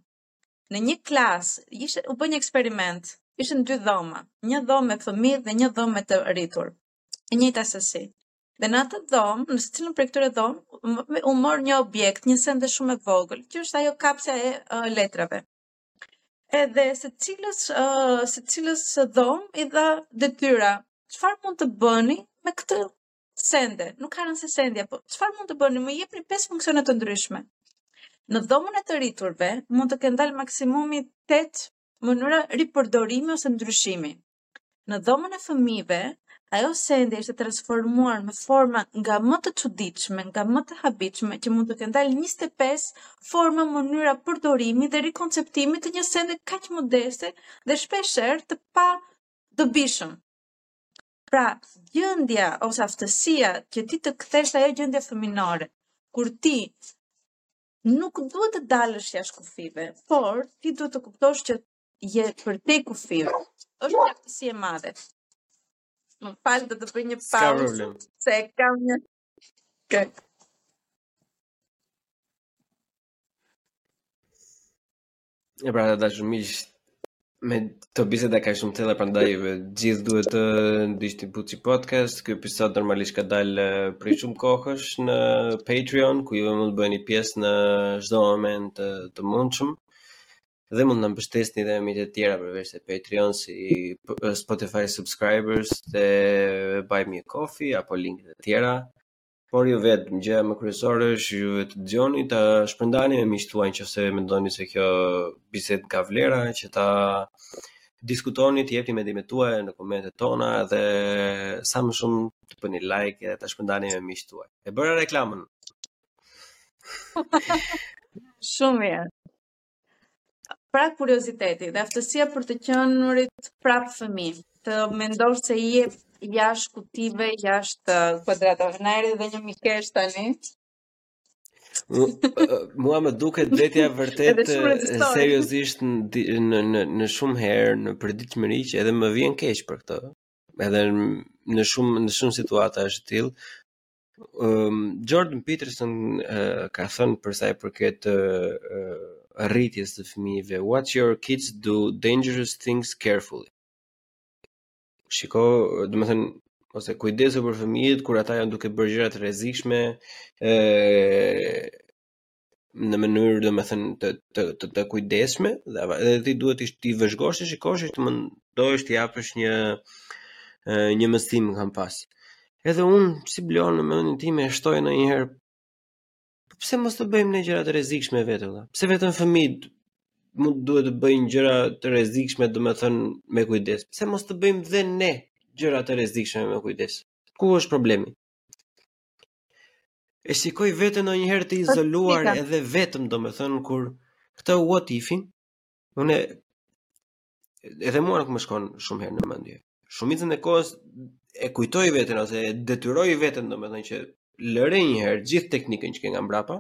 në një klasë, ishte, u bë një eksperiment, ishin dy dhoma, një dhomë me fëmijë dhe një dhomë me të rritur, e njëjta sasi. Dhe në atë dhomë, në secilën prej këtyre dhomave, u mor një objekt, një send shumë e vogël, që është ajo kapsja e uh, letrave. Edhe secilës, uh, secilës dhomë iu dha detyra, çfarë mund të bëni me këtë sende, nuk ka rëndësi sendja, po çfarë mund të bëni? Më jepni pesë funksione të ndryshme. Në dhomën e të rriturve mund të kenë dalë maksimumi 8 mënyra ripërdorimi ose ndryshimi. Në dhomën e fëmijëve, ajo sende ishte transformuar në forma nga më të çuditshmet, nga më të habitshmet, që mund të kenë dalë 25 forma mënyra përdorimi dhe rikonceptimi të një sende kaq modeste dhe shpeshherë të padobishëm. Pra, gjendja ose aftësia që ti të kthehesh ajo gjendja fëminore, kur ti nuk duhet të dalësh jashtë kufijve, por ti duhet të kuptosh që je përtej kufijve. Është një aftësi e madhe. Më fal do të bëj një pauzë se kam një kakë. E pra, dashur miq, me këto biseda ka shumë telashe, prandaj gjithë duhet të ndiqni Buci podcast. Ky episod normalisht ka dalë prej shumë kohësh në Patreon, ku ju mund të bëheni pjesë në çdo moment të, të mundshëm. Dhe mund të na mbështesni dhe me mjetet e tjera përveç te Patreon, si Spotify subscribers, dhe Buy Me a Coffee, apo linket e tjera. por ju vetëm gjëja më kryesore është ju vetë të dëgjoni ta shpërndani me miqtë tuaj nëse mendoni se kjo bisedë ka vlera që ta diskutoni të jepni mendimet tuaja në komentet tona dhe sa më shumë të bëni like dhe ta shpërndani me miqtë tuaj e bëra reklamën shumë mirë Pra kurioziteti dhe aftësia për të qenurit prap fëmijë, të mendosh se je jashtë kutive, jashtë uh, kuadratave. Na erdhi dhe një mikeshë tani. Mua më duket vetja vërtet seriozisht në në në shumë herë në përditshmëri që edhe më vjen keq për këtë. Edhe në shumë në shumë situata është e tillë. um, Jordan Peterson uh, ka thënë për sa i përket uh, rritjes të fëmijëve, watch your kids do dangerous things carefully. Shiko, domethënë ose kujdesu për fëmijët kur ata janë duke bërë gjëra të rrezikshme, ë në mënyrë domethënë të, të, të, të kujdesshme dhe, dhe ti duhet thjesht t'i vëzhgosh t'i shikosh të mendosh t'i japësh një një mësim kam pas edhe unë sy blu në mendjen time shtoj ndonjëherë po pse mos të bëjmë ne gjëra të rrezikshme vetë dhe pse vetëm fëmijët mund duhet të bëjnë gjëra të rrezikshme domethënë me kujdes pse mos të bëjmë dhe ne gjëra të rrezikshme me kujdes ku është problemi E shikoj veten ndonjëherë të izoluar edhe vetëm, domethënë kur këtë what ifin, unë edhe mua nuk më shkon shumë herë në mendje. Shumicën e kohës e kujtoj veten ose e detyroj veten domethënë që lëre një herë gjithë teknikën që ke nga mbrapa,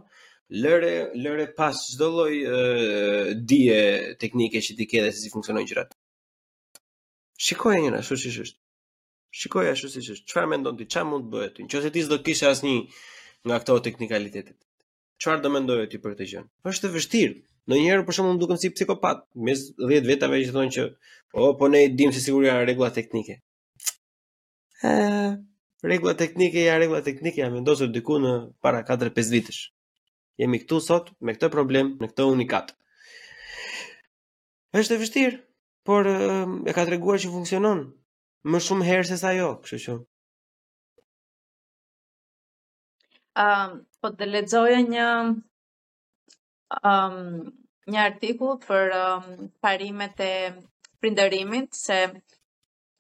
lëre lëre pas çdo lloj dije teknike që ti ke dhe se si funksionojnë gjërat. Shikoje një ashtu siç është. Shikoje ashtu siç është. Çfarë mendon ti? Çfarë mund të bëhet? Nëse ti s'do kishe asnjë nga këto teknikalitete. Çfarë do mendoje ti për këtë gjë? Është e vështirë. Ndonjëherë për shembull dukem si psikopat, mes 10 vetave që thonë që o po ne i dimë se si janë rregulla teknike. Ë, rregullat teknike janë rregulla teknike, janë vendosur diku në para 4-5 vitesh. Jemi këtu sot me këtë problem, me këtë unikat. Është e vështirë, por e ka treguar që funksionon. më shumë herë se sa jo, kështu që. Ëm, um, po lexoja një um, një artikull për um, parimet e prindërimit se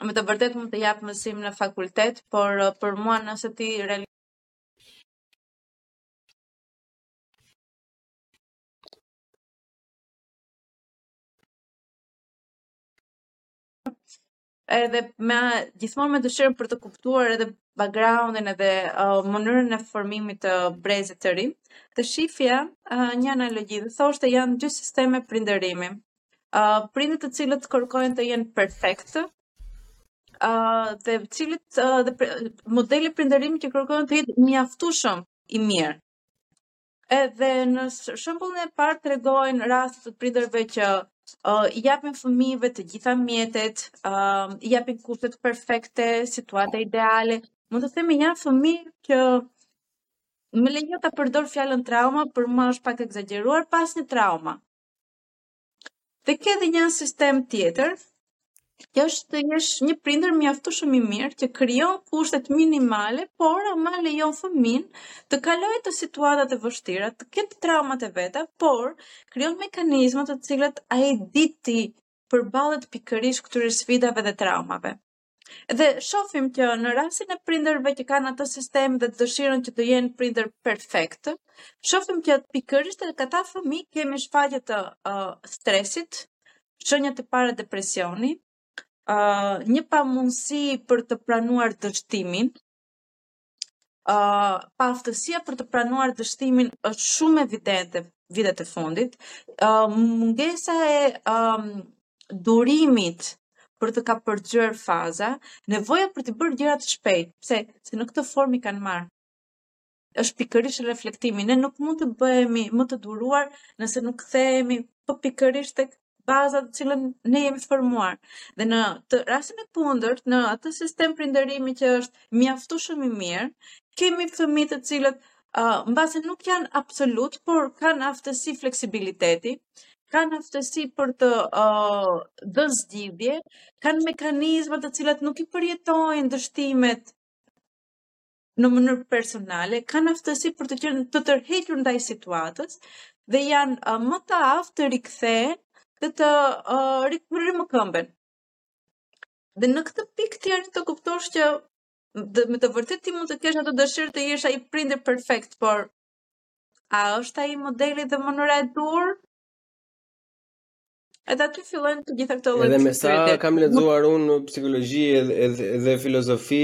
me të vërtet mund të jap mësim në fakultet, por uh, për mua nëse ti realizon edhe me gjithmonë me dëshirën për të kuptuar edhe backgroundin edhe uh, mënyrën e formimit të brezit të ri, dhe shifja uh, një analogi dhe thoshte janë dy sisteme prindërimi. Uh, prindët të cilët kërkojnë të jenë perfekt, uh, dhe cilët uh, dhe pre, modeli i prindërimit që kërkon të jetë mjaftueshëm i mirë. Edhe në shembullin e parë tregon raste të prindërve që uh, i japin fëmijëve të gjitha mjetet, uh, i japin kushtet perfekte, situata ideale. Mund të themi janë fëmijë që më lejo ta përdor fjalën trauma, për mua është pak e ekzagjeruar pa asnjë trauma. Dhe ke edhe një sistem tjetër, që është të jesh një prind mjaftueshëm i mirë që krijon kushtet minimale, por ama lejon fëmijën të kalojë situatat e vështira, të ketë traumat e veta, por krijon mekanizmat të cilat ai di t'i përballet pikërisht këtyre sfidave dhe traumave. Dhe shofim që në rastin e prindërve që kanë atë sistem dhe atë dëshirën që të jenë prindër perfekt, shofim që pikërisht te këta fëmijë kemi shfaqje të uh, stresit, shenjat e para të depresionit, uh, një pamundësi për të pranuar dështimin, uh, paaftësia për të pranuar dështimin është shumë evidente vitet e fundit, uh, mungesa e um, durimit për të kapërcyer faza, nevoja për t'i bërë gjërat shpejt, pse, se në këtë formë i kanë marrë. Është pikërisht reflektimi, ne nuk mund të bëhemi më të duruar nëse nuk kthehemi po pikërisht tek bazat të cilat ne jemi formuar. Dhe në të rastin e kundërt, në atë sistem prindërimi që është mjaftueshëm i mirë, kemi fëmijë të cilët uh, mbase nuk janë absolut, por kanë aftësi fleksibiliteti, kanë aftësi për të uh, dhënë zgjidhje, kanë mekanizma të cilat nuk i përjetojnë dështimet në mënyrë personale kanë aftësi për të qenë të tërhequr ndaj situatës dhe janë uh, më të aftë të rikthehen dhe të uh, rikthehen në këmbë. Dhe në këtë pikë ti arrin të kuptosh që dhe me të vërtetë ti mund të kesh atë dëshirë të jesh ai prindi perfekt, por a është ai modeli dhe mënyra e duhur? Edhe aty fillojnë të gjitha këto lloje. Edhe me sa kam lexuar unë në psikologji edhe edhe filozofi,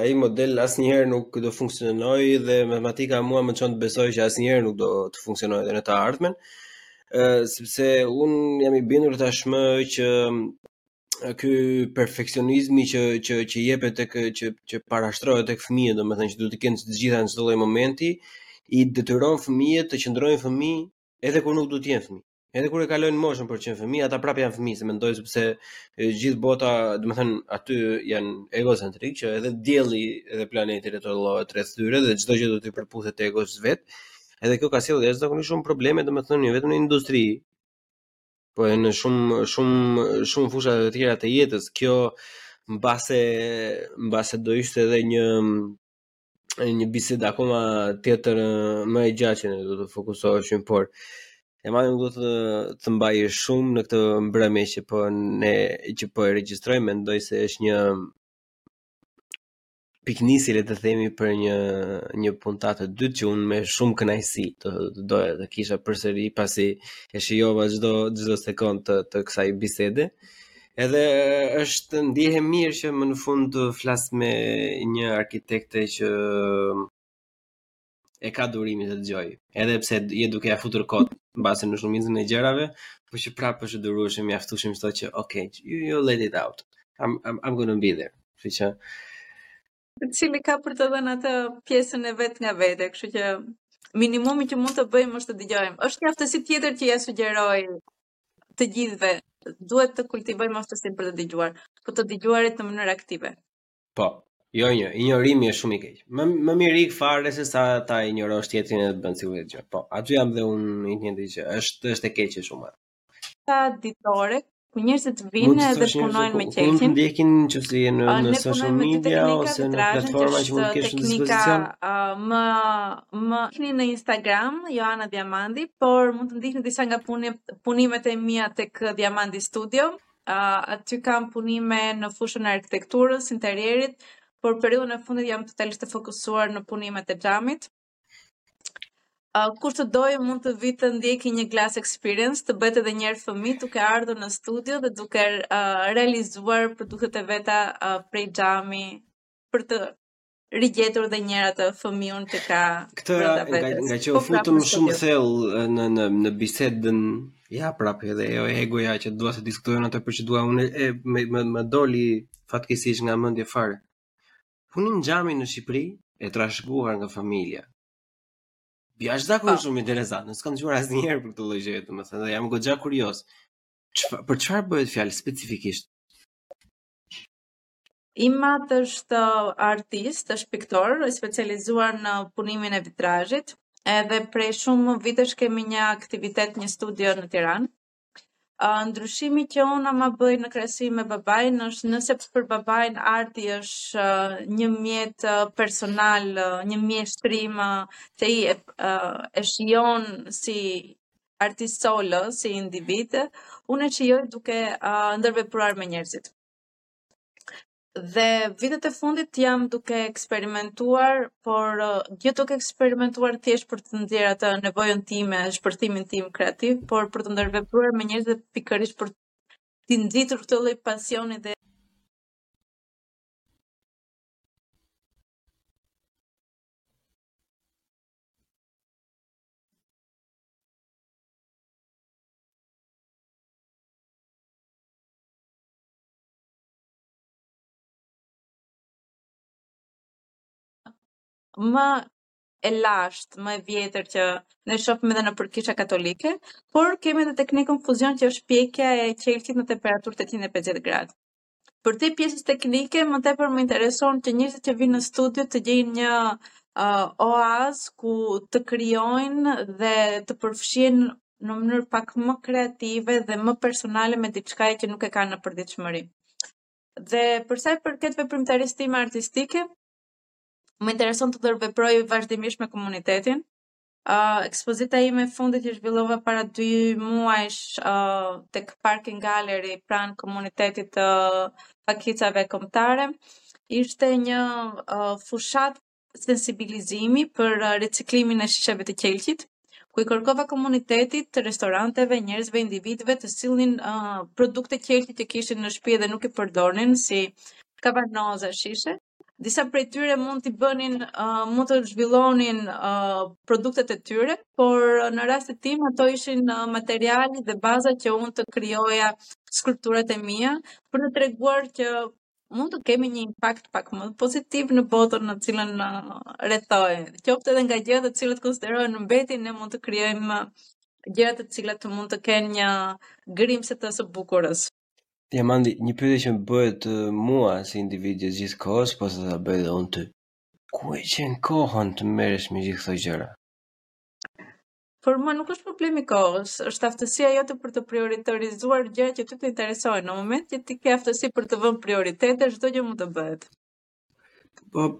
ai model asnjëherë nuk do funksionojë dhe matematika mua më çon të besoj që asnjëherë nuk do të funksionojë edhe në të ardhmen. Ë sepse un jam i bindur tashmë që ky perfeksionizmi që që që jepet tek që që parashtrohet tek fëmijët, domethënë që duhet të kenë të gjitha në çdo lloj momenti, i detyron fëmijët të qëndrojnë fëmijë edhe kur nuk duhet të jenë fëmijë. Edhe kur e kalojnë moshën për të qenë fëmijë, ata prapë janë fëmijë, se mendojnë sepse e gjithë bota, domethënë, aty janë egocentrik që edhe dielli edhe planeti rrotullohet rreth tyre dhe çdo gjë do t'i përputhet egos vet. Edhe kjo ka sjellë jashtëzakonisht shumë probleme, domethënë, jo vetëm në industri, po edhe në shumë shumë shumë fusha të tjera të jetës. Kjo mbase mbase do ishte edhe një një bisedë akoma tjetër më e gjatë që do të fokusoheshim, por ama nuk do të të mbaj shumë në këtë mbrëmje që po ne që po e regjistrojmë, mendoj se është një pikënisje le të themi për një një puntatë të dytë që unë me shumë kënaqësi do të doja të kisha përsëri pasi e shijova çdo çdo sekond të, të kësaj bisede. Edhe është ndjehem mirë që më në fund të flas me një arkitekte që e ka durimin të dëgjojë. Edhe pse jam duke ja futur kot mbase në shumicën e gjërave, por që prapë është durueshëm mjaftueshëm sa thotë që ok, you, you let it out. I'm I'm I'm going to be there. Kështu që secili ka për të dhënë atë pjesën e vet nga vetja, kështu që minimumi që mund të bëjmë është të dëgjojmë. Është një aftësi tjetër që ja sugjeroj të gjithëve duhet të kultivojmë aftësinë për të dëgjuar, për të dëgjuarit në mënyrë aktive. Po. Jo, jo, injorimi është shumë i keq. Më mirë ik fare se sa ta injorosh tjetrin e të bësh sikur dëgjon. Po, aty jam dhe unë i njëjti që është është e keqe shumë. Ka ditë ku njerëzit vinë dhe punojnë me qelqin. Ku të ndjekin nëse je në, në social media ose në platforma që mund të kesh në dispozicion. Më Më keni në Instagram, Joana Diamandi, por mund të ndiqni disa nga punimet e mia tek Diamandi Studio. Aty kam punime në fushën e arkitekturës, interierit, por periudhën e fundit jam totalisht e fokusuar në punimet e xhamit. Kush të dojë mund të vijë të ndjekë një glass experience, të bëhet edhe një herë fëmijë duke ardhur në studio dhe duke realizuar produktet e veta prej xhami për të rigjetur edhe një herë atë fëmijën që ka këtë nga, nga që u po pra, futëm shumë thellë në në në bisedën ja prap edhe ajo egoja që dua të diskutoj atë për që dua unë e më më, më doli fatkeqësisht nga mendje fare punim xhami në Shqipëri e trashëguar nga familja Jashtëzakon po, shumë interesant, nuk kam dëgjuar asnjëherë për këtë lloj gjëje, domethënë, dhe jam goxha kurioz. Çfar për çfarë bëhet fjalë specifikisht? Im at është artist, është piktor, i specializuar në punimin e vitrazhit. Edhe prej shumë vitesh kemi një aktivitet, një studio në Tiranë. Ndryshimi që unë mbase bëj në krahasim me babanë është nëse për babanë arti është një mjet personal, një mjeshtri që e shijon si artist solo, si individ, unë e shijoj duke ndërvepruar me njerëzit. Dhe vitet e fundit jam duke eksperimentuar, por uh, jo duke eksperimentuar thjesht për të nxjerrë atë nevojën time, shpërthimin tim kreativ, por për të ndërvepruar me njerëz dhe pikërisht për të nxitur këtë lloj pasioni dhe më e lashtë, më e vjetër që ne shohim edhe nëpër kisha katolike, por kemi edhe teknikën fuzion që është pjekja e qelqit në temperaturë 850 gradë. Përtej pjesës teknike, më tepër më intereson që njerëzit që vinë në studio të gjejnë një uh, oaz ku të krijojnë dhe të përfshihen në mënyrë pak më kreative dhe më personale me diçka që nuk e kanë në përditshmëri. Dhe për sa i përket veprimtarisë time artistike, më intereson të ndërveproj vazhdimisht me komunitetin. Uh, ekspozita ime e fundit që zhvillova para 2 muajsh uh, tek Parking Gallery pranë komunitetit të uh, Pakicave Kombëtare ishte një uh, fushat sensibilizimi për uh, riciklimin e shisheve të qelqit, ku i kërkova komunitetit, restoranteve, njerëzve, individëve të sillnin uh, produkte qelqi që kishin në shtëpi dhe nuk i përdornin si kavanoza shishe. Disa prej tyre mund të bënin, uh, mund të zhvillonin uh, produktet e tyre, por uh, në rastin tim ato ishin uh, materiali dhe baza që unë të krijoja skulpturat e mia për të treguar që mund të kemi një impakt pak më pozitiv në botën e cila na rrethon. Qoftë edhe nga gjëra të cilat konsiderohen mbetje, ne mund të krijojmë gjëra të cilat mund të kenë një grimcë të së bukurës. Ja mandi, një pyetje që më bëhet mua si individ gjithë gjithë kohës, po ta bëj dhe unë ty. Ku e gjen kohën të merresh me gjithë këto gjëra? Për mua nuk është problem i kohës, është aftësia jote për të prioritorizuar gjëra që ty të interesojnë. Në moment që ti ke aftësi për të vënë prioritete, çdo gjë mund të bëhet. Po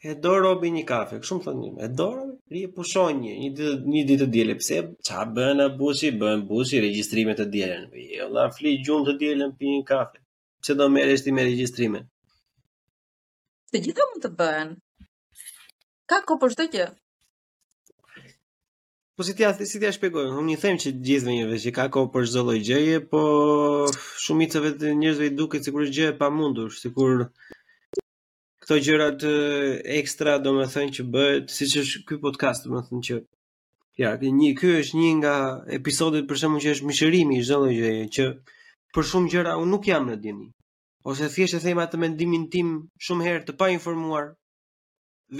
e do robi një kafe, shumë thonë një, e do robi, rri e pushon një, një ditë, një ditë të diele, pse, ça bën Abusi, bën Abusi, regjistrime të dielën, po, jo, la fli gjumë të dielën, pi një kafe, pse do merresh ti me regjistrime? Të gjitha mund të bëhen, ka kohë për çdo gjë, Po si t'ia si t'ia shpjegoj? Unë i them që të gjithëve njerëzve që ka kohë për çdo lloj gjëje, po shumicës së njerëzve i duket sikur është gjë e pamundur, sikur këto gjërat ekstra, domethënë që bëhet, siç është ky podcast, domethënë që ja, ky një ky është një nga episodet për shembull që është mishërimi i çdo lloj gjëje, që për shumë gjëra unë nuk jam në dijeni. Ose thjesht e them atë mendimin tim shumë herë të painformuar,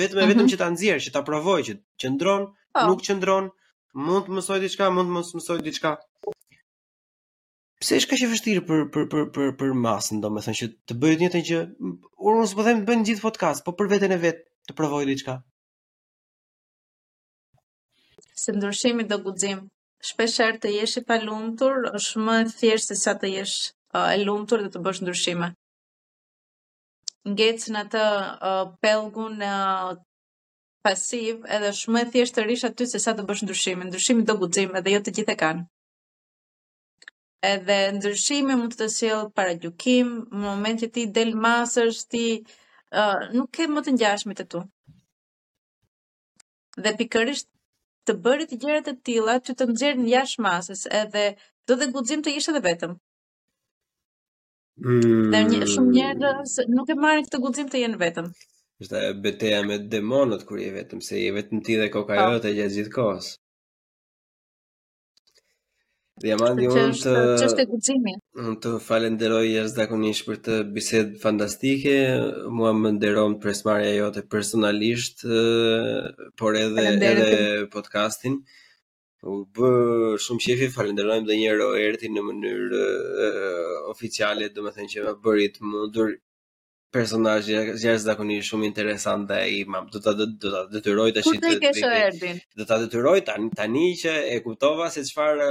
Vetëm e vetëm mhm. që ta nxjerr, që ta provoj që qëndron, po. nuk qëndron, mund të mësoj diçka, mund të mos mësoj diçka. Pse është kaq e vështirë për për për për për masën, domethënë që të bëjë të njëjtën gjë? Unë s'po them të bëjnë gjithë podcast, po për veten e vet të provojë diçka. Se ndryshimi do guxim. Shpesh herë të jesh i palumtur është më e thjeshtë sesa të jesh e lumtur dhe të bësh ndryshime. ngec në atë uh, pelgun uh, pasiv edhe shumë e thjeshtë të rish aty se sa të bësh ndryshime. Ndryshimi do guxim edhe jo të gjithë e kanë. Edhe ndryshimi mund të të sjell paragjykim, në moment që ti del masës, ti uh, nuk ke më të ngjashmit e tu. Dhe pikërisht të bërit e gjërave të tilla që të nxjerrin jashtë masës, edhe do dhe guxim të rrish dhe vetëm. Mm. Dhe një, shumë njerëz nuk e marrin këtë guxim të jenë vetëm. Është ajo beteja me demonët kur je vetëm, se je vetëm ti dhe koka, po, jote gjatë gjithë kohës. Dhe jam andi unë të... Që është e guximi? Unë të falenderoj jashtëzakonisht për këtë bisedë fantastike, mua më nderon pjesëmarrja jote personalisht, por edhe, edhe podcastin. M'u bë shumë qejfi, falenderojmë dhe njëherë Oertin në mënyrë oficiale, domethënë që e bëri të mundur, personazh jashtëzakonisht shumë interesant dhe i ma do ta do ta detyroj tash, do ta detyroj tani, tani që e kuptova se çfarë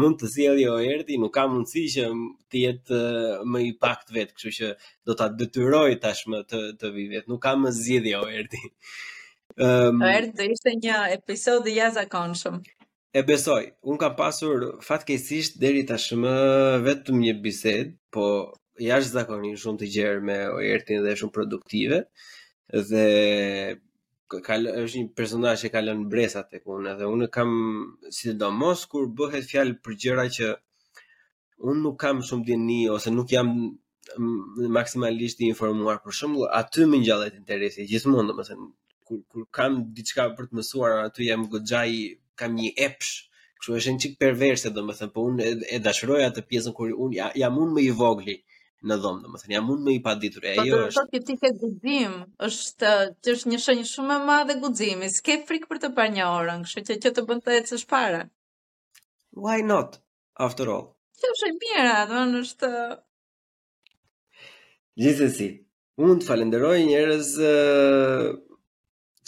mund të sjellë Oerti, nuk ka mundësi që të jetë më i pak të vetë, kështu që do ta detyroj tashmë të, të vijë vetë, nuk ka më zgjidhje Oerti. Um, ehm, Erdi, do ishte një episod i jashtëzakonshëm. E besoj, unë kam pasur fatkeqësisht deri tashmë vetëm një bisedë, po jashtëzakonisht shumë të gjerë me Oertin dhe shumë produktive dhe ka është një personazh që ka lënë mbresa tek unë dhe unë kam sidomos kur bëhet fjalë për gjëra që Unë nuk kam shumë dijeni ose nuk jam maksimalisht i informuar për shembull aty më ngjallet interesi gjithmonë domethënë kur kur kam diçka për të mësuar aty jam goxha, e kam një epsh kështu është një çik perverse domethënë po unë e, e dashuroj atë pjesën kur unë ja, jam unë më i vogli në dhomë domethënë jam unë më i paditur e po ajo është po ti ke guxim është që është një shenjë shumë e madhe guximi s'ke frikë për të parë një orën kështu që që të bën të ecësh para why not after all. Kjo është e mira, domethënë është Gjithsesi, unë të falenderoj njerëz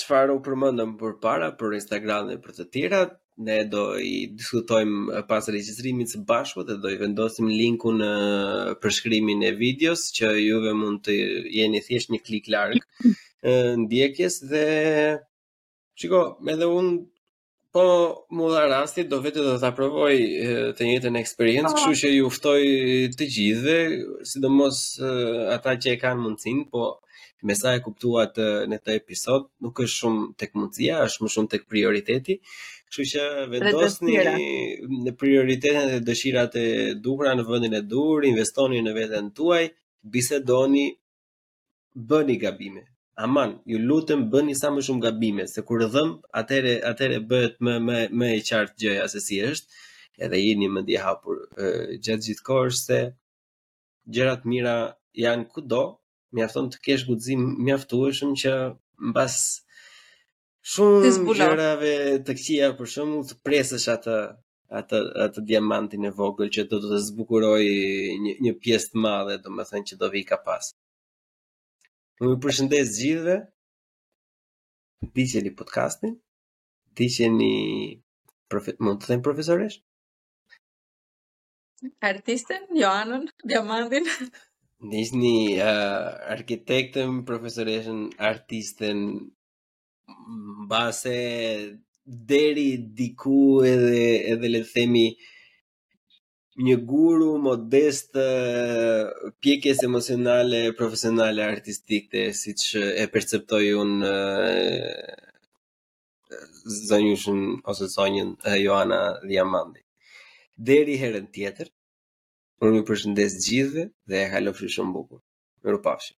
çfarë u përmendëm përpara për Instagram dhe për të tjera, ne do i diskutojmë pas regjistrimit së bashku dhe do i vendosim linkun në përshkrimin e videos që juve mund të jeni thjesht një klik larg ndjekjes dhe shiko, edhe unë Po, m'u dha rasti, do vete do ta provoj të njëjtën eksperiencë, kështu që ju ftoj të gjithëve, sidomos ata që e kanë mundësinë, po me sa e kuptuat në këtë episod, nuk është shumë tek mundësia, është më shumë tek prioriteti. Kështu që vendosni në prioritetet dhe dëshirat e duhura në vendin e duhur, investoni në veten tuaj, bisedoni bëni gabime. Aman, ju lutem bëni sa më shumë gabime, se kur dhemb, atëherë atëherë bëhet më më më e qartë gjëja se si është, edhe jini mendjehapur gjatë gjithë kohës se gjërat e mira janë kudo, mjafton të kesh guxim mjaftueshëm që mbas Shumë gjërave të këqija për shembull të presësh atë atë atë diamantin e vogël që do të zbukuroj një, një pjesë të madhe, domethënë që do vijë nga pas. Unë ju përshëndes të gjithëve. Ndiqeni podcastin. Ndiqeni profe, mund të them profesoreshë? Artisten, Joanën, Diamantin. Ndiqni uh, arkitektën, profesoreshën, artisten, mbase deri diku edhe edhe le të themi një guru modeste e pjekjes emocionale profesionale artistike siç e perceptoj un zonjushën ose zonjën Joana Diamanti deri herën tjetër un ju përshëndes të gjithëve dhe e kalofshi shumë bukur mirupafshim